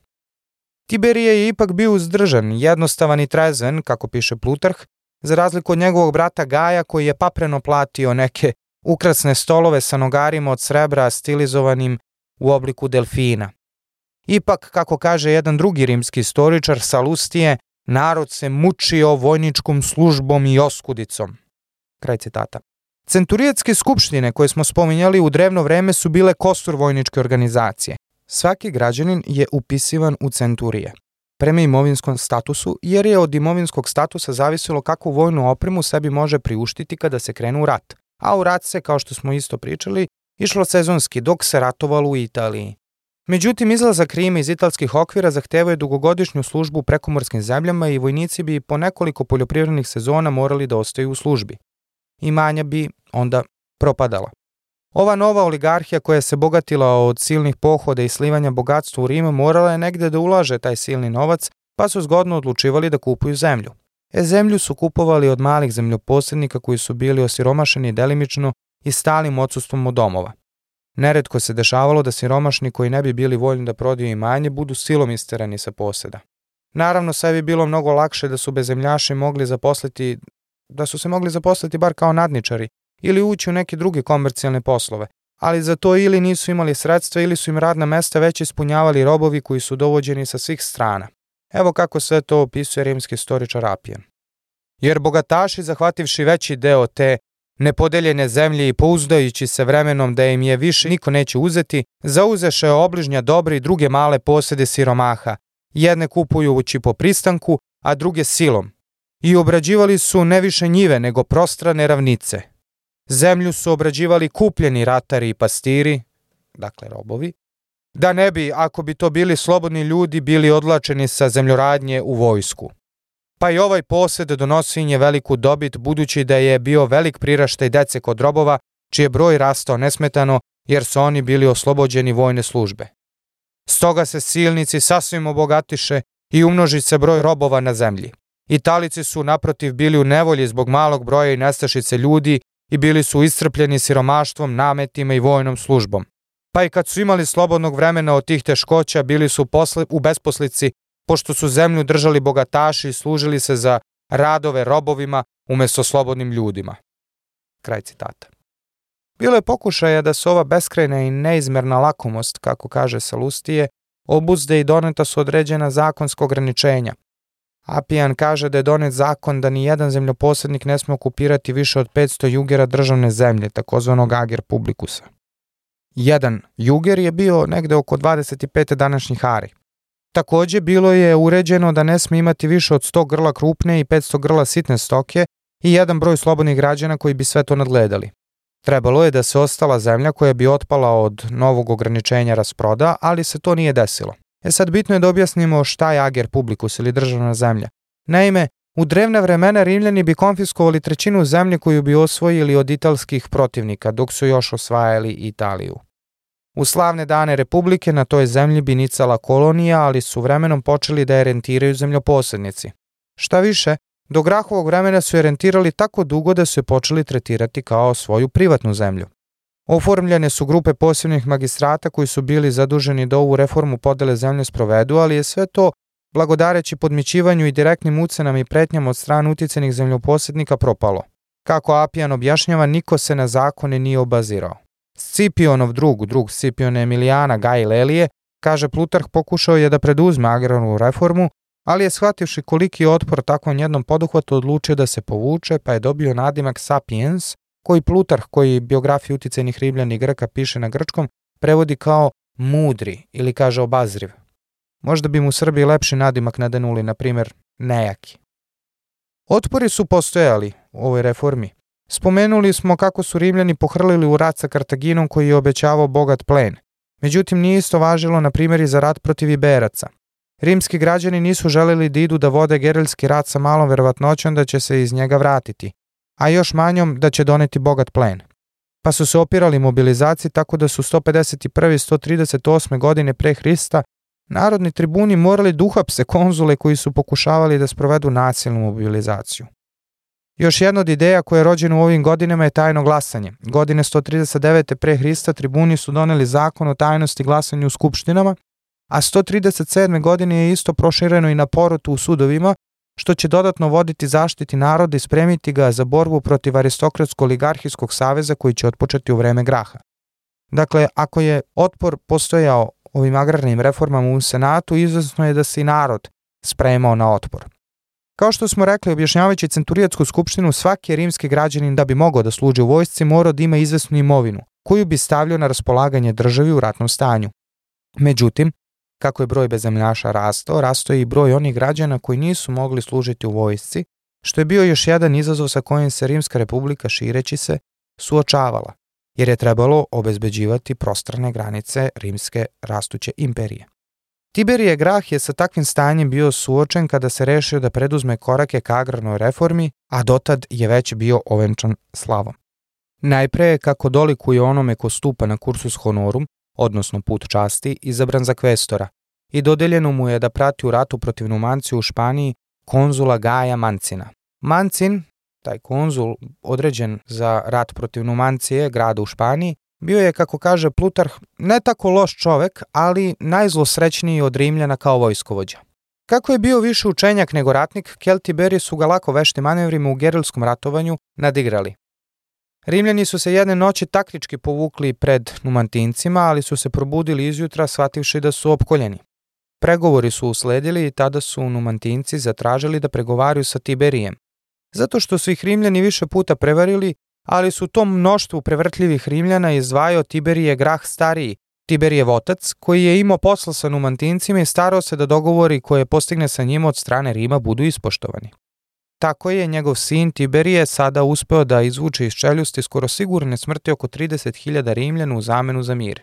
Tiberije je ipak bio uzdržan, jednostavan i trezven, kako piše Plutarh, za razliku od njegovog brata Gaja koji je papreno platio neke ukrasne stolove sa nogarima od srebra stilizovanim u obliku delfina. Ipak, kako kaže jedan drugi rimski istoričar Salustije, narod se mučio vojničkom službom i oskudicom. Kraj citata. Centurijetske skupštine koje smo spominjali u drevno vreme su bile kostur vojničke organizacije. Svaki građanin je upisivan u centurije prema imovinskom statusu, jer je od imovinskog statusa zavisilo kakvu vojnu opremu sebi može priuštiti kada se krene u rat. A u rat se, kao što smo isto pričali, išlo sezonski dok se ratovalo u Italiji. Međutim, izlazak Rima iz italskih okvira zahtevao je dugogodišnju službu u prekomorskim zemljama i vojnici bi po nekoliko poljoprivrednih sezona morali da ostaju u službi. Imanja bi onda propadala. Ova nova oligarhija koja se bogatila od silnih pohoda i slivanja bogatstva u Rimu morala je negde da ulaže taj silni novac, pa su zgodno odlučivali da kupuju zemlju. E zemlju su kupovali od malih zemljoposrednika koji su bili osiromašeni delimično i stalim odsustvom od domova. Neretko se dešavalo da siromašni koji ne bi bili voljni da prodaju imanje budu silom isterani sa poseda. Naravno, sve bi bilo mnogo lakše da su bezemljaši mogli zaposliti, da su se mogli zaposliti bar kao nadničari ili ući u neke druge komercijalne poslove, ali za to ili nisu imali sredstva ili su im radna mesta već ispunjavali robovi koji su dovođeni sa svih strana. Evo kako sve to opisuje rimski istoričar Apijan. Jer bogataši, zahvativši veći deo te nepodeljene zemlje i pouzdajući se vremenom da im je više niko neće uzeti, zauzeše obližnja dobre i druge male posede siromaha, jedne kupujući po pristanku, a druge silom, i obrađivali su ne više njive nego prostrane ravnice, Zemlju su obrađivali kupljeni ratari i pastiri, dakle robovi, da ne bi, ako bi to bili slobodni ljudi, bili odlačeni sa zemljoradnje u vojsku. Pa i ovaj posed donosi im je veliku dobit, budući da je bio velik priraštaj dece kod robova, čiji je broj rastao nesmetano, jer su oni bili oslobođeni vojne službe. Stoga se silnici sasvim obogatiše i umnoži se broj robova na zemlji. Italici su naprotiv bili u nevolji zbog malog broja i nestašice ljudi i bili su iscrpljeni siromaštvom, nametima i vojnom službom. Pa i kad su imali slobodnog vremena od tih teškoća, bili su posle, u besposlici, pošto su zemlju držali bogataši i služili se za radove robovima umesto slobodnim ljudima. Kraj citata. Bilo je pokušaja da se ova beskrajna i neizmerna lakomost, kako kaže Salustije, obuzde i doneta su određena zakonska ograničenja, Apijan kaže da je donet zakon da ni jedan zemljoposednik ne sme okupirati više od 500 jugera državne zemlje, takozvanog ager publikusa. Jedan juger je bio negde oko 25 današnjih ari. Takođe bilo je uređeno da ne sme imati više od 100 grla krupne i 500 grla sitne stoke i jedan broj slobodnih građana koji bi sve to nadgledali. Trebalo je da se ostala zemlja koja bi otpala od novog ograničenja rasproda, ali se to nije desilo. E sad bitno je da objasnimo šta je ager publicus ili državna zemlja. Naime, u drevne vremena Rimljani bi konfiskovali trećinu zemlje koju bi osvojili od italskih protivnika dok su još osvajali Italiju. U slavne dane Republike na toj zemlji bi nicala kolonija, ali su vremenom počeli da je rentiraju zemljoposednici. Šta više, do Grahovog vremena su je rentirali tako dugo da su je počeli tretirati kao svoju privatnu zemlju. Oformljene su grupe posebnih magistrata koji su bili zaduženi da ovu reformu podele zemlje sprovedu, ali je sve to, blagodareći podmićivanju i direktnim ucenama i pretnjama od strane uticenih zemljoposednika, propalo. Kako Apijan objašnjava, niko se na zakone nije obazirao. Scipionov drug, drug Scipiona Emilijana Gaj Lelije, kaže Plutarh pokušao je da preduzme agrarnu reformu, ali je shvativši koliki otpor takvom jednom poduhvatu odlučio da se povuče, pa je dobio nadimak Sapiens, koji Plutarh, koji biografiju uticajnih Rimljana i Grka piše na grčkom, prevodi kao mudri ili kaže obazriv. Možda bi mu Srbiji lepši nadimak nadenuli, na primjer, nejaki. Otpori su postojali u ovoj reformi, Spomenuli smo kako su Rimljani pohrlili u rat sa Kartaginom koji je obećavao bogat plen. Međutim, nije isto važilo na primjer i za rat protiv Iberaca. Rimski građani nisu želeli da idu da vode gerilski rat sa malom verovatnoćom da će se iz njega vratiti, a još manjom da će doneti bogat plen. Pa su se opirali mobilizaciji tako da su 151. i 138. godine pre Hrista narodni tribuni morali da uhapse konzule koji su pokušavali da sprovedu nasilnu mobilizaciju. Još jedna od ideja koja je rođena u ovim godinama je tajno glasanje. Godine 139. pre Hrista tribuni su doneli zakon o tajnosti glasanju u skupštinama, a 137. godine je isto prošireno i na porotu u sudovima, što će dodatno voditi zaštiti naroda i spremiti ga za borbu protiv aristokratsko-oligarhijskog saveza koji će otpočeti u vreme graha. Dakle, ako je otpor postojao ovim agrarnim reformama u Senatu, izvesno je da se i narod spremao na otpor. Kao što smo rekli, objašnjavajući centurijatsku skupštinu, svaki rimski građanin da bi mogao da služi u vojsci morao da ima izvesnu imovinu, koju bi stavljao na raspolaganje državi u ratnom stanju. Međutim, kako je broj bezemljaša rastao, rastao je i broj onih građana koji nisu mogli služiti u vojsci, što je bio još jedan izazov sa kojim se Rimska republika šireći se suočavala, jer je trebalo obezbeđivati prostrane granice rimske rastuće imperije. Tiberije Grah je sa takvim stanjem bio suočen kada se rešio da preduzme korake ka agrarnoj reformi, a dotad je već bio ovenčan slavom. Najpre kako dolikuje onome ko stupa na kursus honorum, odnosno put časti, izabran za kvestora i dodeljeno mu je da prati u ratu protiv Numanciju u Španiji konzula Gaja Mancina. Mancin, taj konzul određen za rat protiv Numancije, grada u Španiji, Bio je, kako kaže Plutarh, ne tako loš čovek, ali najzlosrećniji od Rimljana kao vojskovođa. Kako je bio više učenjak nego ratnik, Keltiberi su ga lako vešti manevrima u gerilskom ratovanju nadigrali. Rimljani su se jedne noći taktički povukli pred Numantincima, ali su se probudili izjutra shvativši da su opkoljeni. Pregovori su usledili i tada su Numantinci zatražili da pregovaraju sa Tiberijem. Zato što su ih Rimljani više puta prevarili, ali su tom mnoštvu prevrtljivih Rimljana izdvajao Tiberije Grah stariji, Tiberijev otac, koji je imao posla sa Numantincima i starao se da dogovori koje postigne sa njima od strane Rima budu ispoštovani. Tako je njegov sin Tiberije sada uspeo da izvuče iz čeljusti skoro sigurne smrti oko 30.000 Rimljana u zamenu za mir.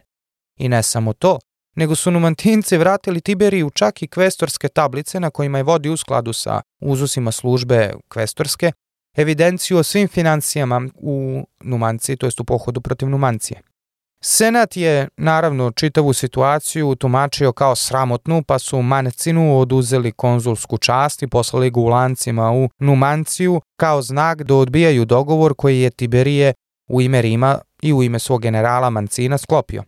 I ne samo to, nego su Numantinci vratili Tiberiju čak i kvestorske tablice na kojima je vodi u skladu sa uzusima službe kvestorske, evidenciju o svim financijama u Numanciji, to jest u pohodu protiv Numancije. Senat je, naravno, čitavu situaciju tumačio kao sramotnu, pa su Manecinu oduzeli konzulsku čast i poslali ga u lancima u Numanciju kao znak da odbijaju dogovor koji je Tiberije u ime Rima i u ime svog generala Mancina sklopio.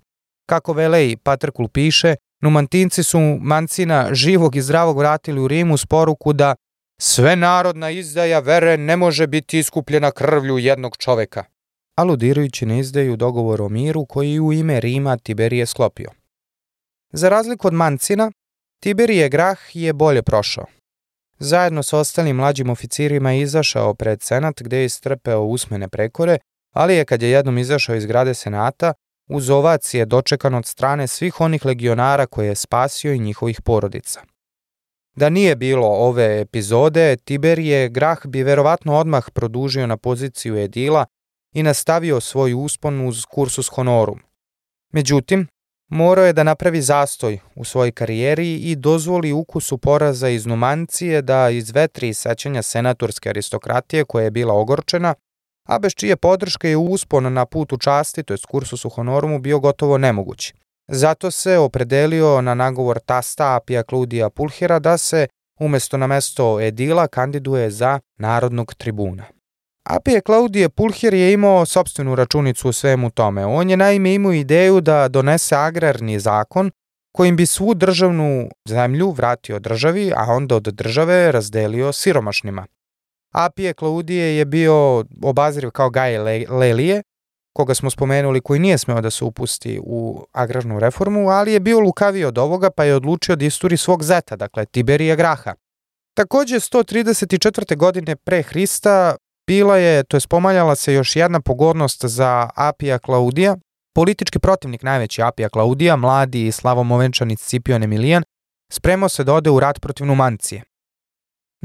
Kako Velej Patrkul piše, Numantinci su Mancina živog i zdravog vratili u Rimu s poruku da Sve narodna izdaja vere ne može biti iskupljena krvlju jednog čoveka, aludirajući na izdaju dogovor o miru koji u ime Rima Tiberije sklopio. Za razliku od Mancina, Tiberije Grah je bolje prošao. Zajedno sa ostalim mlađim oficirima je izašao pred senat gde je istrpeo usmene prekore, ali je kad je jednom izašao iz grade senata, uz ovac je dočekan od strane svih onih legionara koje je spasio i njihovih porodica. Da nije bilo ove epizode, Tiberije Grah bi verovatno odmah produžio na poziciju Edila i nastavio svoj uspon uz kursus honorum. Međutim, morao je da napravi zastoj u svojoj karijeri i dozvoli ukusu poraza iz Numancije da izvetri sećanja senatorske aristokratije koja je bila ogorčena, a bez čije podrške je uspon na putu časti, to je kursus u honorumu, bio gotovo nemogući. Zato se opredelio na nagovor tasta Apija Kludija Pulhira da se umesto na mesto Edila kandiduje za narodnog tribuna. Apije Klaudije Pulhir je imao sobstvenu računicu u svemu tome. On je naime imao ideju da donese agrarni zakon kojim bi svu državnu zemlju vratio državi, a onda od države razdelio siromašnima. Apije Klaudije je bio obazriv kao Gaje Lelije, koga smo spomenuli, koji nije smeo da se upusti u agrarnu reformu, ali je bio lukaviji od ovoga pa je odlučio da isturi svog zeta, dakle Tiberija Graha. Takođe, 134. godine pre Hrista bila je, to je spomaljala se još jedna pogodnost za Apija Klaudija, politički protivnik najveći Apija Klaudija, mladi i slavomovenčani Scipion Emilijan, spremao se da ode u rat protiv Numancije.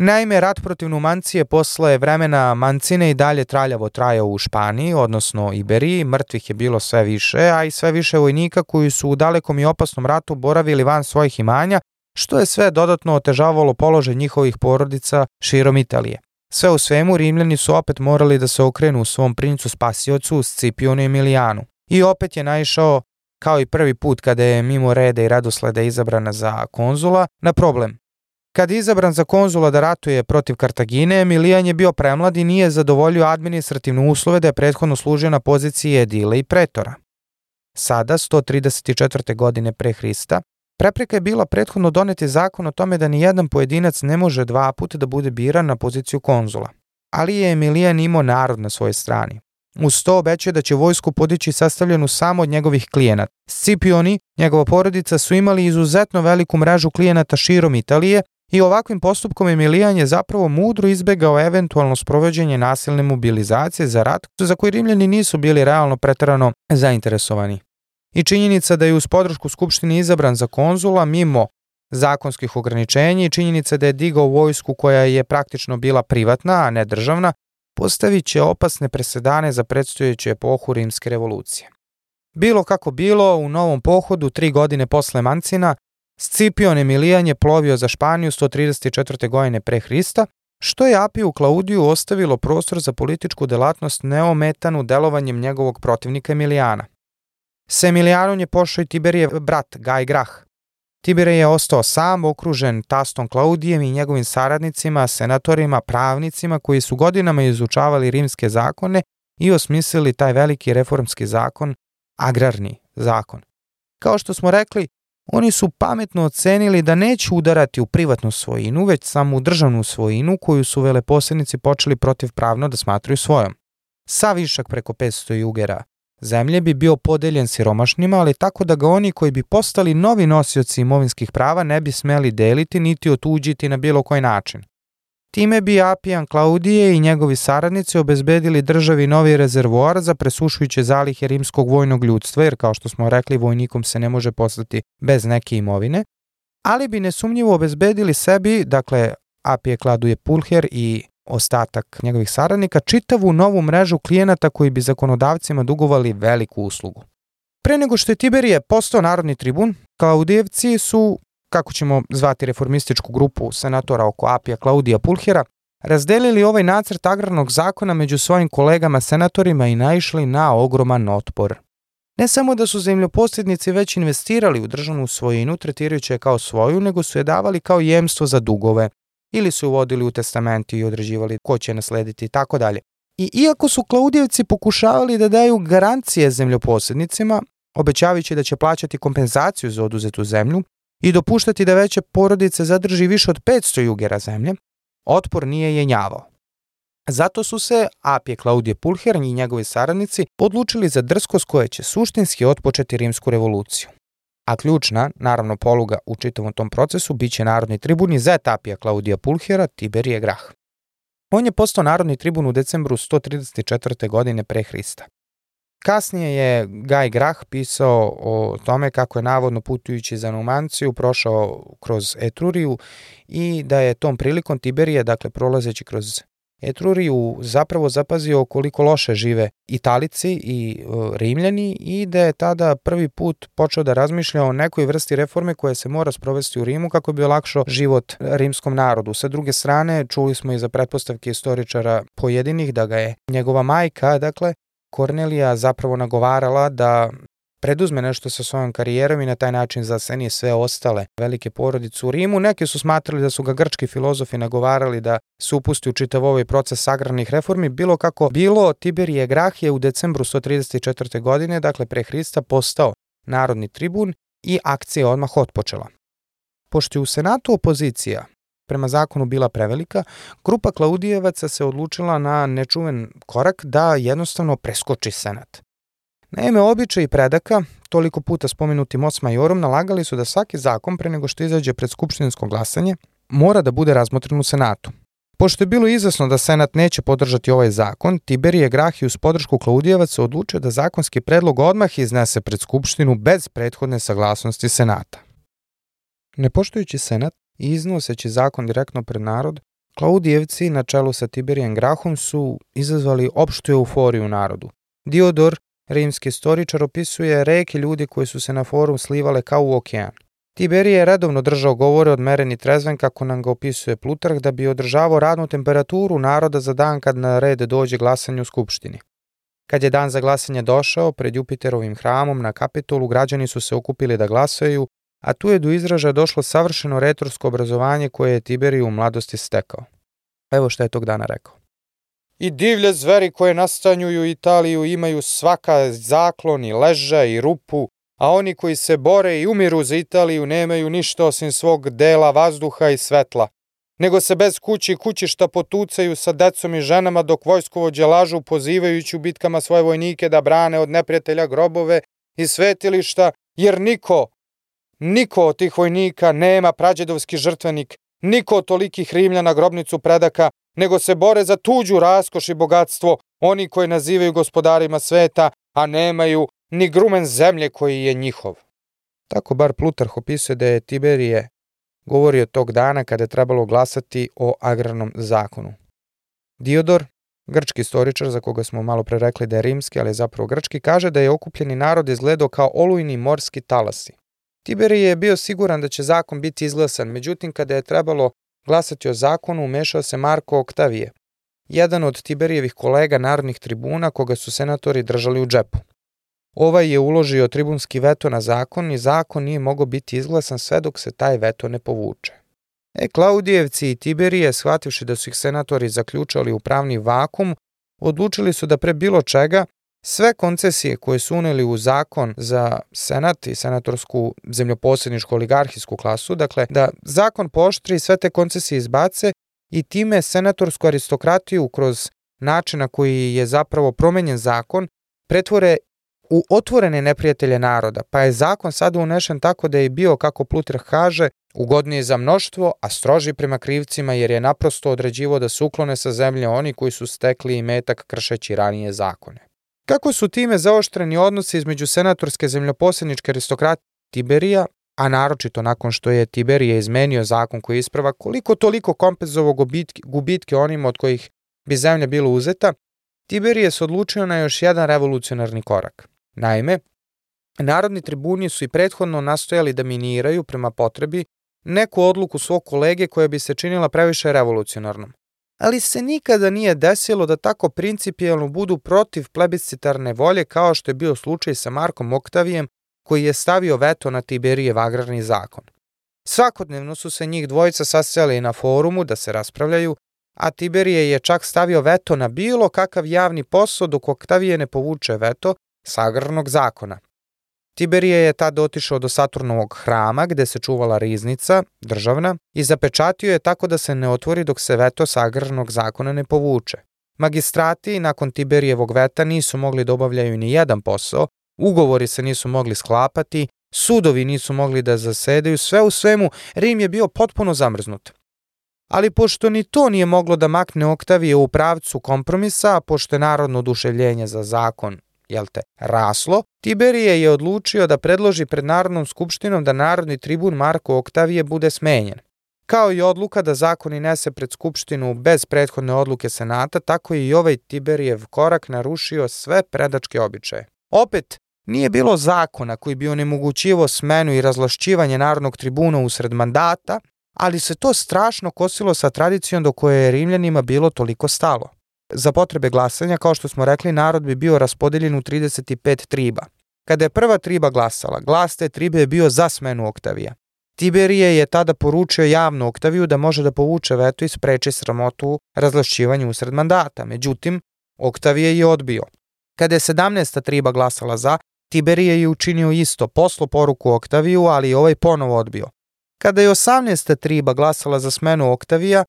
Naime, rat protiv Numancije posle vremena Mancine i dalje traljavo trajao u Španiji, odnosno Iberiji, mrtvih je bilo sve više, a i sve više vojnika koji su u dalekom i opasnom ratu boravili van svojih imanja, što je sve dodatno otežavalo položaj njihovih porodica širom Italije. Sve u svemu, Rimljani su opet morali da se okrenu svom princu spasiocu Scipionu Emilijanu. I opet je naišao, kao i prvi put kada je mimo reda i radosleda izabrana za konzula, na problem. Kad je izabran za konzula da ratuje protiv Kartagine, Emilijan je bio premlad i nije zadovoljio administrativne uslove da je prethodno služio na poziciji edile i pretora. Sada, 134. godine pre Hrista, prepreka je bila prethodno doneti zakon o tome da ni jedan pojedinac ne može dva puta da bude biran na poziciju konzula. Ali je Emilijan imao narod na svojoj strani. Uz to obećuje da će vojsku podići sastavljenu samo od njegovih klijenata. Scipioni, njegova porodica, su imali izuzetno veliku mrežu klijenata širom Italije i ovakvim postupkom Emilijan je zapravo mudro izbegao eventualno sprovođenje nasilne mobilizacije za rat za koji Rimljani nisu bili realno pretarano zainteresovani. I činjenica da je uz podršku Skupštine izabran za konzula mimo zakonskih ograničenja i činjenica da je digao vojsku koja je praktično bila privatna, a ne državna, postavit će opasne presedane za predstojeću epohu rimske revolucije. Bilo kako bilo, u novom pohodu, tri godine posle Mancina, Scipion Emilijan je plovio za Španiju 134. godine pre Hrista, što je Apiju Klaudiju ostavilo prostor za političku delatnost neometanu delovanjem njegovog protivnika Emilijana. Sa Emilijanom je pošao i Tiberijev brat Gaj Grah. Tiberije je ostao sam, okružen tastom Klaudijem i njegovim saradnicima, senatorima, pravnicima koji su godinama izučavali rimske zakone i osmislili taj veliki reformski zakon, agrarni zakon. Kao što smo rekli, Oni su pametno ocenili da neće udarati u privatnu svojinu, već samo u državnu svojinu koju su veleposednici počeli protivpravno da smatruju svojom. Sa višak preko 500 jugera zemlje bi bio podeljen siromašnima, ali tako da ga oni koji bi postali novi nosioci imovinskih prava ne bi smeli deliti niti otuđiti na bilo koji način. Time bi Apijan Klaudije i njegovi saradnici obezbedili državi novi rezervoar za presušujuće zalihe rimskog vojnog ljudstva, jer kao što smo rekli, vojnikom se ne može postati bez neke imovine, ali bi nesumnjivo obezbedili sebi, dakle, Apije Kladuje Pulher i ostatak njegovih saradnika, čitavu novu mrežu klijenata koji bi zakonodavcima dugovali veliku uslugu. Pre nego što je Tiberije postao narodni tribun, Klaudijevci su kako ćemo zvati reformističku grupu senatora oko Apija Klaudija Pulhera, razdelili ovaj nacrt agrarnog zakona među svojim kolegama senatorima i naišli na ogroman otpor. Ne samo da su zemljoposljednici već investirali u državnu svojinu tretirajući je kao svoju, nego su je davali kao jemstvo za dugove ili su uvodili u testamenti i određivali ko će naslediti i tako dalje. I iako su Klaudijevci pokušavali da daju garancije zemljoposljednicima, obećavajući da će plaćati kompenzaciju za oduzetu zemlju, i dopuštati da veće porodice zadrži više od 500 jugera zemlje, otpor nije jenjavao. Zato su se Apije Klaudije Pulher i njegovi saradnici odlučili za drskost koja će suštinski otpočeti rimsku revoluciju. A ključna, naravno poluga u čitavom tom procesu, biće narodni tribun iz Apija Klaudija Pulhera Tiberije Grah. On je postao narodni tribun u decembru 134. godine pre Hrista. Kasnije je Guy Grah pisao o tome kako je navodno putujući za Numanciju prošao kroz Etruriju i da je tom prilikom Tiberije, dakle prolazeći kroz Etruriju, zapravo zapazio koliko loše žive Italici i e, Rimljani i da je tada prvi put počeo da razmišlja o nekoj vrsti reforme koja se mora sprovesti u Rimu kako bi olakšao život rimskom narodu. Sa druge strane, čuli smo i za pretpostavke istoričara pojedinih da ga je njegova majka, dakle, Kornelija zapravo nagovarala da preduzme nešto sa svojom karijerom i na taj način zaseni sve ostale velike porodice u Rimu. Neki su smatrali da su ga grčki filozofi nagovarali da se upusti u čitav ovaj proces agrarnih reformi. Bilo kako bilo, Tiberije Grah je u decembru 134. godine, dakle pre Hrista, postao narodni tribun i akcija odmah otpočela. Pošto je u Senatu opozicija prema zakonu bila prevelika, grupa Klaudijevaca se odlučila na nečuven korak da jednostavno preskoči senat. Naime, običaj predaka, toliko puta spomenuti moc majorom, nalagali su da svaki zakon pre nego što izađe pred skupštinsko glasanje mora da bude razmotren u senatu. Pošto je bilo izasno da senat neće podržati ovaj zakon, Tiberije Grah i uz podršku Klaudijevaca odlučio da zakonski predlog odmah iznese pred skupštinu bez prethodne saglasnosti senata. Ne poštujući senat, i iznoseći zakon direktno pred narod, Klaudijevci na čelu sa Tiberijem Grahom su izazvali opštu euforiju narodu. Diodor, rimski istoričar, opisuje reke ljudi koji su se na forum slivale kao u okean. Tiberije je redovno držao govore odmereni trezven kako nam ga opisuje Plutarh da bi održavao radnu temperaturu naroda za dan kad na red dođe glasanje u Skupštini. Kad je dan za glasanje došao, pred Jupiterovim hramom na kapitolu građani su se okupili da glasaju, a tu je do izražaja došlo savršeno retorsko obrazovanje koje je Tiberiju u mladosti stekao. Evo što je tog dana rekao. I divlje zveri koje nastanjuju Italiju imaju svaka zaklon i leža i rupu, a oni koji se bore i umiru za Italiju nemaju ništa osim svog dela vazduha i svetla, nego se bez kući i kućišta potucaju sa decom i ženama dok vojskovođe lažu pozivajući u bitkama svoje vojnike da brane od neprijatelja grobove i svetilišta, jer niko, niko od tih vojnika nema prađedovski žrtvenik, niko od tolikih Rimljana grobnicu predaka, nego se bore za tuđu raskoš i bogatstvo, oni koji nazivaju gospodarima sveta, a nemaju ni grumen zemlje koji je njihov. Tako bar Plutarh opisuje da je Tiberije govorio tog dana kada je trebalo glasati o agrarnom zakonu. Diodor, grčki istoričar za koga smo malo pre rekli da je rimski, ali je zapravo grčki, kaže da je okupljeni narod izgledao kao olujni morski talasi. Tiberije je bio siguran da će zakon biti izglasan, međutim kada je trebalo glasati o zakonu, umešao se Marko Oktavije, jedan od Tiberijevih kolega narodnih tribuna koga su senatori držali u džepu. Ovaj je uložio tribunski veto na zakon i zakon nije mogao biti izglasan sve dok se taj veto ne povuče. E, Klaudijevci i Tiberije, shvativši da su ih senatori zaključali u pravni vakum, odlučili su da pre bilo čega sve koncesije koje su uneli u zakon za senat i senatorsku zemljoposedničku oligarhijsku klasu, dakle da zakon poštri sve te koncesije izbace i time senatorsku aristokratiju kroz način na koji je zapravo promenjen zakon pretvore u otvorene neprijatelje naroda, pa je zakon sada unešen tako da je bio, kako Plutar kaže, ugodniji za mnoštvo, a stroži prema krivcima jer je naprosto određivo da se uklone sa zemlje oni koji su stekli i metak kršeći ranije zakone. Kako su time zaoštreni odnosi između senatorske zemljoposedničke aristokrate Tiberija, a naročito nakon što je Tiberije izmenio zakon koji isprava koliko toliko kompenzovao gubitke, gubitke onima od kojih bi zemlja bila uzeta, Tiberije se odlučio na još jedan revolucionarni korak. Naime, narodni tribuni su i prethodno nastojali da miniraju prema potrebi neku odluku svog kolege koja bi se činila previše revolucionarnom. Ali se nikada nije desilo da tako principijalno budu protiv plebiscitarne volje kao što je bio slučaj sa Markom Oktavijem koji je stavio veto na Tiberijev agrarni zakon. Svakodnevno su se njih dvojica sastajali na forumu da se raspravljaju, a Tiberije je čak stavio veto na bilo kakav javni posao dok Oktavije ne povuče veto sagrnog zakona. Tiberije je tad otišao do Saturnovog hrama gde se čuvala riznica, državna, i zapečatio je tako da se ne otvori dok se veto sagrnog zakona ne povuče. Magistrati nakon Tiberijevog veta nisu mogli da obavljaju ni jedan posao, ugovori se nisu mogli sklapati, sudovi nisu mogli da zasedaju, sve u svemu Rim je bio potpuno zamrznut. Ali pošto ni to nije moglo da makne Oktavije u pravcu kompromisa, pošto je narodno oduševljenje za zakon jel te, raslo, Tiberije je odlučio da predloži pred Narodnom skupštinom da narodni tribun Marko Oktavije bude smenjen. Kao i odluka da zakoni nese pred skupštinu bez prethodne odluke senata, tako je i ovaj Tiberijev korak narušio sve predačke običaje. Opet, nije bilo zakona koji bi onemogućivo smenu i razlašćivanje narodnog tribuna usred mandata, ali se to strašno kosilo sa tradicijom do koje je Rimljanima bilo toliko stalo. Za potrebe glasanja, kao što smo rekli, narod bi bio raspodeljen u 35 triba. Kada je prva triba glasala, glas te tribe je bio za smenu Oktavija. Tiberije je tada poručio javno Oktaviju da može da povuče veto i spreči sramotu razlašćivanju usred mandata. Međutim, Oktavije je odbio. Kada je 17. triba glasala za, Tiberije je učinio isto, poslo poruku Oktaviju, ali i ovaj ponovo odbio. Kada je 18. triba glasala za smenu Oktavija,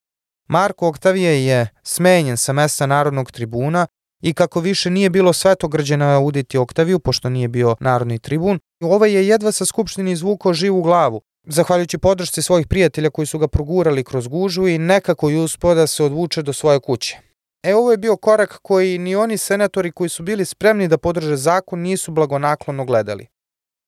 Marko Oktavije je smenjen sa mesta Narodnog tribuna i kako više nije bilo svetogrđena uditi Oktaviju, pošto nije bio narodni tribun, ovaj je jedva sa skupštine izvukao živu glavu, zahvaljujući podršci svojih prijatelja koji su ga progurali kroz gužu i nekako je uspio da se odvuče do svoje kuće. E ovo je bio korak koji ni oni senatori koji su bili spremni da podrže zakon nisu blagonaklono gledali.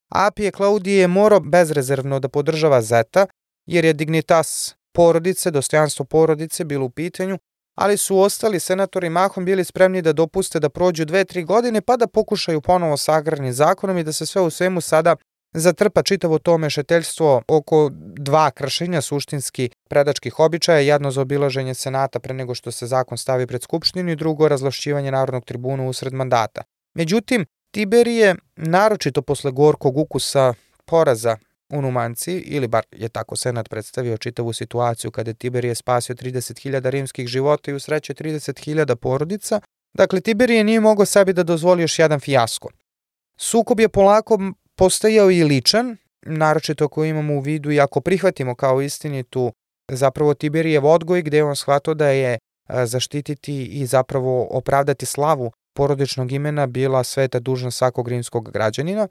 Apije Klaudije je morao bezrezervno da podržava Zeta, jer je Dignitas porodice, dostojanstvo porodice bilo u pitanju, ali su ostali senatori mahom bili spremni da dopuste da prođu dve, tri godine pa da pokušaju ponovo sa agrarnim zakonom i da se sve u svemu sada zatrpa čitavo to mešeteljstvo oko dva kršenja suštinski predačkih običaja, jedno za obilaženje senata pre nego što se zakon stavi pred skupštinu i drugo razlašćivanje Narodnog tribuna usred mandata. Međutim, Tiberije, naročito posle gorkog ukusa poraza u Numanci, ili bar je tako senat predstavio čitavu situaciju kada je Tiberije spasio 30.000 rimskih života i usrećio 30.000 porodica, dakle Tiberije nije mogao sebi da dozvoli još jedan fijasko. Sukob je polako postajao i ličan, naročito ako imamo u vidu i ako prihvatimo kao istinitu zapravo Tiberijev odgoj gde je on shvatao da je zaštititi i zapravo opravdati slavu porodičnog imena bila sveta dužna svakog rimskog građanina,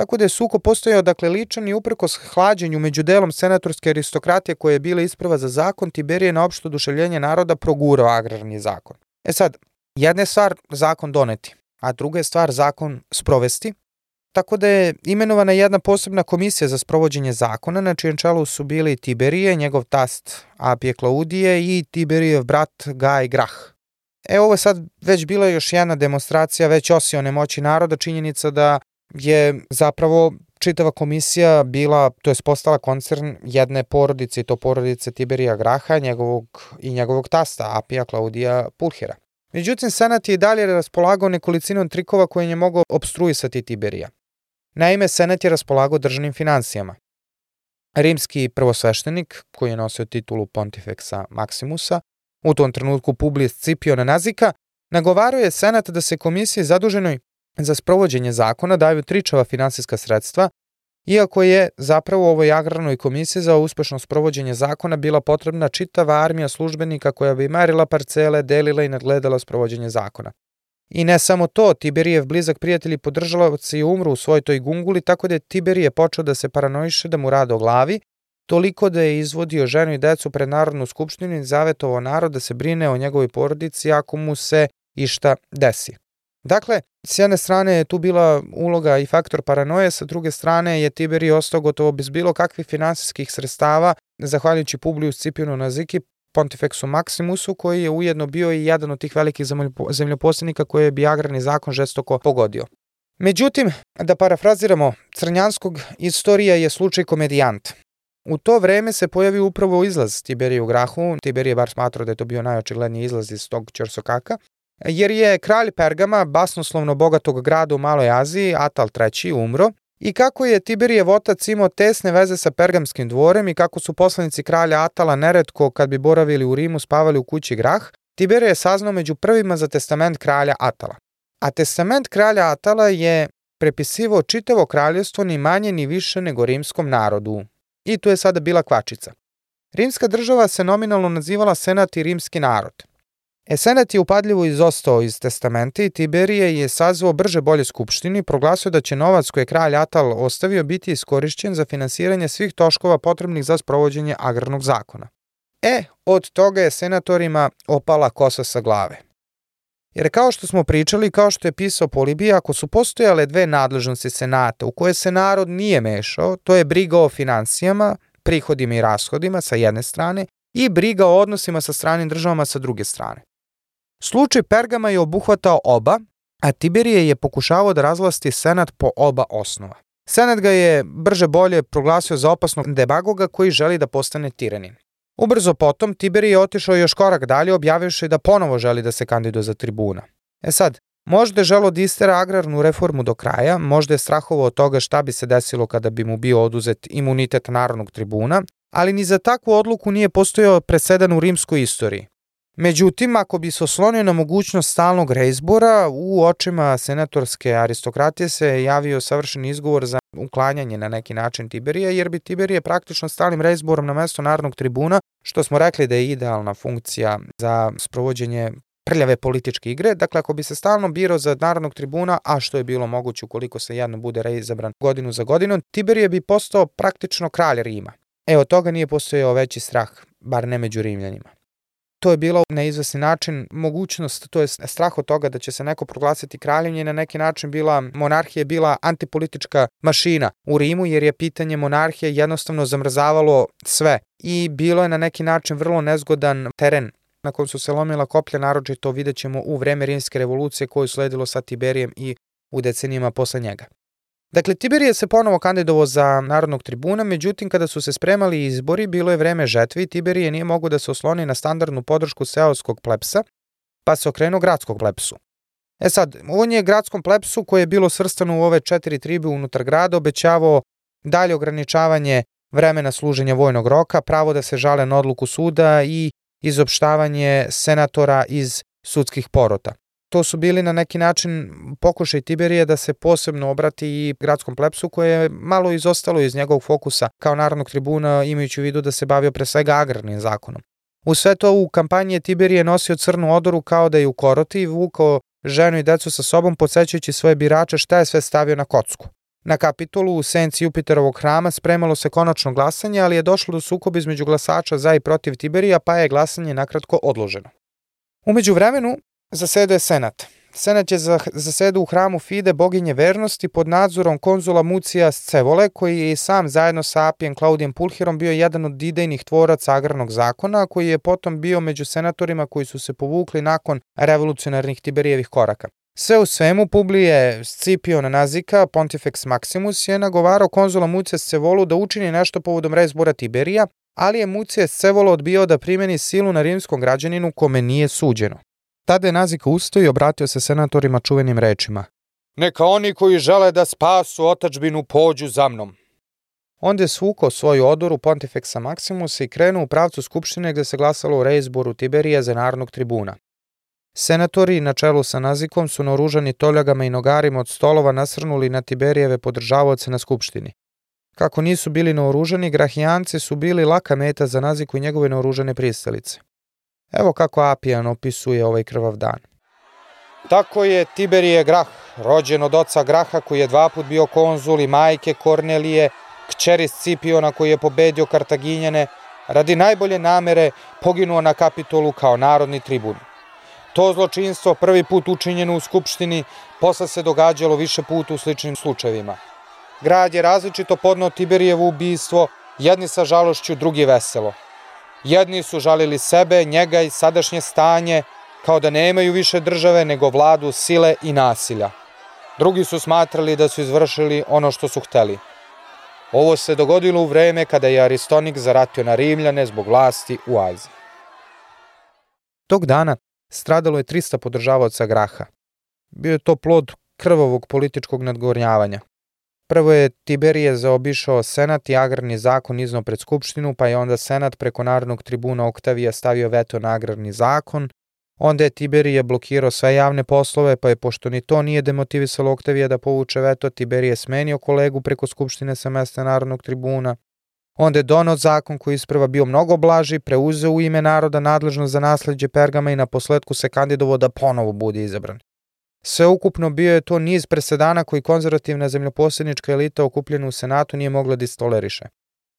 tako da je suko postojao dakle ličan i uprkos hlađenju među delom senatorske aristokratije koja je bila isprava za zakon, Tiberije na opšto oduševljenje naroda progurao agrarni zakon. E sad, jedna je stvar zakon doneti, a druga je stvar zakon sprovesti, Tako da je imenovana jedna posebna komisija za sprovođenje zakona, na čijem čelu su bili Tiberije, njegov tast Apije Klaudije i Tiberijev brat Gaj Grah. E, ovo je sad već bila još jedna demonstracija već osione moći naroda, činjenica da je zapravo čitava komisija bila, to je postala koncern jedne porodice i to porodice Tiberija Graha njegovog, i njegovog tasta Apija Klaudija Pulhera. Međutim, Senat je i dalje raspolagao nekolicinom trikova koje je mogao obstruisati Tiberija. Naime, Senat je raspolagao državnim financijama. Rimski prvosveštenik, koji je nosio titulu Pontifexa Maximusa, u tom trenutku Publius Scipiona Nazika, nagovarao je Senat da se komisiji zaduženoj za sprovođenje zakona daju tričava finansijska sredstva, iako je zapravo ovoj agrarnoj komisiji za uspešno sprovođenje zakona bila potrebna čitava armija službenika koja bi marila parcele, delila i nadgledala sprovođenje zakona. I ne samo to, Tiberijev blizak prijatelj i podržalovac je umru u svoj toj gunguli, tako da je Tiberije počeo da se paranoiše da mu rade o glavi, toliko da je izvodio ženu i decu pred Narodnu skupštinu i zavetovao narod da se brine o njegovoj porodici ako mu se išta desi. Dakle, s jedne strane je tu bila uloga i faktor paranoje, sa druge strane je Tiberije ostao gotovo bez bilo kakvih finansijskih sredstava, zahvaljujući Publius Cipionu Naziki, Pontifexu Maximusu, koji je ujedno bio i jedan od tih velikih zemljoposlenika koje bi agrarni zakon žestoko pogodio. Međutim, da parafraziramo, Crnjanskog istorija je slučaj komedijant. U to vreme se pojavio upravo izlaz Tiberije u Grahu, Tiberije bar smatrao da je to bio najočigledniji izlaz iz tog Ćorsokaka, jer je kralj Pergama, basnoslovno bogatog grada u Maloj Aziji, Atal III, umro i kako je Tiberijev otac imao tesne veze sa Pergamskim dvorem i kako su poslanici kralja Atala neretko kad bi boravili u Rimu spavali u kući Grah, Tiberije je saznao među prvima za testament kralja Atala. A testament kralja Atala je prepisivo čitavo kraljevstvo ni manje ni više nego rimskom narodu. I tu je sada bila kvačica. Rimska država se nominalno nazivala Senat i rimski narod. E, Senat je upadljivo izostao iz testamenta i Tiberije je sazvao brže bolje skupštinu i proglasio da će novac koje je kralj Atal ostavio biti iskorišćen za finansiranje svih toškova potrebnih za sprovođenje agrarnog zakona. E, od toga je senatorima opala kosa sa glave. Jer kao što smo pričali, kao što je pisao Polibija, ako su postojale dve nadležnosti senata u koje se narod nije mešao, to je briga o financijama, prihodima i rashodima sa jedne strane i briga o odnosima sa stranim državama sa druge strane. Slučaj Pergama je obuhvatao oba, a Tiberije je pokušavao da razvlasti senat po oba osnova. Senat ga je brže bolje proglasio za opasnog demagoga koji želi da postane tiranin. Ubrzo potom Tiberije je otišao još korak dalje objavivši da ponovo želi da se kandiduje za tribuna. E sad, možda je želo da istera agrarnu reformu do kraja, možda je strahovao od toga šta bi se desilo kada bi mu bio oduzet imunitet narodnog tribuna, ali ni za takvu odluku nije postojao presedan u rimskoj istoriji. Međutim, ako bi se oslonio na mogućnost stalnog reizbora, u očima senatorske aristokratije se javio savršen izgovor za uklanjanje na neki način Tiberija, jer bi Tiberije praktično stalnim reizborom na mesto narodnog tribuna, što smo rekli da je idealna funkcija za sprovođenje prljave političke igre. Dakle, ako bi se stalno birao za narodnog tribuna, a što je bilo moguće ukoliko se jedno bude reizabran godinu za godinom, Tiberije bi postao praktično kralj Rima. E, od toga nije postojao veći strah, bar ne među Rimljanima. To je bilo na izvesni način mogućnost, to je strah od toga da će se neko proglasiti kraljem je na neki način bila, monarhija bila antipolitička mašina u Rimu jer je pitanje monarhije jednostavno zamrzavalo sve i bilo je na neki način vrlo nezgodan teren na kojem su se lomila koplja, naročito vidjet ćemo u vreme rimske revolucije koju sledilo sa Tiberijem i u decenijama posle njega. Dakle, Tiberije se ponovo kandidovao za narodnog tribuna, međutim, kada su se spremali izbori, bilo je vreme žetvi i Tiberije nije mogu da se osloni na standardnu podršku seoskog plepsa, pa se okrenuo gradskog plepsu. E sad, on je gradskom plepsu, koje je bilo svrstano u ove četiri tribe unutar grada, obećavao dalje ograničavanje vremena služenja vojnog roka, pravo da se žale na odluku suda i izopštavanje senatora iz sudskih porota. To su bili na neki način pokušaj Tiberije da se posebno obrati i gradskom plepsu koje je malo izostalo iz njegovog fokusa kao narodnog tribuna imajući u vidu da se bavio pre svega agrarnim zakonom. U sve to u kampanji je Tiberije nosio crnu odoru kao da je u koroti i vukao ženu i decu sa sobom podsjećajući svoje birače šta je sve stavio na kocku. Na kapitolu u senci Jupiterovog hrama spremalo se konačno glasanje, ali je došlo do sukoba između glasača za i protiv Tiberija, pa je glasanje nakratko odloženo. Umeđu vremenu, zaseda je senat. Senat je zasedu u hramu Fide, boginje vernosti, pod nadzorom konzula Mucija Scevole, koji je sam zajedno sa Apijem Klaudijem Pulhirom bio jedan od idejnih tvoraca agrarnog zakona, koji je potom bio među senatorima koji su se povukli nakon revolucionarnih Tiberijevih koraka. Sve u svemu, Publije Scipion Nazika, Pontifex Maximus, je nagovarao konzula Mucija Scevolu da učini nešto povodom rezbora Tiberija, ali je Mucija Scevolo odbio da primeni silu na rimskom građaninu kome nije suđeno. Tada je Nazika ustao i obratio se senatorima čuvenim rečima. Neka oni koji žele da spasu otačbinu pođu za mnom. Onda je svukao svoju odoru Pontifexa Maximusa i krenuo u pravcu Skupštine gde se glasalo o reizboru Tiberija za narodnog tribuna. Senatori na čelu sa Nazikom su naoružani toljagama i nogarima od stolova nasrnuli na Tiberijeve podržavaoce na Skupštini. Kako nisu bili naoružani, grahijanci su bili laka meta za Naziku i njegove naoružane pristalice. Evo kako Apijan opisuje ovaj krvav dan. Tako je Tiberije Grah, rođen od oca Graha koji je dva put bio konzul i majke Kornelije, kćeri Scipiona koji je pobedio Kartaginjane, radi najbolje namere poginuo na kapitolu kao narodni tribun. To zločinstvo prvi put učinjeno u Skupštini, posle se događalo više puta u sličnim slučajevima. Grad je različito podno Tiberijevo ubijstvo, jedni sa žalošću, drugi veselo. Jedni su žalili sebe, njega i sadašnje stanje, kao da nemaju više države nego vladu sile i nasilja. Drugi su smatrali da su izvršili ono što su hteli. Ovo se dogodilo u vreme kada je Aristonik zaratio na Rimljane zbog vlasti u Aziji. Tog dana stradalo je 300 podržavaoca Graha. Bio je to plod krvavog političkog nadgornjavanja. Prvo je Tiberije zaobišao senat i agrarni zakon iznao pred skupštinu, pa je onda senat preko narodnog tribuna Oktavija stavio veto na agrarni zakon, onda je Tiberije blokirao sve javne poslove, pa je pošto ni to nije demotivisalo Oktavija da povuče veto, Tiberije smenio kolegu preko skupštine sa mesta narodnog tribuna, Onda je donao zakon koji isprva bio mnogo blaži, preuzeo u ime naroda nadležno za nasledđe Pergama i na posledku se kandidovao da ponovo bude izabran. Sveukupno bio je to niz presedana koji konzervativna zemljoposednička elita okupljena u Senatu nije mogla da istoleriše.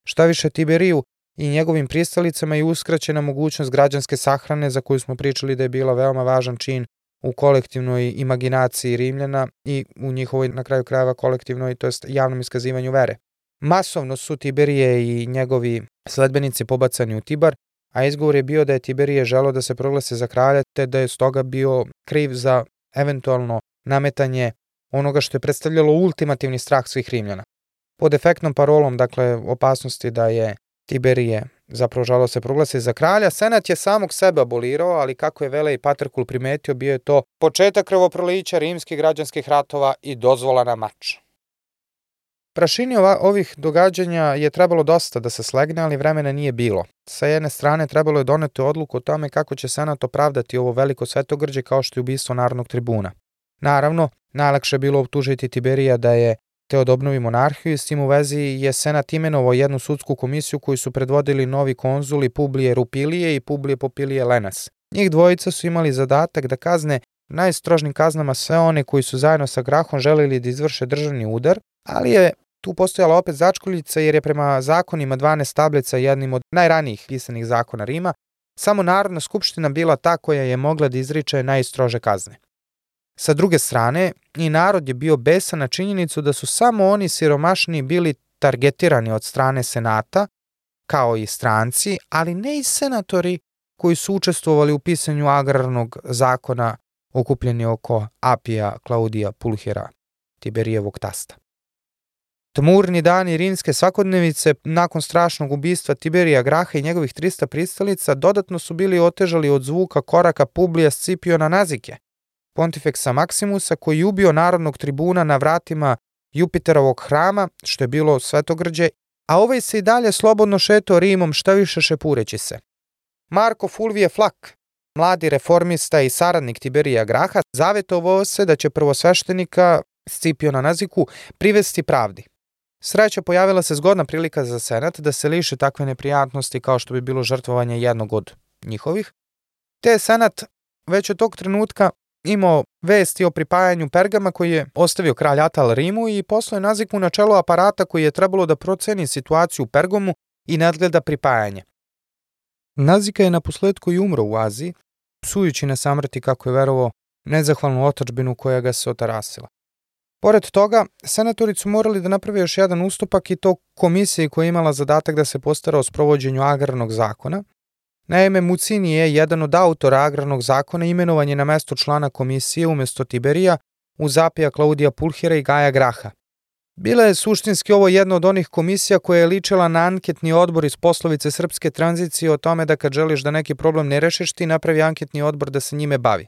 Šta više Tiberiju i njegovim pristalicama je uskraćena mogućnost građanske sahrane za koju smo pričali da je bila veoma važan čin u kolektivnoj imaginaciji Rimljana i u njihovoj na kraju krajeva kolektivnoj, to jest javnom iskazivanju vere. Masovno su Tiberije i njegovi sledbenici pobacani u Tibar, a izgovor je bio da je Tiberije želo da se proglase za kralja, te da je stoga bio kriv za eventualno nametanje onoga što je predstavljalo ultimativni strah svih Rimljana. Pod efektnom parolom, dakle, opasnosti da je Tiberije zapravo žalo se proglasi za kralja, Senat je samog sebe abolirao, ali kako je Vele i primetio, bio je to početak krvoprolića rimskih građanskih ratova i dozvola na mač. Prašini ovih događanja je trebalo dosta da se slegne, ali vremena nije bilo. Sa jedne strane trebalo je doneti odluku o tome kako će Senat opravdati ovo veliko svetogrđe kao što je ubistvo Narodnog tribuna. Naravno, najlakše je bilo optužiti Tiberija da je teo da obnovi monarhiju i s tim u vezi je Senat imenovao jednu sudsku komisiju koju su predvodili novi konzuli Publije Rupilije i Publije Popilije Lenas. Njih dvojica su imali zadatak da kazne najstrožnim kaznama sve one koji su zajedno sa Grahom želeli da izvrše državni udar, ali je tu postojala opet začkoljica jer je prema zakonima 12 tablica jednim od najranijih pisanih zakona Rima, samo Narodna skupština bila ta koja je mogla da izriče najstrože kazne. Sa druge strane, i narod je bio besan na činjenicu da su samo oni siromašni bili targetirani od strane senata, kao i stranci, ali ne i senatori koji su učestvovali u pisanju agrarnog zakona okupljeni oko Apija Klaudija Pulhira, Tiberijevog tasta. Tmurni dani rimske svakodnevice nakon strašnog ubistva Tiberija Graha i njegovih 300 pristalica dodatno su bili otežali od zvuka koraka Publija Scipiona Nazike, pontifeksa Maksimusa koji je ubio narodnog tribuna na vratima Jupiterovog hrama, što je bilo svetogrđe, a ovaj se i dalje slobodno šetao Rimom šta više šepureći se. Marko Fulvije Flak, mladi reformista i saradnik Tiberija Graha, zavetovao se da će prvosveštenika Scipiona Naziku privesti pravdi. Sreća pojavila se zgodna prilika za senat da se liše takve neprijatnosti kao što bi bilo žrtvovanje jednog od njihovih, te je senat već od tog trenutka imao vesti o pripajanju Pergama koji je ostavio kralj Atal Rimu i poslao je Naziku na čelo aparata koji je trebalo da proceni situaciju u Pergomu i nadgleda pripajanje. Nazika je na posledku i umro u Aziji, psujući na samrti kako je verovo nezahvalnu otačbinu koja ga se otarasila. Pored toga, senatori su morali da naprave još jedan ustupak i to komisiji koja je imala zadatak da se postara o sprovođenju agrarnog zakona. Naime, Mucini je jedan od autora agrarnog zakona imenovan je na mesto člana komisije umesto Tiberija u zapija Klaudija Pulhira i Gaja Graha. Bila je suštinski ovo jedna od onih komisija koja je ličila na anketni odbor iz poslovice srpske tranzicije o tome da kad želiš da neki problem ne rešiš ti napravi anketni odbor da se njime bavi.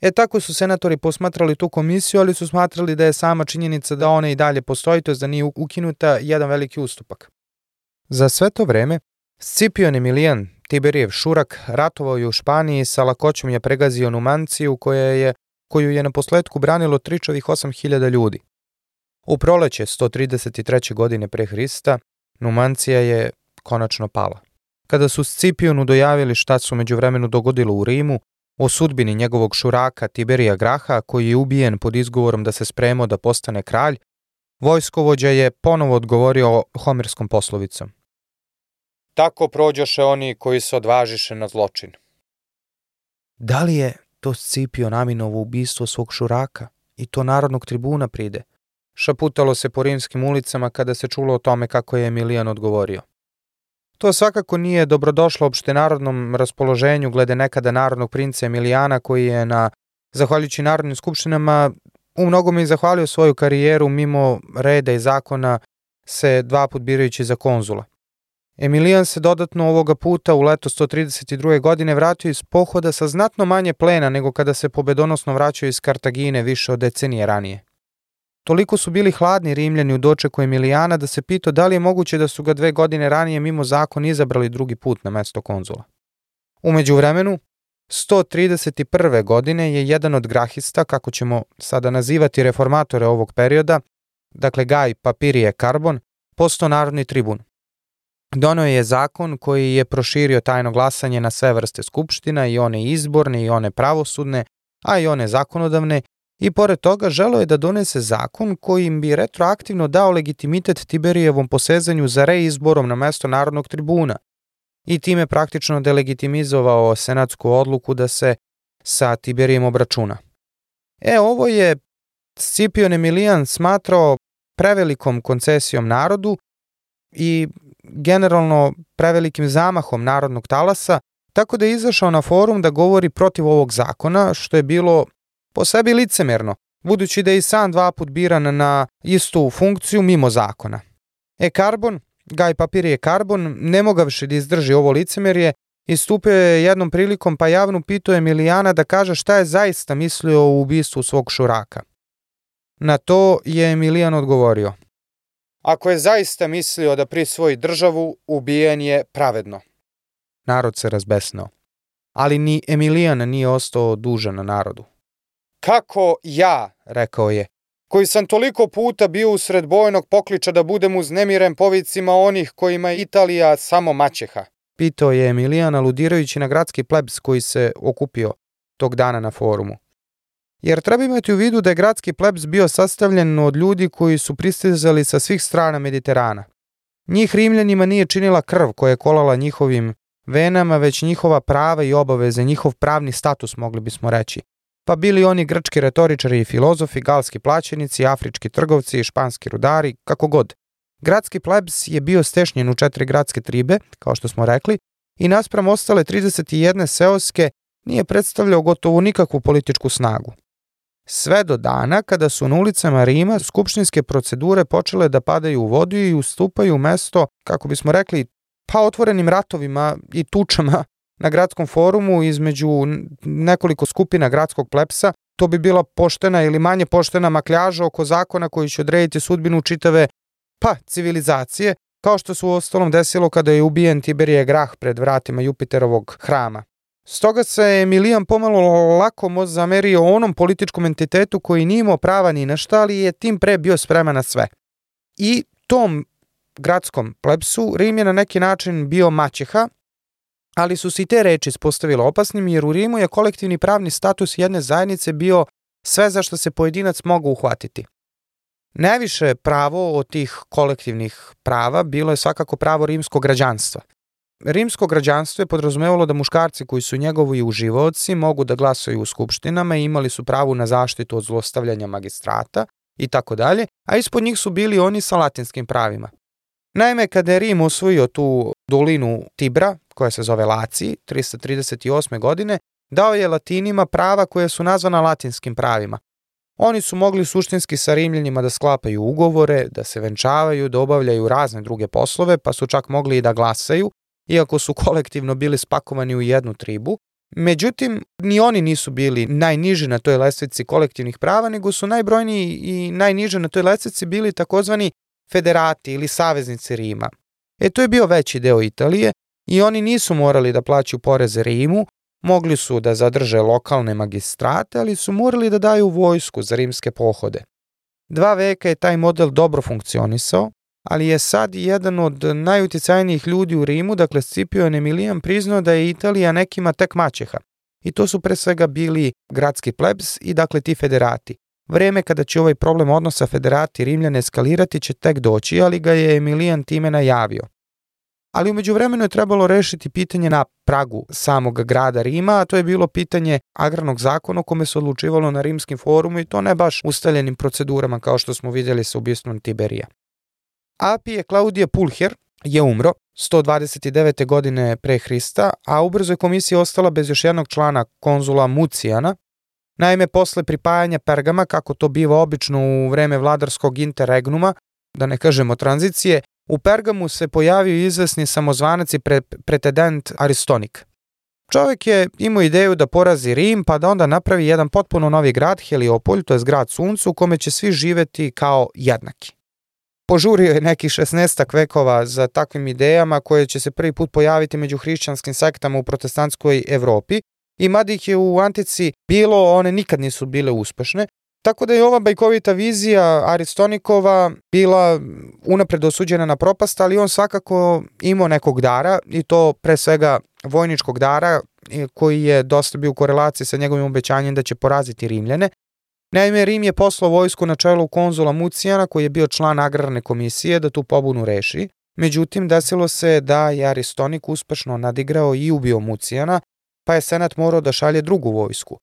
E tako su senatori posmatrali tu komisiju, ali su smatrali da je sama činjenica da ona i dalje postoji, to je da nije ukinuta jedan veliki ustupak. Za sve to vreme, Scipion Emilijan, Tiberijev šurak, ratovao je u Španiji, sa lakoćom je pregazio Numanciju koja je, koju je na posledku branilo tričovih 8000 ljudi. U proleće 133. godine pre Hrista, Numancija je konačno pala. Kada su Scipionu dojavili šta su među vremenu dogodilo u Rimu, o sudbini njegovog šuraka Tiberija Graha, koji je ubijen pod izgovorom da se spremao da postane kralj, vojskovođa je ponovo odgovorio homerskom poslovicom. Tako prođoše oni koji se odvažiše na zločin. Da li je to Scipio naminovo ubistvo svog šuraka i to narodnog tribuna pride? Šaputalo se po rimskim ulicama kada se čulo o tome kako je Emilijan odgovorio. To svakako nije dobrodošlo opštenarodnom raspoloženju glede nekada narodnog princa Emilijana koji je na, zahvaljujući narodnim skupštinama, u mnogome i zahvalio svoju karijeru mimo reda i zakona se dva put birajući za konzula. Emilijan se dodatno ovoga puta u leto 132. godine vratio iz pohoda sa znatno manje plena nego kada se pobedonosno vraćao iz Kartagine više od decenije ranije. Toliko su bili hladni Rimljani u dočeku Emilijana da se pitao da li je moguće da su ga dve godine ranije mimo zakon izabrali drugi put na mesto konzula. Umeđu vremenu, 131. godine je jedan od grahista, kako ćemo sada nazivati reformatore ovog perioda, dakle Gaj Papirije Karbon, postao narodni tribun. Donio je zakon koji je proširio tajno glasanje na sve vrste skupština i one izborne i one pravosudne, a i one zakonodavne i pored toga želo je da donese zakon kojim bi retroaktivno dao legitimitet Tiberijevom posezanju za reizborom na mesto narodnog tribuna i time praktično delegitimizovao senatsku odluku da se sa Tiberijem obračuna. E, ovo je Scipion Emilijan smatrao prevelikom koncesijom narodu i generalno prevelikim zamahom narodnog talasa, tako da je izašao na forum da govori protiv ovog zakona, što je bilo po sebi licemerno, budući da je i sam dva put biran na istu funkciju mimo zakona. E Karbon, Gaj Papirije Karbon, ne mogavši da izdrži ovo licemerje, istupio je jednom prilikom pa javno pitao Emilijana da kaže šta je zaista mislio o ubistvu svog šuraka. Na to je Emilijan odgovorio. Ako je zaista mislio da prisvoji državu, ubijen je pravedno. Narod se razbesnao. Ali ni Emilijan nije ostao dužan na narodu. Kako ja, rekao je, koji sam toliko puta bio usred bojnog pokliča da budem uznemiren povicima onih kojima je Italija samo maćeha? Pitao je Emilijan aludirajući na gradski plebs koji se okupio tog dana na forumu. Jer treba imati u vidu da je gradski plebs bio sastavljen od ljudi koji su pristizali sa svih strana Mediterana. Njih Rimljanima nije činila krv koja je kolala njihovim venama, već njihova prava i obaveze, njihov pravni status, mogli bismo reći. Pa bili oni grčki retoričari i filozofi, galski plaćenici, afrički trgovci, španski rudari, kako god. Gradski plebs je bio stešnjen u četiri gradske tribe, kao što smo rekli, i naspram ostale 31 seoske nije predstavljao gotovo nikakvu političku snagu. Sve do dana kada su na ulicama Rima skupštinske procedure počele da padaju u vodu i ustupaju mesto, kako bismo rekli, pa otvorenim ratovima i tučama na gradskom forumu između nekoliko skupina gradskog plepsa, to bi bila poštena ili manje poštena makljaža oko zakona koji će odrediti sudbinu čitave, pa, civilizacije, kao što se u ostalom desilo kada je ubijen Tiberije Grah pred vratima Jupiterovog hrama. Stoga se Emilijan pomalo lako zamerio onom političkom entitetu koji nije imao prava ni na šta, ali je tim pre bio spreman na sve. I tom gradskom plepsu Rim je na neki način bio maćeha, ali su se i te reči ispostavile opasnim jer u Rimu je kolektivni pravni status jedne zajednice bio sve za što se pojedinac mogu uhvatiti. Najviše pravo od tih kolektivnih prava bilo je svakako pravo rimskog građanstva – Rimsko građanstvo je podrazumevalo da muškarci koji su njegovi uživaoci mogu da glasaju u skupštinama i imali su pravu na zaštitu od zlostavljanja magistrata i tako dalje, a ispod njih su bili oni sa latinskim pravima. Naime, kada je Rim osvojio tu dolinu Tibra, koja se zove Laci, 338. godine, dao je latinima prava koje su nazvana latinskim pravima. Oni su mogli suštinski sa rimljanima da sklapaju ugovore, da se venčavaju, da obavljaju razne druge poslove, pa su čak mogli i da glasaju, iako su kolektivno bili spakovani u jednu tribu. Međutim, ni oni nisu bili najniži na toj lestvici kolektivnih prava, nego su najbrojniji i najniže na toj lestvici bili takozvani federati ili saveznici Rima. E to je bio veći deo Italije i oni nisu morali da plaćaju poreze Rimu, mogli su da zadrže lokalne magistrate, ali su morali da daju vojsku za rimske pohode. Dva veka je taj model dobro funkcionisao, ali je sad jedan od najuticajnijih ljudi u Rimu, dakle Scipion Emilijan, priznao da je Italija nekima tek maćeha. I to su pre svega bili gradski plebs i dakle ti federati. Vreme kada će ovaj problem odnosa federati Rimljane eskalirati će tek doći, ali ga je Emilijan time najavio. Ali umeđu vremenu je trebalo rešiti pitanje na pragu samog grada Rima, a to je bilo pitanje agrarnog zakona o kome se odlučivalo na rimskim forumu i to ne baš ustaljenim procedurama kao što smo vidjeli sa ubistvom Tiberija. Apije Klaudije Pulher je umro 129. godine pre Hrista, a ubrzo je komisija ostala bez još jednog člana konzula Mucijana. Naime, posle pripajanja Pergama, kako to biva obično u vreme vladarskog interregnuma, da ne kažemo tranzicije, u Pergamu se pojavio izvesni samozvanac i pre pretendent Aristonik. Čovek je imao ideju da porazi Rim pa da onda napravi jedan potpuno novi grad, Heliopolj, to je grad suncu, u kome će svi živeti kao jednaki požurio je nekih 16 vekova za takvim idejama koje će se prvi put pojaviti među hrišćanskim sektama u protestantskoj Evropi i mada ih je u antici bilo, one nikad nisu bile uspešne, tako da je ova bajkovita vizija Aristonikova bila unapred osuđena na propast, ali on svakako imao nekog dara i to pre svega vojničkog dara koji je dosta bio u korelaciji sa njegovim obećanjem da će poraziti Rimljane, Naime, Rim je poslao vojsku na čelu konzula Mucijana koji je bio član agrarne komisije da tu pobunu reši. Međutim, desilo se da je Aristonik uspešno nadigrao i ubio Mucijana, pa je senat morao da šalje drugu vojsku,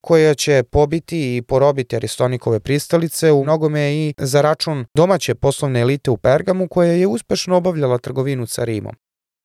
koja će pobiti i porobiti Aristonikove pristalice u mnogome i za račun domaće poslovne elite u Pergamu koja je uspešno obavljala trgovinu sa Rimom.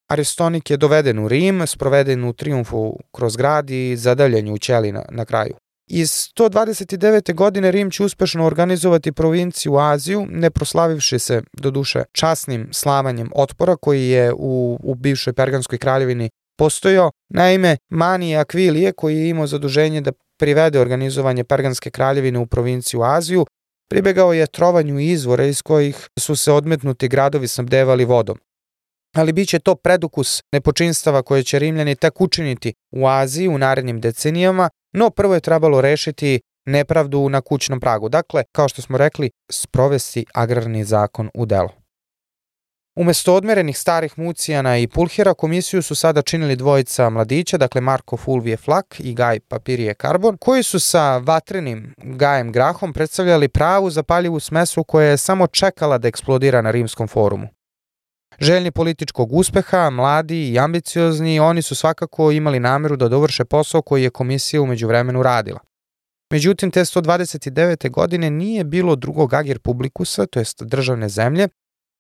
Aristonik je doveden u Rim, sproveden u triumfu kroz grad i zadaljen u ćeli na, na kraju. Iz 129. godine Rim će uspešno organizovati provinciju Aziju, ne proslavivši se, do duše, časnim slavanjem otpora koji je u, u bivšoj Perganskoj kraljevini postojao. Naime, Mani Akvilije, koji je imao zaduženje da privede organizovanje Perganske kraljevine u provinciju Aziju, pribegao je trovanju izvora iz kojih su se odmetnuti gradovi snabdevali vodom. Ali biće to predukus nepočinstava koje će Rimljani tek učiniti u Aziji u narednim decenijama No prvo je trebalo rešiti nepravdu na kućnom pragu. Dakle, kao što smo rekli, sprovesti agrarni zakon u delo. Umesto odmerenih starih Mucijana i Pulhira, komisiju su sada činili dvojica mladića, dakle Marko Fulvije Flak i Gaj Papirije Karbon, koji su sa vatrenim Gajem Grahom predstavljali pravu zapaljivu smesu koja je samo čekala da eksplodira na rimskom forumu. Željni političkog uspeha, mladi i ambiciozni, oni su svakako imali nameru da dovrše posao koji je komisija umeđu vremenu radila. Međutim, te 129. godine nije bilo drugog agir publikusa, to jest državne zemlje,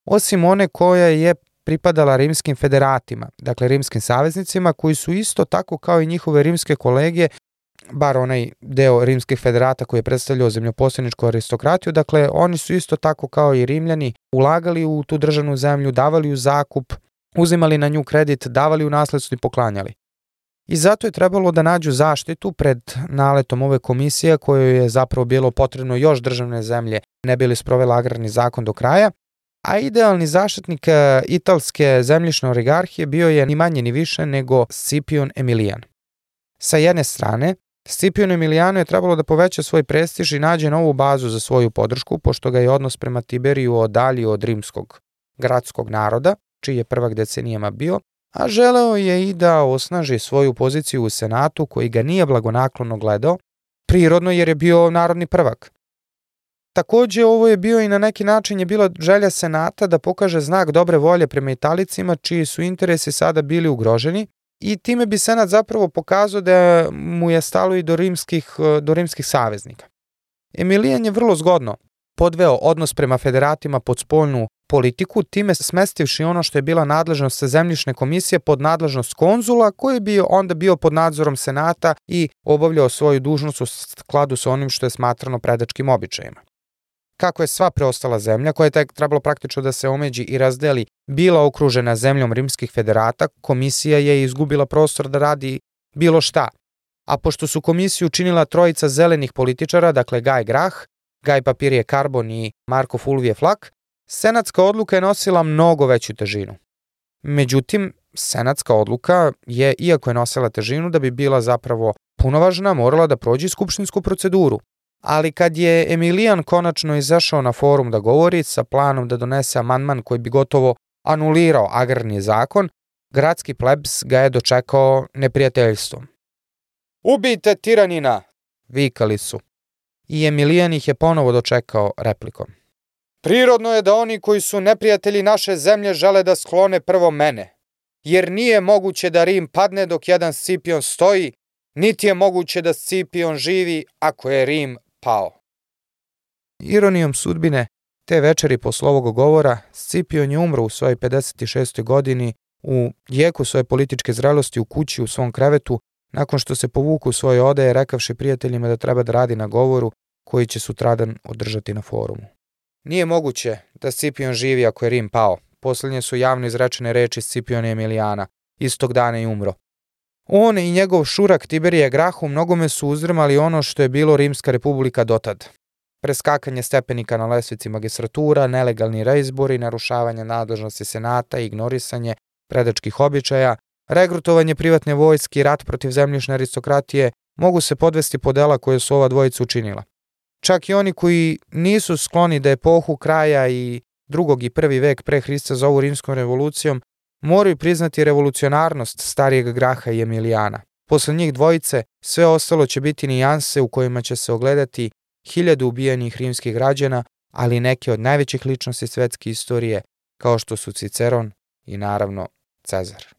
osim one koja je pripadala rimskim federatima, dakle rimskim saveznicima, koji su isto tako kao i njihove rimske kolege, bar onaj deo rimskih federata koji je predstavljao zemljoposljedničku aristokratiju, dakle oni su isto tako kao i rimljani ulagali u tu državnu zemlju, davali u zakup, uzimali na nju kredit, davali u nasledstvo i poklanjali. I zato je trebalo da nađu zaštitu pred naletom ove komisije kojoj je zapravo bilo potrebno još državne zemlje ne bili sprovela agrarni zakon do kraja, a idealni zaštitnik e, italske zemljišne oligarhije bio je ni manje ni više nego Scipion Emilijan. Sa jedne strane, Scipion Emiliano je trebalo da poveća svoj prestiž i nađe novu bazu za svoju podršku, pošto ga je odnos prema Tiberiju odalio od rimskog gradskog naroda, čiji je prvak decenijama bio, a želeo je i da osnaži svoju poziciju u Senatu koji ga nije blagonaklono gledao, prirodno jer je bio narodni prvak. Takođe, ovo je bio i na neki način je bila želja Senata da pokaže znak dobre volje prema Italicima, čiji su interesi sada bili ugroženi i time bi Senat zapravo pokazao da mu je stalo i do rimskih, do rimskih saveznika. Emilijan je vrlo zgodno podveo odnos prema federatima pod spoljnu politiku, time smestivši ono što je bila nadležnost zemljišne komisije pod nadležnost konzula, koji bi onda bio pod nadzorom senata i obavljao svoju dužnost u skladu sa onim što je smatrano predačkim običajima. Kako je sva preostala zemlja, koja je tek trebalo praktično da se omeđi i razdeli, bila okružena zemljom rimskih federata, komisija je izgubila prostor da radi bilo šta. A pošto su komisiju činila trojica zelenih političara, dakle Gaj Grah, Gaj Papirije Karbon i Marko Fulvije Flak, senatska odluka je nosila mnogo veću težinu. Međutim, senatska odluka je, iako je nosila težinu da bi bila zapravo punovažna, morala da prođe skupštinsku proceduru. Ali kad je Emilijan konačno izašao na forum da govori sa planom da donese amandman koji bi gotovo anulirao agrarni zakon, gradski plebs ga je dočekao neprijateljstvom. Ubijte tiranina! vikali su. I Emilijan ih je ponovo dočekao replikom. Prirodno je da oni koji su neprijatelji naše zemlje žele da sklone prvo mene, jer nije moguće da Rim padne dok jedan Scipion stoji, niti je moguće da Scipion živi ako je Rim pao. Ironijom sudbine, te večeri posle ovog govora, Scipion je umro u svojoj 56. godini u jeku svoje političke zrelosti u kući u svom krevetu, nakon što se povuku u svoje odeje rekavši prijateljima da treba da radi na govoru koji će sutradan održati na forumu. Nije moguće da Scipion živi ako je Rim pao. Poslednje su javno izrečene reči Scipiona Emilijana. Istog dana i umro. On i njegov šurak Tiberije Grahu mnogome su uzdrmali ono što je bilo Rimska republika dotad. Preskakanje stepenika na lesvici magistratura, nelegalni reizbori, narušavanje nadležnosti senata, ignorisanje predačkih običaja, regrutovanje privatne vojske i rat protiv zemljišne aristokratije mogu se podvesti po dela koje su ova dvojica učinila. Čak i oni koji nisu skloni da epohu kraja i drugog i prvi vek pre Hrista zovu rimskom revolucijom, moraju priznati revolucionarnost starijeg Graha i Emilijana. Posle njih dvojice, sve ostalo će biti nijanse u kojima će se ogledati hiljadu ubijenih rimskih građana, ali neke od najvećih ličnosti svetske istorije, kao što su Ciceron i naravno Cezar.